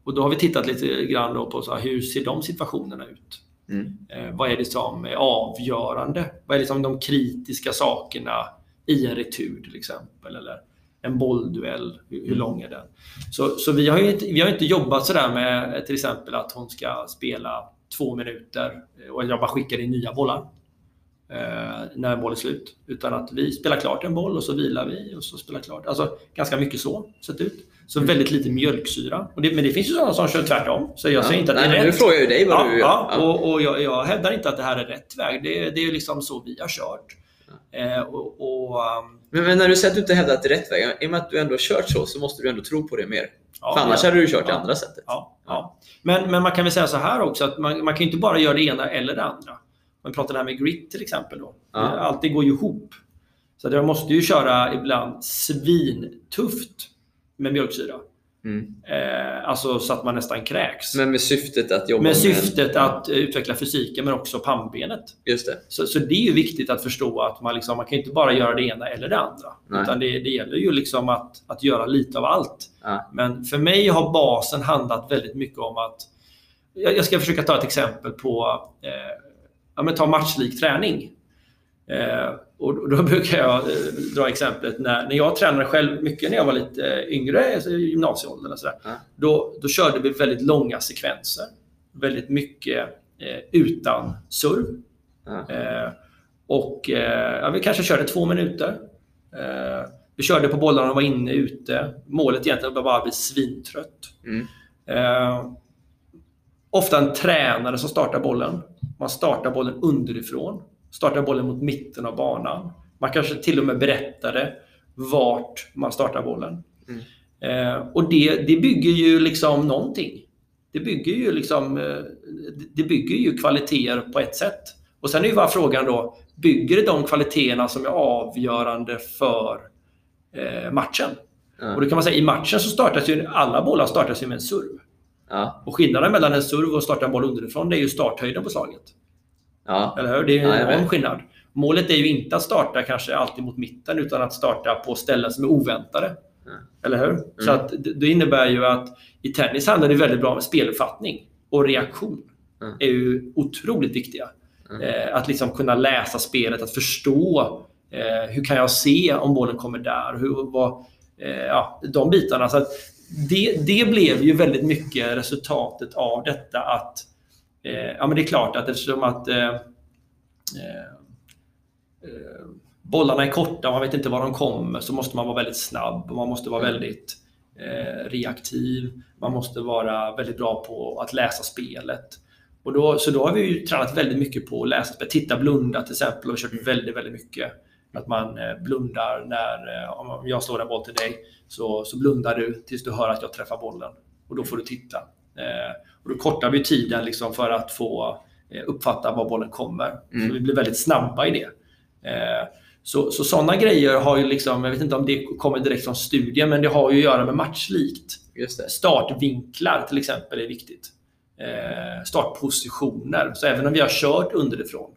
[SPEAKER 3] och då har vi tittat lite grann på så här, hur ser de situationerna ut?
[SPEAKER 4] Mm.
[SPEAKER 3] Eh, vad är det som är avgörande? Vad är liksom de kritiska sakerna i en retur till exempel? Eller en bollduell, hur, hur lång är den? Så, så vi, har inte, vi har inte jobbat sådär med till exempel att hon ska spela två minuter eh, och jag bara skickar in nya bollar eh, när en boll är slut. Utan att vi spelar klart en boll och så vilar vi och så spelar klart. Alltså ganska mycket så sett ut. Så väldigt lite mjölksyra. Och det, men det finns ju sådana som kör tvärtom. Så jag säger inte att det är
[SPEAKER 4] Nej,
[SPEAKER 3] rätt.
[SPEAKER 4] Nu frågar jag ju dig vad
[SPEAKER 3] Ja,
[SPEAKER 4] du gör.
[SPEAKER 3] ja, och, och jag, jag hävdar inte att det här är rätt väg. Det, det är liksom så vi har kört. Eh, och, och, um,
[SPEAKER 4] Men, men när du säger att du inte hävdar att det är rätt väg, i och med att du ändå har kört så, så måste du ändå tro på det mer.
[SPEAKER 3] ja,
[SPEAKER 4] För annars
[SPEAKER 3] ja,
[SPEAKER 4] hade du kört det
[SPEAKER 3] ja,
[SPEAKER 4] andra sättet.
[SPEAKER 3] Ja, ja. Men, men man kan väl säga så här också att man, man kan inte bara göra det ena eller det andra. Man pratar det här med grit till exempel. Då.
[SPEAKER 4] Ja.
[SPEAKER 3] Allt det går ju ihop. Så jag måste ju köra ibland svintufft med mjölksyra.
[SPEAKER 4] Mm.
[SPEAKER 3] Eh, alltså så att man nästan kräks.
[SPEAKER 4] Men med syftet att jobba
[SPEAKER 3] med syftet
[SPEAKER 4] Ja,
[SPEAKER 3] att utveckla fysiken men också pannbenet.
[SPEAKER 4] Just det.
[SPEAKER 3] Så, så det är ju viktigt att förstå att man, liksom, man kan inte bara göra det ena eller det andra.
[SPEAKER 4] Nej.
[SPEAKER 3] Utan det, det gäller ju liksom att, att göra lite av allt.
[SPEAKER 4] Ja.
[SPEAKER 3] Men för mig har basen handlat väldigt mycket om att... Jag, jag ska försöka ta ett exempel på eh, ja, men ta matchlik träning. Eh, och då brukar jag eh, dra exemplet när, när jag tränade själv mycket när jag var lite eh, yngre, alltså i gymnasieåldern. Och sådär,
[SPEAKER 4] Ja.
[SPEAKER 3] då, då körde vi väldigt långa sekvenser. Väldigt mycket utan serv. Eh, och ja, vi kanske körde två minuter. Vi körde på bollarna och var inne ute. Målet egentligen var bara att bli svintrött.
[SPEAKER 4] Mm.
[SPEAKER 3] Eh, ofta en tränare som startar bollen. Man startar bollen underifrån. Startar bollen mot mitten av banan. Man kanske till och med berättade vart man startar bollen.
[SPEAKER 4] Mm.
[SPEAKER 3] Eh, och det, det bygger ju liksom någonting. Det bygger ju liksom, eh, det bygger ju kvaliteter på ett sätt. Och sen är ju bara frågan då, bygger det de kvaliteterna som är avgörande för eh, matchen?
[SPEAKER 4] Ja.
[SPEAKER 3] Och då kan man säga i matchen så startas ju alla bollar startas ju med en serve.
[SPEAKER 4] Ja.
[SPEAKER 3] Och skillnaden mellan en serve och starta en boll underifrån det är ju starthöjden på slaget.
[SPEAKER 4] Ja.
[SPEAKER 3] Eller hur? Det är ju
[SPEAKER 4] Ja,
[SPEAKER 3] en enorm skillnad. Målet är ju inte att starta kanske alltid mot mitten utan att starta på ställen som är oväntade.
[SPEAKER 4] Mm.
[SPEAKER 3] Eller hur? Så att det, innebär ju att i tennis handlar det väldigt bra med speluppfattning och reaktion.
[SPEAKER 4] Mm.
[SPEAKER 3] är ju otroligt viktiga.
[SPEAKER 4] Mm.
[SPEAKER 3] Eh, att liksom kunna läsa spelet, att förstå eh, hur kan jag se om bollen kommer där? Hur, vad, eh, ja, de bitarna. Så att det, det blev ju väldigt mycket resultatet av detta att ja, men det är klart att eftersom att eh, eh, eh, bollarna är korta, man vet inte var de kommer, så måste man vara väldigt snabb och man måste vara väldigt eh, reaktiv. Man måste vara väldigt bra på att läsa spelet. Och då, så då har vi ju tränat väldigt mycket på att läsa spel. Titta, blunda till exempel och kört väldigt, väldigt mycket. Att man eh, blundar när, eh, om jag slår en boll till dig, så, så blundar du tills du hör att jag träffar bollen. Och då får du titta. Eh, och då kortar vi tiden liksom för att få eh, uppfatta var bollen kommer.
[SPEAKER 4] Mm.
[SPEAKER 3] Så vi blir väldigt snabba i det. Eh, så, så sådana grejer har ju liksom, jag vet inte om det kommer direkt från studien, men det har ju att göra med matchlikt. Startvinklar till exempel är viktigt. Eh, startpositioner. Så även om vi har kört underifrån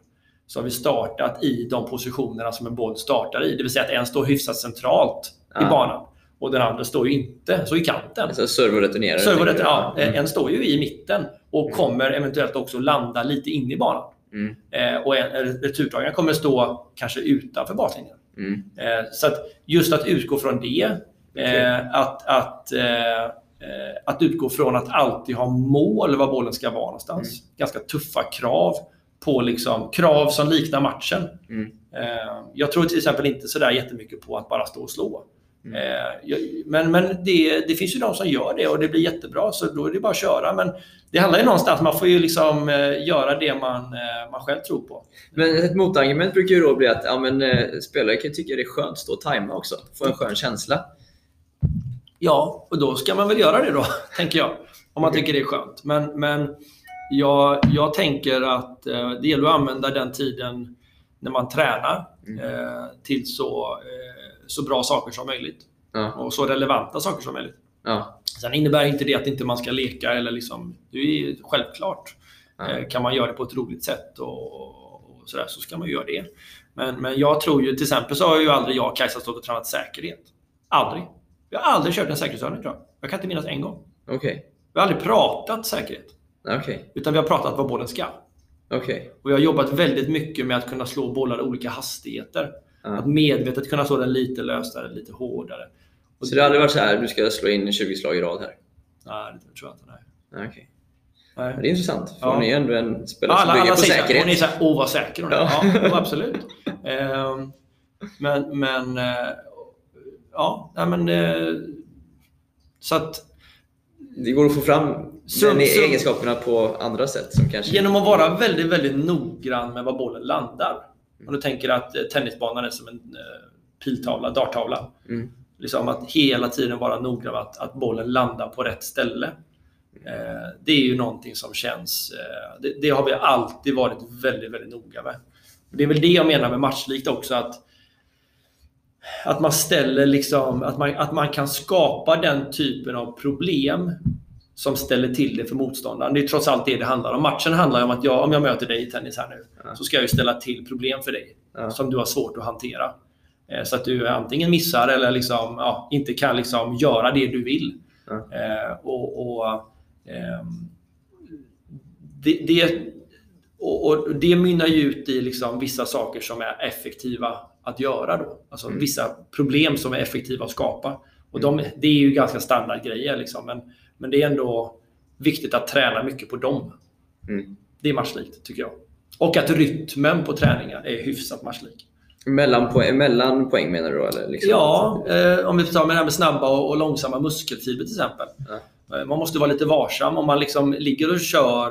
[SPEAKER 3] så har vi startat i de positionerna som en boll startar i. Det vill säga att en står hyfsat centralt i
[SPEAKER 4] Ja.
[SPEAKER 3] banan och den andra står ju inte, så i kanten.
[SPEAKER 4] Alltså serve och returnerare.
[SPEAKER 3] Servo,
[SPEAKER 4] tänker du?
[SPEAKER 3] ja,
[SPEAKER 4] Mm.
[SPEAKER 3] En står ju i mitten och kommer eventuellt också landa lite in i banan.
[SPEAKER 4] Mm.
[SPEAKER 3] Eh, och en, returtagaren kommer stå kanske utanför baslinjen.
[SPEAKER 4] Mm.
[SPEAKER 3] Eh, Så att just att utgå från det, eh, att, att, eh, eh, att utgå från att alltid ha mål var bollen ska vara någonstans. Ganska tuffa krav på liksom, krav som liknar matchen.
[SPEAKER 4] Mm.
[SPEAKER 3] Eh, Jag tror till exempel inte sådär jättemycket på att bara stå och slå.
[SPEAKER 4] Mm.
[SPEAKER 3] Eh, Men, men det, det finns ju de som gör det och det blir jättebra, så då är det bara att köra. Men det handlar ju någonstans, man får ju liksom eh, göra det man, eh, man själv tror på.
[SPEAKER 4] Men ett motargument brukar ju då bli att ja, men, spelare kan tycka det är skönt att stå och tajma också. Få en skön känsla.
[SPEAKER 3] Ja, och då ska man väl göra det då, tänker jag. Om man tycker det är skönt. Men, men jag, jag tänker att det gäller att använda den tiden när man tränar eh, till så, eh, så bra saker som möjligt.
[SPEAKER 4] Ja.
[SPEAKER 3] Och så relevanta saker som möjligt.
[SPEAKER 4] Ja.
[SPEAKER 3] Sen innebär inte det att inte man ska leka eller liksom, det är ju självklart.
[SPEAKER 4] Ja.
[SPEAKER 3] Eh, Kan man göra det på ett roligt sätt och, och sådär så ska man göra det. Men, men jag tror ju, till exempel så har ju aldrig jag och Kajsa stått och tränat säkerhet. Aldrig. Jag har aldrig kört en säkerhetsövning tror jag. Jag kan inte minnas en gång.
[SPEAKER 4] Okej.
[SPEAKER 3] Vi har aldrig pratat säkerhet.
[SPEAKER 4] Okej.
[SPEAKER 3] Utan vi har pratat vad bollen ska.
[SPEAKER 4] Okej.
[SPEAKER 3] Och jag har jobbat väldigt mycket med att kunna slå bollar i olika hastigheter. Att medvetet kunna slå den lite lösare, lite hårdare. Och
[SPEAKER 4] Så det har aldrig varit så här, du ska slå in 20 slag i rad här?
[SPEAKER 3] Nej, det tror jag inte. Nej.
[SPEAKER 4] Nej, Okej.
[SPEAKER 3] Nej.
[SPEAKER 4] Det är intressant, för
[SPEAKER 3] Ja.
[SPEAKER 4] hon är ändå en spelare som
[SPEAKER 3] Alla,
[SPEAKER 4] bygger
[SPEAKER 3] alla
[SPEAKER 4] på
[SPEAKER 3] säger
[SPEAKER 4] säkerhet.
[SPEAKER 3] Hon är såhär, åh vad säker hon är. Ja,
[SPEAKER 4] Ja.
[SPEAKER 3] absolut. Ehm, men, men, eh, ja, nej, men eh, så att
[SPEAKER 4] Det går att få fram
[SPEAKER 3] Sum-
[SPEAKER 4] den egenskaperna på andra sätt som kanske...
[SPEAKER 3] genom att vara väldigt, väldigt noggrann med var bollen landar. Om du tänker att eh, tennisbanan är som en eh, piltavla, darttavla.
[SPEAKER 4] Mm.
[SPEAKER 3] Liksom att hela tiden vara noggrann med att, att bollen landar på rätt ställe. Eh, det är ju någonting som känns... Eh, det, det har vi alltid varit väldigt, väldigt noga med. Det är väl det jag menar med matchlikt också. Att, att man ställer liksom... Att man, att man kan skapa den typen av problem som ställer till det för motståndaren. Det är trots allt det det handlar om. Matchen handlar om att jag, om jag möter dig i tennis här nu,
[SPEAKER 4] Ja.
[SPEAKER 3] så ska jag ju ställa till problem för dig
[SPEAKER 4] Ja.
[SPEAKER 3] som du har svårt att hantera. Eh, Så att du antingen missar eller liksom, ja, inte kan liksom göra det du vill. Eh, och, och, ehm, det, det, och, och det mynnar ju ut i liksom vissa saker som är effektiva att göra. Då. Alltså
[SPEAKER 4] Mm.
[SPEAKER 3] vissa problem som är effektiva att skapa. Och de, det är ju ganska standardgrejer. Liksom, men, men det är ändå viktigt att träna mycket på dem.
[SPEAKER 4] Mm.
[SPEAKER 3] Det är matchlikt, tycker jag. Och att rytmen på träningar är hyfsat matchlik.
[SPEAKER 4] Mellan, poäng, mellan poäng menar du? Eller liksom
[SPEAKER 3] Ja, eh, om vi tar med det här med snabba och, och långsamma muskelfibrer till exempel. Eh, Man måste vara lite varsam om man liksom ligger och kör,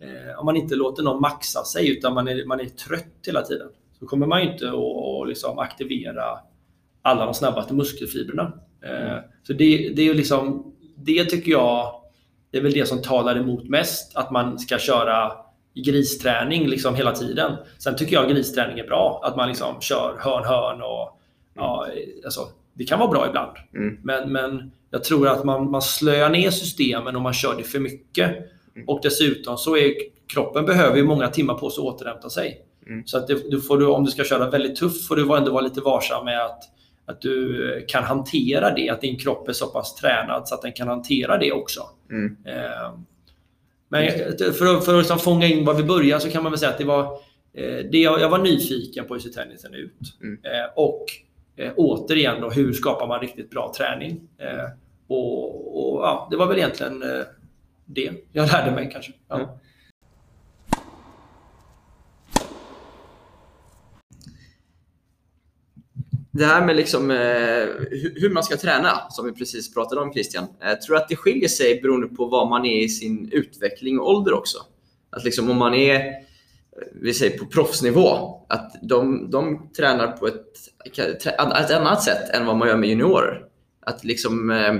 [SPEAKER 3] eh, om man inte låter någon maxa sig utan man är, man är trött hela tiden. Så kommer man inte att liksom aktivera alla de snabbaste muskelfibrerna. Eh, Så det, det är ju liksom, det tycker jag, det är väl det som talar emot mest. Att man ska köra gristräning liksom hela tiden. Sen tycker jag gristräning är bra. Att man liksom kör hörn-hörn och ja, alltså, det kan vara bra ibland.
[SPEAKER 4] Mm.
[SPEAKER 3] Men, men jag tror att man, man slöar ner systemen om man kör det för mycket.
[SPEAKER 4] Mm.
[SPEAKER 3] Och dessutom så är kroppen behöver ju många timmar på sig att återhämta sig.
[SPEAKER 4] Mm.
[SPEAKER 3] Så att det, du får du, om du ska köra väldigt tufft får du ändå vara lite varsam med att, att du kan hantera det. Att din kropp är så pass tränad så att den kan hantera det också.
[SPEAKER 4] Mm.
[SPEAKER 3] Eh, men för att, för att liksom fånga in var vi börjar så kan man väl säga att det var eh, det jag, jag var nyfiken på hur ser tennisen ut.
[SPEAKER 4] Mm.
[SPEAKER 3] Eh, och eh, återigen då, hur skapar man riktigt bra träning? Eh, och, och ja, Det var väl egentligen eh, det jag lärde mig kanske. Ja.
[SPEAKER 4] Det här med liksom, eh, hur man ska träna, som vi precis pratade om Christian. Jag tror att det skiljer sig beroende på var man är i sin utveckling och ålder också. Att liksom om man är, vi säger på proffsnivå, att de, de tränar på ett, ett annat sätt än vad man gör med juniorer. Att liksom, eh,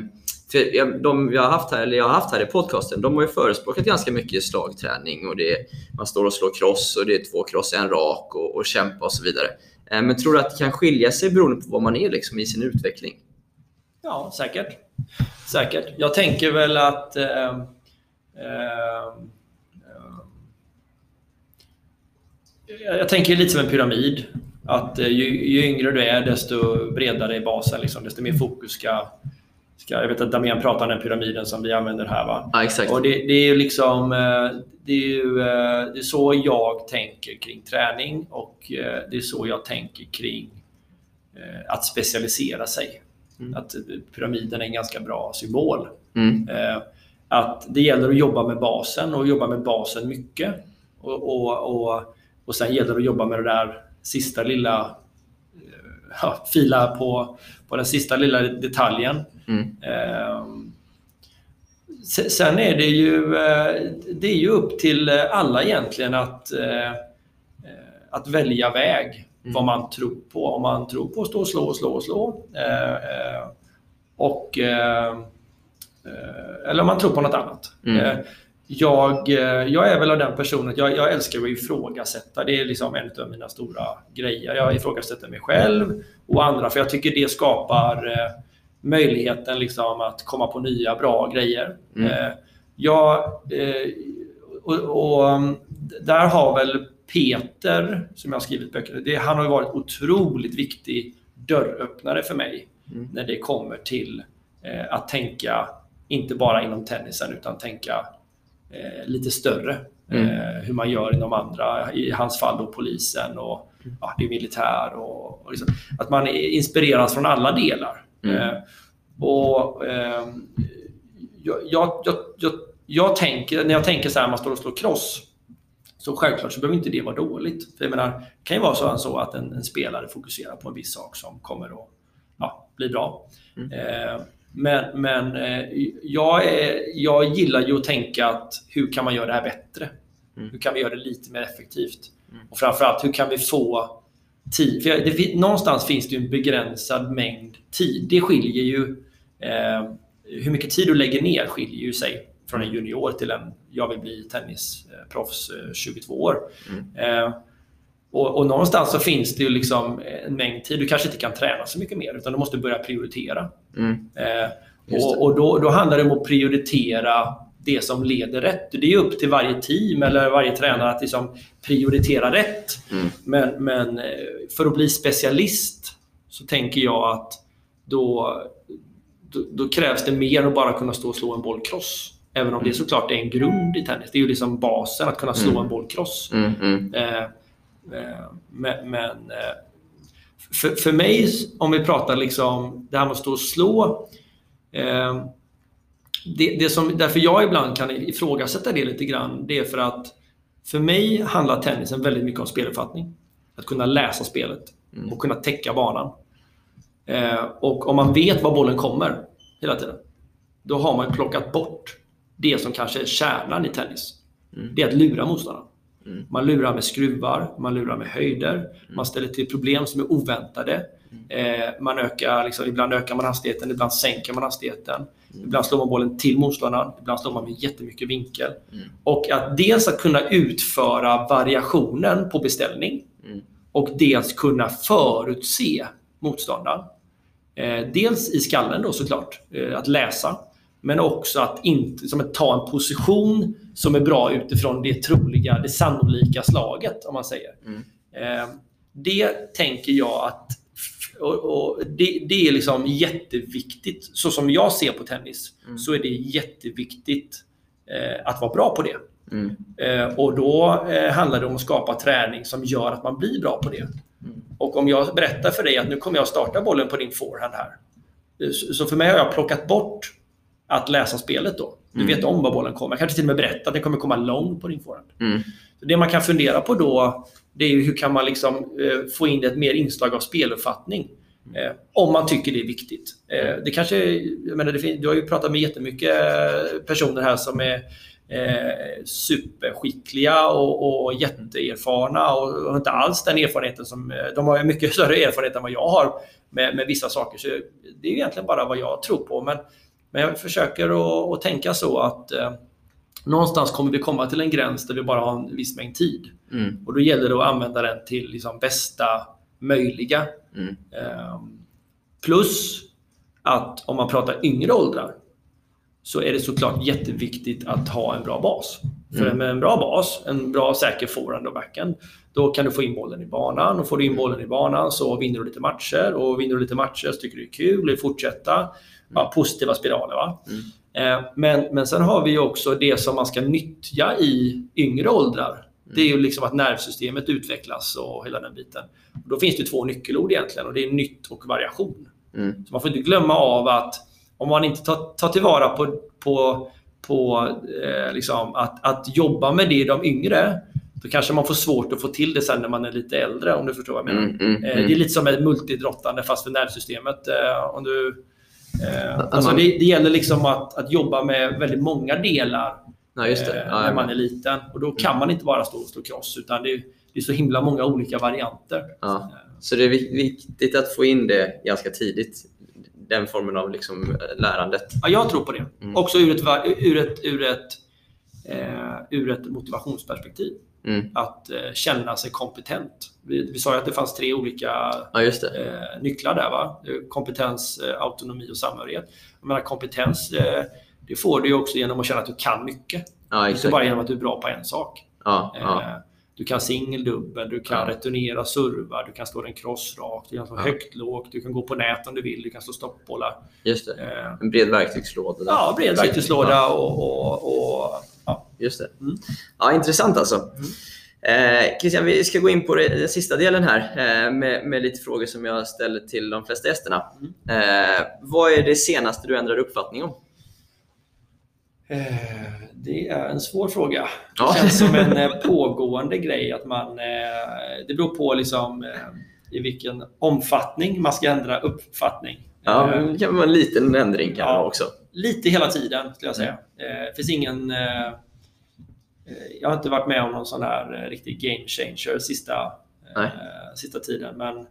[SPEAKER 4] för de jag har haft här, eller jag har haft här i podcasten, de har ju förespråkat ganska mycket slagträning och det, man står och slår cross och det är två cross, en rak och, och kämpa och så vidare. Eh, men tror du att det kan skilja sig beroende på vad man är liksom i sin utveckling?
[SPEAKER 3] Ja, säkert. Säkert. Jag tänker väl att... Eh, eh, eh, jag tänker lite som en pyramid. Att eh, ju, ju yngre du är, desto bredare är basen. Liksom, desto mer fokus ska ska jag vet att Damian pratar om den pyramiden som vi använder här. Va?
[SPEAKER 4] Ja, exakt.
[SPEAKER 3] Och det, det är ju liksom eh, det är ju eh, det är så jag tänker kring träning och eh, det är så jag tänker kring att specialisera sig.
[SPEAKER 4] Mm.
[SPEAKER 3] Att pyramiden är en ganska bra symbol.
[SPEAKER 4] Mm.
[SPEAKER 3] Att det gäller att jobba med basen och jobba med basen mycket. Och, och, och, och sen gäller det att jobba med det där sista lilla ja, fila på, på den sista lilla detaljen.
[SPEAKER 4] Mm.
[SPEAKER 3] Ehm, se- Sen är det ju, eh, det är ju upp till eh, alla egentligen att, eh, att välja väg. Vad man tror på. Om man tror på att stå och slå och slå och slå. Och, eller om man tror på något annat.
[SPEAKER 4] Mm.
[SPEAKER 3] Jag, eh, jag är väl av den personen, jag, jag älskar att ifrågasätta. Det är liksom en av mina stora grejer. Jag ifrågasätter mig själv och andra för jag tycker det skapar eh, möjligheten liksom att komma på nya bra grejer.
[SPEAKER 4] Mm.
[SPEAKER 3] Eh, jag, eh, och, och um, där har väl Peter, som jag har skrivit böcker, det, han har varit otroligt viktig dörröppnare för mig
[SPEAKER 4] Mm.
[SPEAKER 3] när det kommer till att tänka, inte bara inom tennisen, utan tänka eh, lite större.
[SPEAKER 4] Mm.
[SPEAKER 3] Eh, hur man gör inom andra, i hans fall då polisen och ja, det är militär. Och, och liksom, att man inspireras från alla delar.
[SPEAKER 4] Mm.
[SPEAKER 3] Eh, och ehm, jag, jag, jag, jag, jag tänker, när jag tänker så här, man står och slår cross, så självklart så behöver inte det vara dåligt. För jag menar, det kan ju vara så, så att en, en spelare fokuserar på en viss sak som kommer att ja, bli bra.
[SPEAKER 4] Mm.
[SPEAKER 3] Eh, men men eh, jag, är, jag gillar ju att tänka att hur kan man göra det här bättre?
[SPEAKER 4] Mm.
[SPEAKER 3] Hur kan vi göra det lite mer effektivt? Och framförallt, hur kan vi få tid? För det, någonstans finns det ju en begränsad mängd tid. Det skiljer ju... Eh, hur mycket tid du lägger ner skiljer ju sig från en junior till en jag vill bli tennisproffs eh, 22 år.
[SPEAKER 4] Mm.
[SPEAKER 3] Eh, och, och någonstans så finns det ju liksom en mängd tid. Du kanske inte kan träna så mycket mer utan du måste börja prioritera.
[SPEAKER 4] Mm.
[SPEAKER 3] Eh, och och då, då handlar det om att prioritera det som leder rätt. Det är upp till varje team eller varje tränare att liksom prioritera rätt.
[SPEAKER 4] Mm.
[SPEAKER 3] Men, men eh, för att bli specialist så tänker jag att då, då, då krävs det mer än att bara kunna stå och slå en boll cross. Även om det såklart är en grund i tennis. Det är ju liksom basen att kunna slå
[SPEAKER 4] Mm.
[SPEAKER 3] en boll cross.
[SPEAKER 4] Mm. Mm.
[SPEAKER 3] Eh, eh, men men eh, för, för mig, om vi pratar liksom det här med att stå och slå. Eh, det, det som, därför jag ibland kan ifrågasätta det lite grann, det är för att för mig handlar tennisen väldigt mycket om speluppfattning. Att kunna läsa spelet
[SPEAKER 4] Mm.
[SPEAKER 3] och kunna täcka banan. Eh, och om man vet var bollen kommer hela tiden, då har man plockat bort det som kanske är kärnan i tennis.
[SPEAKER 4] Mm.
[SPEAKER 3] Det är att lura motståndaren.
[SPEAKER 4] Mm.
[SPEAKER 3] Man lurar med skruvar, man lurar med höjder, man ställer till problem som är oväntade. Eh, man ökar, liksom, ibland ökar man hastigheten, ibland sänker man hastigheten. Ibland slår man bollen till motståndaren, ibland slår man med jättemycket vinkel.
[SPEAKER 4] Mm.
[SPEAKER 3] Och att dels att kunna utföra variationen på beställning
[SPEAKER 4] Mm.
[SPEAKER 3] och dels kunna förutse motståndaren. Eh, dels i skallen då såklart, eh, att läsa. Men också att, inte, som att ta en position som är bra utifrån det troliga, det sannolika slaget om man säger.
[SPEAKER 4] Mm.
[SPEAKER 3] Eh, det tänker jag att och, och det, det är liksom jätteviktigt. Så som jag ser på tennis
[SPEAKER 4] Mm.
[SPEAKER 3] så är det jätteviktigt eh, att vara bra på det.
[SPEAKER 4] Mm.
[SPEAKER 3] Eh, och då handlar det om att skapa träning som gör att man blir bra på det. Och om jag berättar för dig att nu kommer jag starta bollen på din forehand här. Så så för mig har jag plockat bort att läsa spelet då. Du
[SPEAKER 4] Mm.
[SPEAKER 3] vet om var bollen kommer. Jag kanske till och med berättar att den kommer komma lång på din forehand.
[SPEAKER 4] Mm.
[SPEAKER 3] Så det man kan fundera på då, det är ju hur kan man liksom, eh, få in ett mer inslag av speluppfattning. Eh, om man tycker det är viktigt. Eh, det kanske, jag menar, det du har ju pratat med jättemycket personer här som är eh, superskickliga och, och jätteerfarna och, och inte alls den erfarenheten som... eh, De har mycket större erfarenhet än vad jag har med, med vissa saker. Så det är egentligen bara vad jag tror på. Men, men jag försöker att, tänka så att eh, någonstans kommer vi komma till en gräns där vi bara har en viss mängd tid.
[SPEAKER 4] Mm.
[SPEAKER 3] Och då gäller det att använda den till liksom bästa möjliga.
[SPEAKER 4] Mm.
[SPEAKER 3] Ehm, plus att om man pratar yngre åldrar så är det såklart jätteviktigt att ha en bra bas. För
[SPEAKER 4] Mm.
[SPEAKER 3] med en bra bas, en bra säker forehand och backhand, då kan du få in bollen i banan. Och får du in bollen i banan så vinner du lite matcher. Och vinner du lite matcher så tycker du det är kul, vill fortsätta. Ja, positiva spiraler. Va?
[SPEAKER 4] Mm.
[SPEAKER 3] Eh, Men, men sen har vi också det som man ska nyttja i yngre åldrar. Det är ju liksom att nervsystemet utvecklas och hela den biten. Och då finns det två nyckelord egentligen och det är nytt och variation.
[SPEAKER 4] Mm.
[SPEAKER 3] Så man får inte glömma av att om man inte tar, tar tillvara på, på, på eh, liksom att, att jobba med det i de yngre, då kanske man får svårt att få till det sen när man är lite äldre, om du förstår vad jag menar.
[SPEAKER 4] Mm. Mm.
[SPEAKER 3] Eh,
[SPEAKER 4] Mm.
[SPEAKER 3] Det är lite som ett multidrottande fast för nervsystemet. eh, Om du, alltså
[SPEAKER 4] man-
[SPEAKER 3] det, det gäller liksom att, att jobba med väldigt många delar
[SPEAKER 4] Ja,
[SPEAKER 3] eh,
[SPEAKER 4] Ja,
[SPEAKER 3] när man är liten. Och då kan man inte bara stå och slå cross, utan det, är- det är så himla många olika varianter.
[SPEAKER 4] Ja. Så det är vik- viktigt att få in det ganska tidigt, den formen av liksom eh, lärandet.
[SPEAKER 3] Ja, jag tror på det.
[SPEAKER 4] Mm.
[SPEAKER 3] Också ur ett, ur ett, ur ett, eh, ur ett motivationsperspektiv.
[SPEAKER 4] Mm.
[SPEAKER 3] Att eh, känna sig kompetent. Vi, vi sa ju att det fanns tre olika
[SPEAKER 4] Ja,
[SPEAKER 3] eh, nycklar där. Va? Kompetens, eh, autonomi och samhörighet. Jag menar, kompetens eh, det får du också genom att känna att du kan mycket.
[SPEAKER 4] Ja,
[SPEAKER 3] Inte bara genom att du är bra på en sak.
[SPEAKER 4] Ja.
[SPEAKER 3] Eh, Du kan singel, dubbel, du kan returnera servar, du kan slå den crossrakt, du kan slå högt, lågt, du kan gå på nät om du vill, du kan slå stoppbollar.
[SPEAKER 4] Just det.
[SPEAKER 3] Eh,
[SPEAKER 4] En bred verktygslåda.
[SPEAKER 3] Ja, bred verktygslåda och, och, och ja.
[SPEAKER 4] Just det.
[SPEAKER 3] Mm.
[SPEAKER 4] Ja, intressant alltså. Eh, Christian, vi ska gå in på den sista delen här eh, med, med lite frågor som jag ställer till de flesta gästerna. Eh, vad är det senaste du ändrade uppfattning om?
[SPEAKER 3] Eh, Det är en svår fråga.
[SPEAKER 4] Ja.
[SPEAKER 3] Det känns som en eh, pågående grej. att man, eh, Det beror på liksom, i vilken omfattning man ska ändra uppfattning.
[SPEAKER 4] Ja, det kan vara en liten ändring kan
[SPEAKER 3] Ja.
[SPEAKER 4] också.
[SPEAKER 3] Lite hela tiden, skulle jag säga. Eh, Det finns ingen... eh, eh, Jag har inte varit med om någon sån här eh, riktig game changer sista, eh, sista tiden. Men,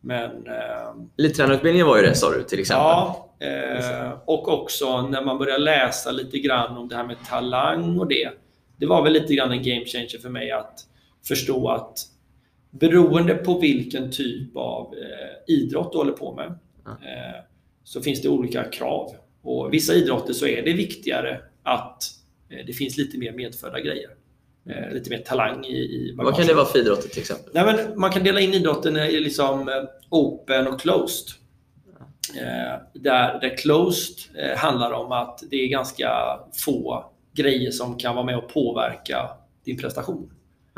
[SPEAKER 3] men eh,
[SPEAKER 4] Elittränarutbildningen var ju det sa du till exempel.
[SPEAKER 3] Ja, eh, och också när man börjar läsa lite grann om det här med talang och det. Det var väl lite grann en game changer för mig att förstå att beroende på vilken typ av eh, idrott du håller på med eh, så finns det olika krav. Och vissa idrotter så är det viktigare att eh, det finns lite mer medfödda grejer. Eh, lite mer talang i, i
[SPEAKER 4] Vad kan det vara för idrotter till exempel?
[SPEAKER 3] Nej, men man kan dela in idrotten i liksom eh, open och closed. Där, där closed handlar om att det är ganska få grejer som kan vara med och påverka din prestation.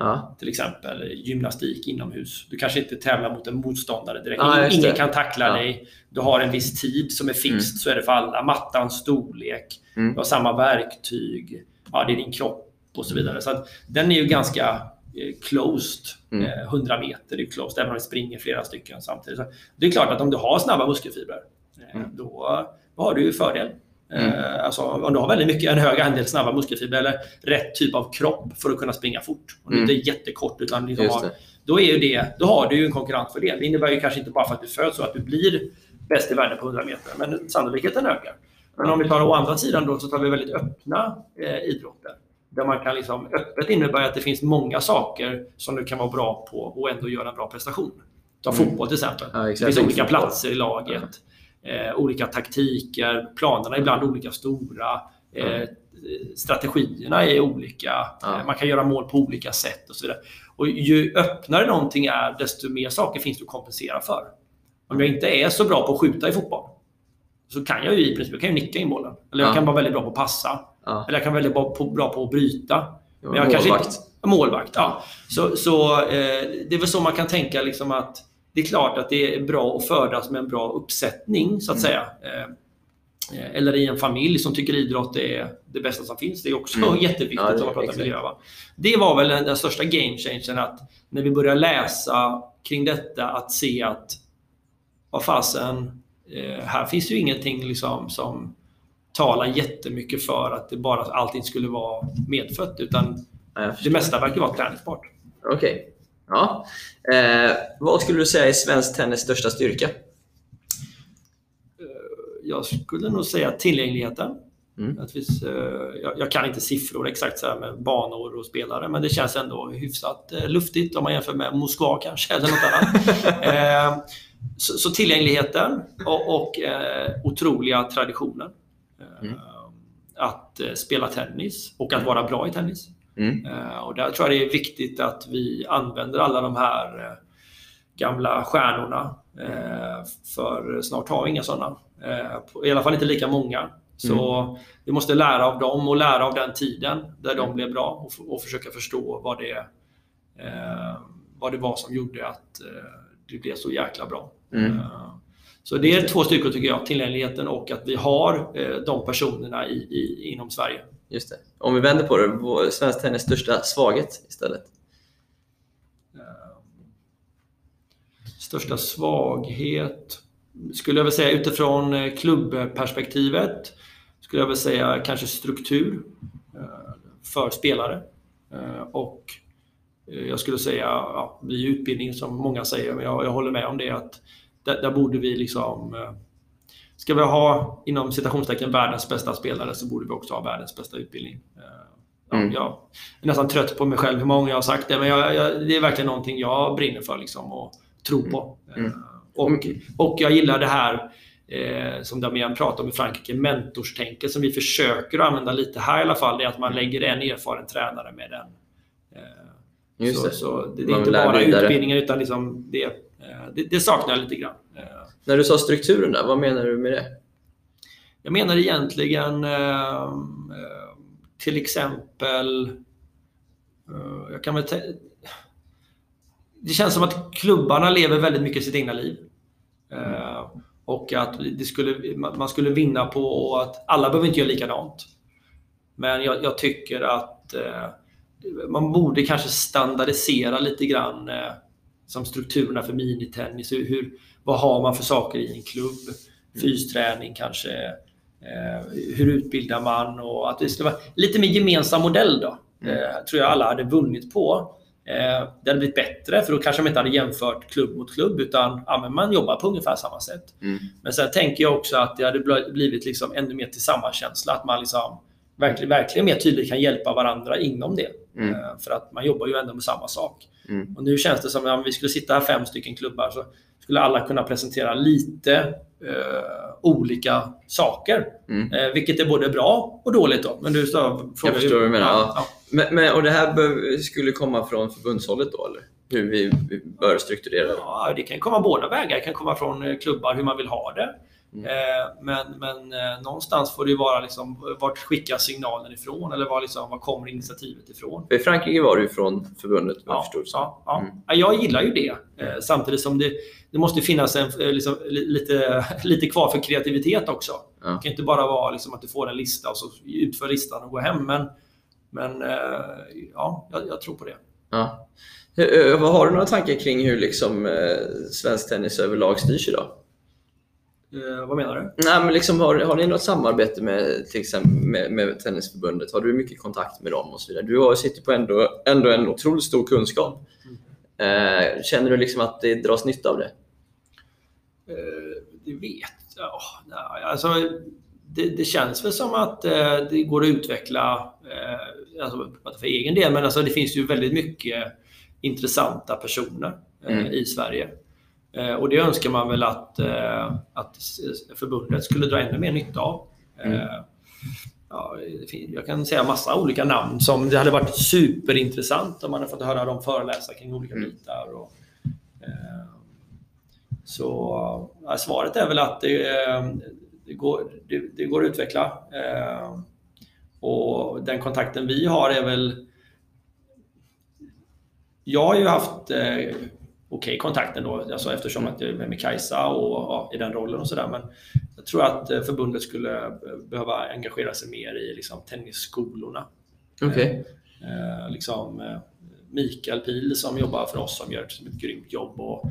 [SPEAKER 4] Ja,
[SPEAKER 3] Till exempel gymnastik inomhus. Du kanske inte tävlar mot en motståndare direkt.
[SPEAKER 4] Ja,
[SPEAKER 3] Ingen, kan tackla
[SPEAKER 4] Ja.
[SPEAKER 3] dig. Du har en viss tid som är fixed,
[SPEAKER 4] Mm.
[SPEAKER 3] så är det för alla. Mattans storlek,
[SPEAKER 4] Mm.
[SPEAKER 3] du har samma verktyg, ja, det är din kropp och så vidare. Så den är ju ganska eh, closed.
[SPEAKER 4] Mm.
[SPEAKER 3] Eh, 100 meter är closed, även om det springer flera stycken samtidigt. Så det är klart att om du har snabba muskelfibrer, eh,
[SPEAKER 4] Mm.
[SPEAKER 3] då, då har du ju fördel.
[SPEAKER 4] Mm.
[SPEAKER 3] Eh, Alltså, om du har väldigt mycket, en hög andel snabba muskelfibrer eller rätt typ av kropp för att kunna springa fort. Om du
[SPEAKER 4] Mm.
[SPEAKER 3] inte är jättekort utan liksom har, då, är ju det, då har du ju en konkurrensfördel. Det innebär ju kanske inte bara för att du föds så att du blir bäst i världen på 100 meter, men sannolikheten ökar. Men om vi tar å andra sidan då så tar vi väldigt öppna eh, idrotter. Där man kan liksom, öppet innebär att det finns många saker som du kan vara bra på och ändå göra en bra prestation. Ta
[SPEAKER 4] Mm.
[SPEAKER 3] fotboll till exempel.
[SPEAKER 4] Ja,
[SPEAKER 3] det finns olika platser i laget. Eh, olika taktiker. Planerna är ibland olika stora. Eh, strategierna är olika.
[SPEAKER 4] Ja.
[SPEAKER 3] Eh, man kan göra mål på olika sätt och så vidare. Och ju öppnare någonting är, desto mer saker finns det att kompensera för. Om jag inte är så bra på att skjuta i fotboll så kan jag ju i princip jag kan ju nicka in bollen. Eller jag
[SPEAKER 4] Ja.
[SPEAKER 3] kan vara väldigt bra på att passa.
[SPEAKER 4] Ja.
[SPEAKER 3] Eller jag kan vara väldigt bra på, bra på att bryta. Men jag kanske
[SPEAKER 4] målvakt.
[SPEAKER 3] inte, målvakt. Ja. Så, så eh, det är väl så man kan tänka liksom att det är klart att det är bra att födas med en bra uppsättning så att
[SPEAKER 4] Mm.
[SPEAKER 3] säga. Eh, eller i en familj som tycker idrott är det bästa som finns. Det är också
[SPEAKER 4] Mm.
[SPEAKER 3] jätteviktigt
[SPEAKER 4] Ja, det-
[SPEAKER 3] om man pratar
[SPEAKER 4] exakt.
[SPEAKER 3] miljö. Va? Det var väl den, den största game changern att när vi började läsa kring detta att se att vad fasen, eh, här finns ju ingenting liksom som talar jättemycket för att det bara allting skulle vara medfött utan
[SPEAKER 4] Ja,
[SPEAKER 3] det mesta verkar vara träningsbart.
[SPEAKER 4] Okej. Ja. Eh, vad skulle du säga är svensk tennis största styrka?
[SPEAKER 3] Jag skulle nog säga tillgängligheten.
[SPEAKER 4] Mm.
[SPEAKER 3] Vi, eh, jag, jag kan inte siffror exakt så här med banor och spelare, men det känns ändå hyfsat eh, luftigt om man jämför med Moskva kanske, eller något annat. eh, så, så tillgängligheten och, och eh, otroliga traditionen. Eh,
[SPEAKER 4] Mm.
[SPEAKER 3] Att eh, spela tennis och att vara bra i tennis.
[SPEAKER 4] Mm.
[SPEAKER 3] Eh, Och där tror jag det är viktigt att vi använder alla de här eh, gamla stjärnorna. eh, För snart har vi inga sådana. I alla fall inte lika många. Så vi måste lära av dem och lära av den tiden där de blev bra och, försöka förstå vad det, eh, vad det var som gjorde att eh, det blev så jäkla bra.
[SPEAKER 4] Mm.
[SPEAKER 3] Eh, Så det är två styrkor tycker jag. Tillgängligheten och att vi har de personerna i, i, inom Sverige.
[SPEAKER 4] Just det. Om vi vänder på det, svensk tennis största svaghet istället?
[SPEAKER 3] Eh, största svaghet skulle jag väl säga utifrån eh, klubbperspektivet skulle jag väl säga kanske struktur eh, för spelare. Och jag skulle säga, ja, vi utbildning som många säger, men jag, jag håller med om det att där, där borde vi liksom eh, Ska vi ha inom citationstecken världens bästa spelare så borde vi också ha världens bästa utbildning. Eh, Ja,
[SPEAKER 4] Mm.
[SPEAKER 3] Jag är nästan trött på mig själv hur många jag har sagt det, men jag, jag, det är verkligen någonting jag brinner för liksom, och tror på.
[SPEAKER 4] Mm.
[SPEAKER 3] Eh, Och, och jag gillar det här eh, som Damian pratade om i Frankrike, mentorstänket som vi försöker använda lite här i alla fall. Det är att man lägger en erfaren tränare med den. Eh,
[SPEAKER 4] Just
[SPEAKER 3] så,
[SPEAKER 4] det.
[SPEAKER 3] Så det, det är
[SPEAKER 4] Man
[SPEAKER 3] inte bara
[SPEAKER 4] vidare.
[SPEAKER 3] utbildningen utan liksom det, eh, det, det saknar jag lite grann. Eh,
[SPEAKER 4] När du sa strukturen där, vad menar du med det?
[SPEAKER 3] Jag menar egentligen eh, eh, till exempel... Eh, jag kan väl det känns som att klubbarna lever väldigt mycket sitt egna liv. Eh, och att det skulle, man skulle vinna på att alla behöver inte göra likadant. Men jag, jag tycker att man borde kanske standardisera lite grann som strukturerna för minitennis. Hur, vad har man för saker i en klubb? Fysträning kanske. Eh, hur utbildar man? Och att det skulle vara lite mer gemensam modell då. Eh, tror jag alla hade vunnit på. Eh, det hade blivit bättre för då kanske man inte hade jämfört klubb mot klubb utan ja, men man jobbar på ungefär samma sätt.
[SPEAKER 4] Mm.
[SPEAKER 3] Men sen tänker jag också att det hade bl- blivit liksom ännu mer till samma känsla Att man liksom verkligen, verkligen mer tydligt kan hjälpa varandra inom det.
[SPEAKER 4] Mm.
[SPEAKER 3] Eh, För att man jobbar ju ändå med samma sak.
[SPEAKER 4] Mm.
[SPEAKER 3] Och nu känns det som att om vi skulle sitta här fem stycken klubbar så skulle alla kunna presentera lite eh, olika saker.
[SPEAKER 4] Mm.
[SPEAKER 3] Eh, vilket är både bra och dåligt. Då. Men du så, frågar
[SPEAKER 4] förstår vad du menar,
[SPEAKER 3] Ja,
[SPEAKER 4] ja. Men, men, och det här bör, skulle komma från förbundshållet då, eller? Hur vi, vi bör strukturera det?
[SPEAKER 3] Ja, det kan komma båda vägar. Det kan komma från eh, klubbar hur man vill ha det.
[SPEAKER 4] Mm.
[SPEAKER 3] Eh, Men, men eh, någonstans får det ju vara liksom, vart skickas signalen ifrån? Eller var, liksom, var kommer initiativet ifrån?
[SPEAKER 4] I Frankrike var det ju från förbundet, vad jag
[SPEAKER 3] Ja,
[SPEAKER 4] förstod.
[SPEAKER 3] ja, ja.
[SPEAKER 4] Mm.
[SPEAKER 3] Ja, Jag gillar ju det. Eh, Samtidigt som det, det måste finnas en, eh, liksom, li- lite, lite kvar för kreativitet också.
[SPEAKER 4] Ja.
[SPEAKER 3] Det kan inte bara vara liksom, att du får en lista och så utför listan och går hem. Men, men eh, ja, jag, jag tror på det.
[SPEAKER 4] Ja. Eh, Har du några tankar kring hur liksom, svensk tennis överlag styrs idag?
[SPEAKER 3] Eh, vad menar du?
[SPEAKER 4] Nej, men liksom, har, har ni något samarbete med, till exempel, med, med Tennisförbundet? Har du mycket kontakt med dem och så vidare? Du har, sitter på ändå, ändå en otroligt stor kunskap. Eh, känner du liksom att det dras nytta av det?
[SPEAKER 3] Eh, det vet jag. Alltså, det, det känns väl som att eh, det går att utveckla, eh, alltså för egen del, men alltså det finns ju väldigt mycket intressanta personer
[SPEAKER 4] Mm.
[SPEAKER 3] i Sverige. Och det önskar man väl att, att förbundet skulle dra ännu mer nytta av.
[SPEAKER 4] Mm.
[SPEAKER 3] Ja, jag kan säga massa olika namn som det hade varit superintressant om man hade fått höra dem föreläsa kring olika
[SPEAKER 4] Mm.
[SPEAKER 3] bitar. Och, eh, så ja, svaret är väl att det, eh, det, går, det, det går att utveckla. Eh, och den kontakten vi har är väl... Jag har ju haft eh, okej kontakt ändå, alltså eftersom att jag är med Kajsa och ja, i den rollen och sådär. Men jag tror att eh, förbundet skulle behöva engagera sig mer i liksom, tennisskolorna.
[SPEAKER 4] Okej.
[SPEAKER 3] Eh, liksom, eh, Mikael Pil som jobbar för oss som gör ett, ett grymt jobb och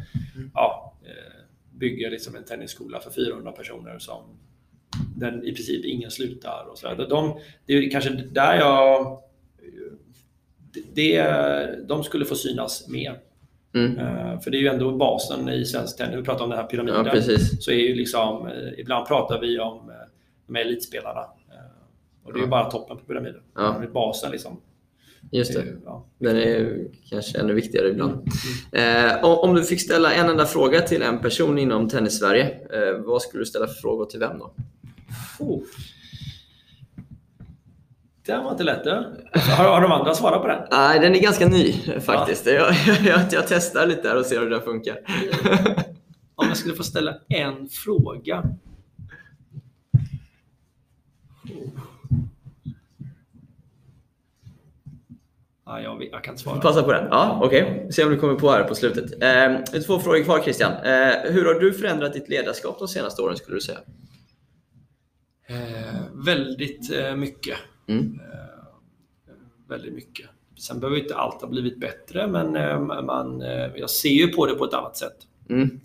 [SPEAKER 3] ja, eh, bygger liksom en tennisskola för 400 personer som den i princip ingen slutar. Och så där. De, det är kanske där jag... Det, de skulle få synas mer.
[SPEAKER 4] Mm.
[SPEAKER 3] Eh, För det är ju ändå basen i svensk tennis. Vi pratar om den här pyramiden.
[SPEAKER 4] Ja.
[SPEAKER 3] Så är ju liksom, eh, ibland pratar vi om de här elitspelarna. Och det är ju bara toppen på pyramiden.
[SPEAKER 4] Ja.
[SPEAKER 3] Basen liksom.
[SPEAKER 4] Just det.
[SPEAKER 3] Ja.
[SPEAKER 4] Den är kanske ännu viktigare ibland.
[SPEAKER 3] Mm.
[SPEAKER 4] Eh, om du fick ställa en enda fråga till en person inom Tennis-Sverige, eh, vad skulle du ställa för frågor till vem då?
[SPEAKER 3] Oh. Den var inte lätt du. Har, har de andra svarat på den?
[SPEAKER 4] Nej, den är ganska ny faktiskt. Jag, jag, jag testar lite där och ser hur den funkar.
[SPEAKER 3] Om jag skulle få ställa en fråga. Ja, jag, jag kan inte svara.
[SPEAKER 4] Passa på den. Ja, Okej, se om du kommer på här på slutet. Eh, två frågor kvar Christian. Eh, hur har du förändrat ditt ledarskap de senaste åren skulle du säga?
[SPEAKER 3] Eh, väldigt eh, mycket.
[SPEAKER 4] Mm.
[SPEAKER 3] Eh, väldigt mycket. Sen behöver inte allt ha blivit bättre, men eh, man, eh, jag ser ju på det på ett annat sätt.
[SPEAKER 4] Mm.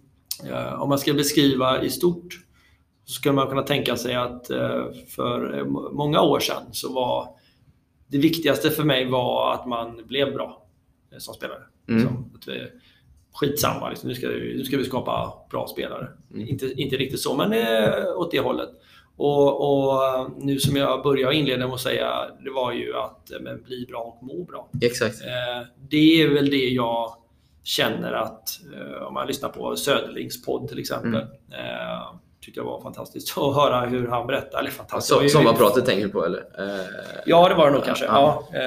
[SPEAKER 3] Eh, om man ska beskriva i stort så skulle man kunna tänka sig att eh, för eh, må- många år sedan så var det viktigaste för mig var att man blev bra eh, som spelare.
[SPEAKER 4] Mm.
[SPEAKER 3] Att vi, skitsamma, liksom, nu, ska, vi- nu ska vi skapa bra spelare.
[SPEAKER 4] Mm.
[SPEAKER 3] Inte, inte riktigt så, men eh, åt det hållet. Och, och eh, nu som jag börjar inleda med att säga, det var ju att eh, men, bli bra och må bra.
[SPEAKER 4] Exakt.
[SPEAKER 3] Eh, Det är väl det jag känner att, eh, om man lyssnar på Söderlings podd till exempel, eh, tyckte jag var fantastiskt att höra hur han berättar. Eller fantastiskt.
[SPEAKER 4] Så, sommarpratet tänker du på eller? Eh,
[SPEAKER 3] Ja, det var det nog kanske.
[SPEAKER 4] Ja.
[SPEAKER 3] Ja.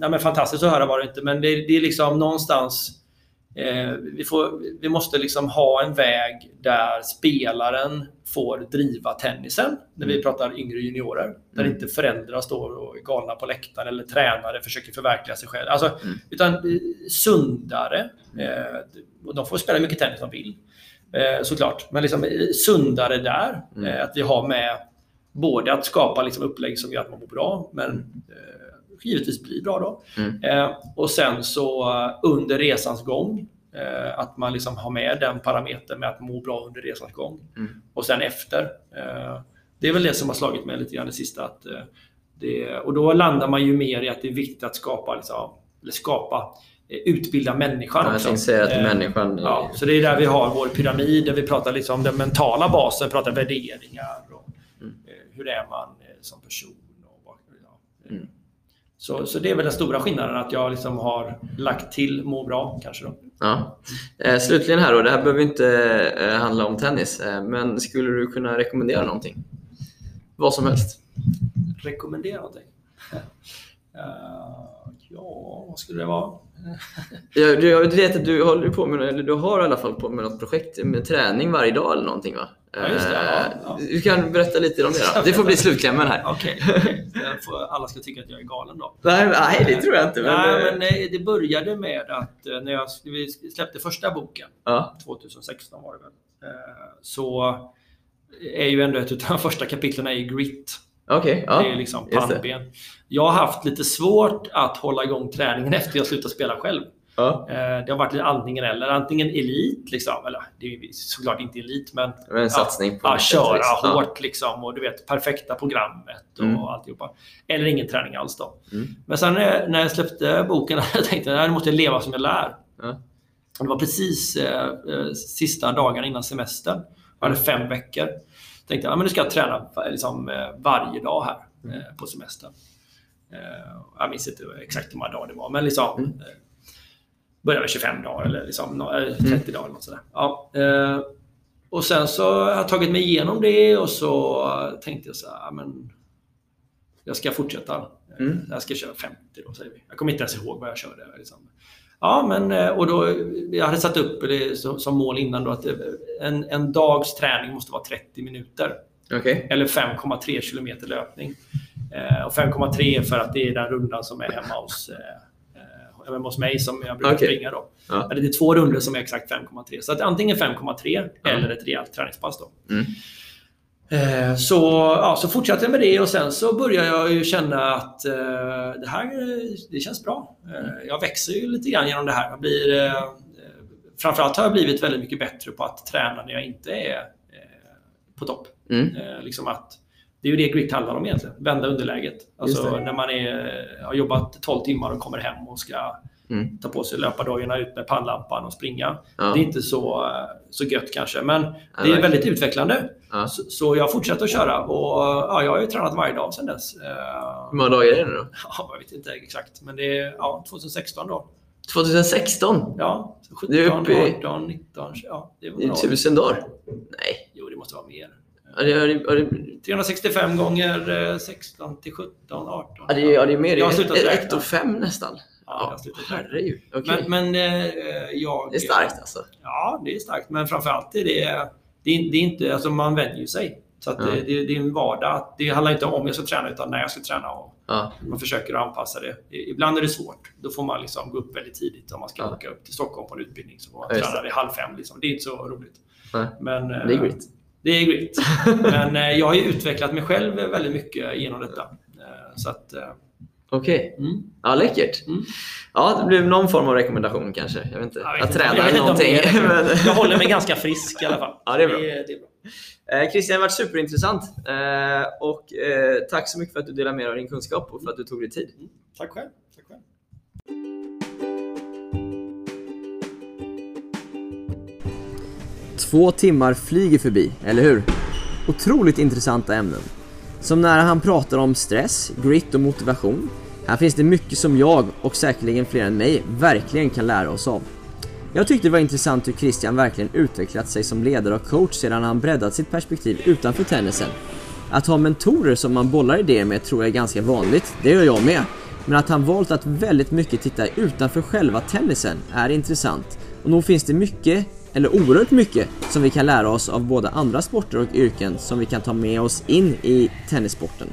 [SPEAKER 3] Eh, men fantastiskt att höra var det inte, men det, det är liksom någonstans eh, vi, får, vi måste liksom ha en väg där spelaren får driva tennisen, när vi pratar yngre juniorer. Där
[SPEAKER 4] Mm.
[SPEAKER 3] inte föräldrar står och är galna på läktaren eller tränare försöker förverkliga sig själv. Alltså,
[SPEAKER 4] Mm.
[SPEAKER 3] Utan eh, sundare. Eh, och de får spela mycket tennis de vill, eh, såklart. Men liksom eh, sundare där.
[SPEAKER 4] Mm.
[SPEAKER 3] Eh, att vi har med både att skapa liksom upplägg som gör att man mår bra, men eh, givetvis blir bra då.
[SPEAKER 4] Mm.
[SPEAKER 3] Eh, och sen så eh, under resans gång, att man liksom har med den parametern med att må bra under resans gång.
[SPEAKER 4] Mm.
[SPEAKER 3] Och sen efter. Det är väl det som har slagit mig lite grann det sista. Att, det, och då landar man ju mer i att det är viktigt att skapa, liksom, eller skapa utbilda människan
[SPEAKER 4] jag
[SPEAKER 3] också.
[SPEAKER 4] säga att
[SPEAKER 3] Eh,
[SPEAKER 4] människan...
[SPEAKER 3] Ja, så det är där vi har vår pyramid, där vi pratar liksom om den mentala basen, pratar värderingar och
[SPEAKER 4] Mm.
[SPEAKER 3] eh, hur är man eh, som person. Och, ja.
[SPEAKER 4] Mm.
[SPEAKER 3] så, så det är väl den stora skillnaden, att jag liksom har lagt till må bra kanske. Då.
[SPEAKER 4] Ja. Slutligen här då, det här behöver inte handla om tennis, men skulle du kunna rekommendera någonting? Vad som helst.
[SPEAKER 3] Rekommendera någonting? Ja, vad skulle det vara?
[SPEAKER 4] Jag, jag vet att du håller på med, eller du har i alla fall på med något projekt med träning varje dag eller någonting va?
[SPEAKER 3] Ja, just det. Ja, ja.
[SPEAKER 4] Eh, Du kan berätta lite om det då. Det får bli slutklämmen här.
[SPEAKER 3] Okej. Jag får- alla ska tycka att jag är galen då.
[SPEAKER 4] Nej, nej, det tror jag inte. Men,
[SPEAKER 3] Nej,
[SPEAKER 4] eh,
[SPEAKER 3] men nej, det började med att eh, när jag, vi släppte första boken,
[SPEAKER 4] ja.
[SPEAKER 3] 2016 var det väl, eh, så är ju ändå ett av de första kapitlen i Grit.
[SPEAKER 4] Okej, ja.
[SPEAKER 3] det är liksom pannben. Jag har haft lite svårt att hålla igång träningen efter jag slutat spela själv.
[SPEAKER 4] Ja.
[SPEAKER 3] Eh, Det har varit lite antingen eller. Antingen elit, liksom, eller det är såklart inte elit, men
[SPEAKER 4] Det var en satsning på något sätt,
[SPEAKER 3] köra
[SPEAKER 4] liksom.
[SPEAKER 3] Hårt liksom, och du vet, perfekta programmet och
[SPEAKER 4] Mm.
[SPEAKER 3] alltihopa. Eller ingen träning alls då.
[SPEAKER 4] Mm.
[SPEAKER 3] Men sen när när jag släppte boken jag tänkte jag nu måste jag leva som jag lär.
[SPEAKER 4] Ja.
[SPEAKER 3] Det var precis eh, eh, sista dagarna innan semestern. Jag hade fem veckor. Tänkte jag, ja, men nu ska jag träna liksom, eh, varje dag här eh, på semestern. Eh, jag minns inte exakt hur många dagar det var, men liksom
[SPEAKER 6] Mm.
[SPEAKER 3] började med 25 dagar eller liksom, nå- eh, 30 dagar eller något sådär. Ja, och sen så har jag tagit mig igenom det och så tänkte jag så här, men jag ska fortsätta.
[SPEAKER 6] Mm.
[SPEAKER 3] Jag ska köra 50 då, säger vi. Jag kommer inte ens ihåg vad jag körde. Liksom. Ja, men eh, och då, jag hade satt upp det som, mål innan då att eh, en, en dags träning måste vara 30 minuter.
[SPEAKER 6] Okej.
[SPEAKER 3] Eller 5,3 kilometer löpning. Eh, och 5,3 för att det är den rundan som är hemma hos, eh, hemma hos mig som jag brukar
[SPEAKER 6] Okej.
[SPEAKER 3] springa. Då.
[SPEAKER 6] Ja.
[SPEAKER 3] Det är två runder som är exakt 5,3. Så att antingen 5,3
[SPEAKER 6] Ja.
[SPEAKER 3] eller ett rejält träningspass. Då.
[SPEAKER 6] Mm.
[SPEAKER 3] Eh, Så, ja, så fortsatte jag med det och sen så började jag ju känna att eh, det här det känns bra. Eh, jag växer ju lite grann genom det här. Jag blir, eh, eh, framförallt har jag blivit väldigt mycket bättre på att träna när jag inte är eh, på topp.
[SPEAKER 6] Mm.
[SPEAKER 3] Liksom att, det är ju det grit handlar om egentligen. Vända underläget. Alltså när man är, har jobbat 12 timmar och kommer hem och ska
[SPEAKER 6] Mm.
[SPEAKER 3] ta på sig löpardojorna ut med pannlampan och springa.
[SPEAKER 6] Ja.
[SPEAKER 3] Det är inte så, så gött kanske, men det är väldigt utvecklande.
[SPEAKER 6] Ja.
[SPEAKER 3] Så, så jag fortsätter att köra och ja, jag har ju tränat varje dag sedan dess. Eh,
[SPEAKER 6] Hur många dagar är det nu då?
[SPEAKER 3] Ja, jag vet inte exakt, men det är ja, 2016 då.
[SPEAKER 6] 2016?
[SPEAKER 3] Ja, så 17,
[SPEAKER 6] Det är uppe i-
[SPEAKER 3] 18, 19, ja. Det,
[SPEAKER 6] är tusen dagar? Nej.
[SPEAKER 3] Jo, det måste vara mer.
[SPEAKER 6] Ja, det, det, det,
[SPEAKER 3] 365 gånger eh, 16 till 17, 18.
[SPEAKER 6] ja, det, ja, det är mer.
[SPEAKER 3] Jag har slutat räkna.
[SPEAKER 6] ett och fem nästan.
[SPEAKER 3] Ja,
[SPEAKER 6] Ja, herregud. Okej.
[SPEAKER 3] Men, men eh, jag...
[SPEAKER 6] Det är starkt alltså.
[SPEAKER 3] Ja, det är starkt. Men framförallt är det... Det är, det inte... Alltså man vänjer sig. Så att
[SPEAKER 6] Ja.
[SPEAKER 3] det, det, det är en vardag. Det handlar inte om jag ska träna, utan när jag ska träna. Och
[SPEAKER 6] Ja.
[SPEAKER 3] man försöker anpassa det. Ibland är det svårt. Då får man liksom gå upp väldigt tidigt om man ska
[SPEAKER 6] Ja.
[SPEAKER 3] åka upp till Stockholm på en utbildning. Så får man träna vid halv fem. Liksom. Det är inte så roligt. Men, eh,
[SPEAKER 6] Det är grit.
[SPEAKER 3] Det är grit. Men eh, jag har ju utvecklat mig själv väldigt mycket genom detta. Eh, Så att...
[SPEAKER 6] Okej.
[SPEAKER 3] Mm.
[SPEAKER 6] Ja, läckert.
[SPEAKER 3] Mm.
[SPEAKER 6] Ja, det blir någon form av rekommendation kanske. Jag vet inte.
[SPEAKER 3] Jag, vet
[SPEAKER 6] Jag,
[SPEAKER 3] inte. Jag
[SPEAKER 6] eller någonting. men-
[SPEAKER 3] Jag håller mig ganska frisk i alla fall.
[SPEAKER 6] Ja, det är bra.
[SPEAKER 3] Det det är bra.
[SPEAKER 6] Eh, Christian, det har varit superintressant. Eh, och eh, tack så mycket för att du delade med dig av din kunskap och för att du tog dig tid.
[SPEAKER 3] Tack själv. Tack själv.
[SPEAKER 4] Två timmar flyger förbi, eller hur? Otroligt intressanta ämnen. Som när han pratar om stress, grit och motivation. Här finns det mycket som jag, och säkerligen fler än mig, verkligen kan lära oss av. Jag tyckte det var intressant hur Christian verkligen utvecklat sig som ledare och coach sedan han breddat sitt perspektiv utanför tennisen. Att ha mentorer som man bollar idéer med tror jag är ganska vanligt, det gör jag med. Men att han valt att väldigt mycket titta utanför själva tennisen är intressant. Och nog finns det mycket, eller oerhört mycket, som vi kan lära oss av både andra sporter och yrken som vi kan ta med oss in i tennissporten.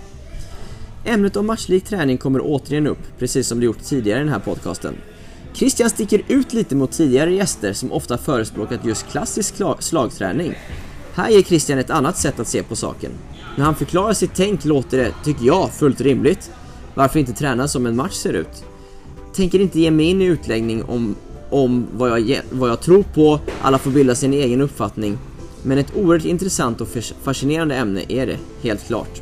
[SPEAKER 4] Ämnet om matchlik träning kommer återigen upp, precis som det gjort tidigare i den här podcasten. Christian sticker ut lite mot tidigare gäster som ofta förespråkat just klassisk slagträning. Här ger Christian ett annat sätt att se på saken. När han förklarar sitt tänk låter det, tycker jag, fullt rimligt. Varför inte träna som en match ser ut? Tänker inte ge mig in i utläggning om, om vad, jag, vad jag tror på, alla får bilda sin egen uppfattning. Men ett oerhört intressant och fascinerande ämne är det, helt klart.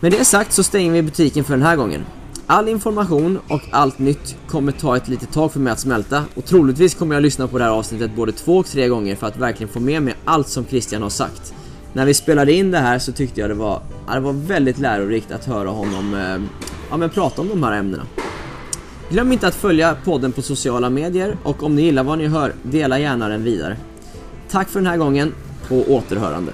[SPEAKER 4] Med det sagt så stänger vi butiken för den här gången. All information och allt nytt kommer ta ett litet tag för mig att smälta och troligtvis kommer jag lyssna på det här avsnittet både två och tre gånger för att verkligen få med mig allt som Christian har sagt. När vi spelade in det här så tyckte jag det var, det var väldigt lärorikt att höra honom eh, ja, men prata om de här ämnena. Glöm inte att följa podden på sociala medier och om ni gillar vad ni hör, dela gärna den vidare. Tack för den här gången, på återhörande.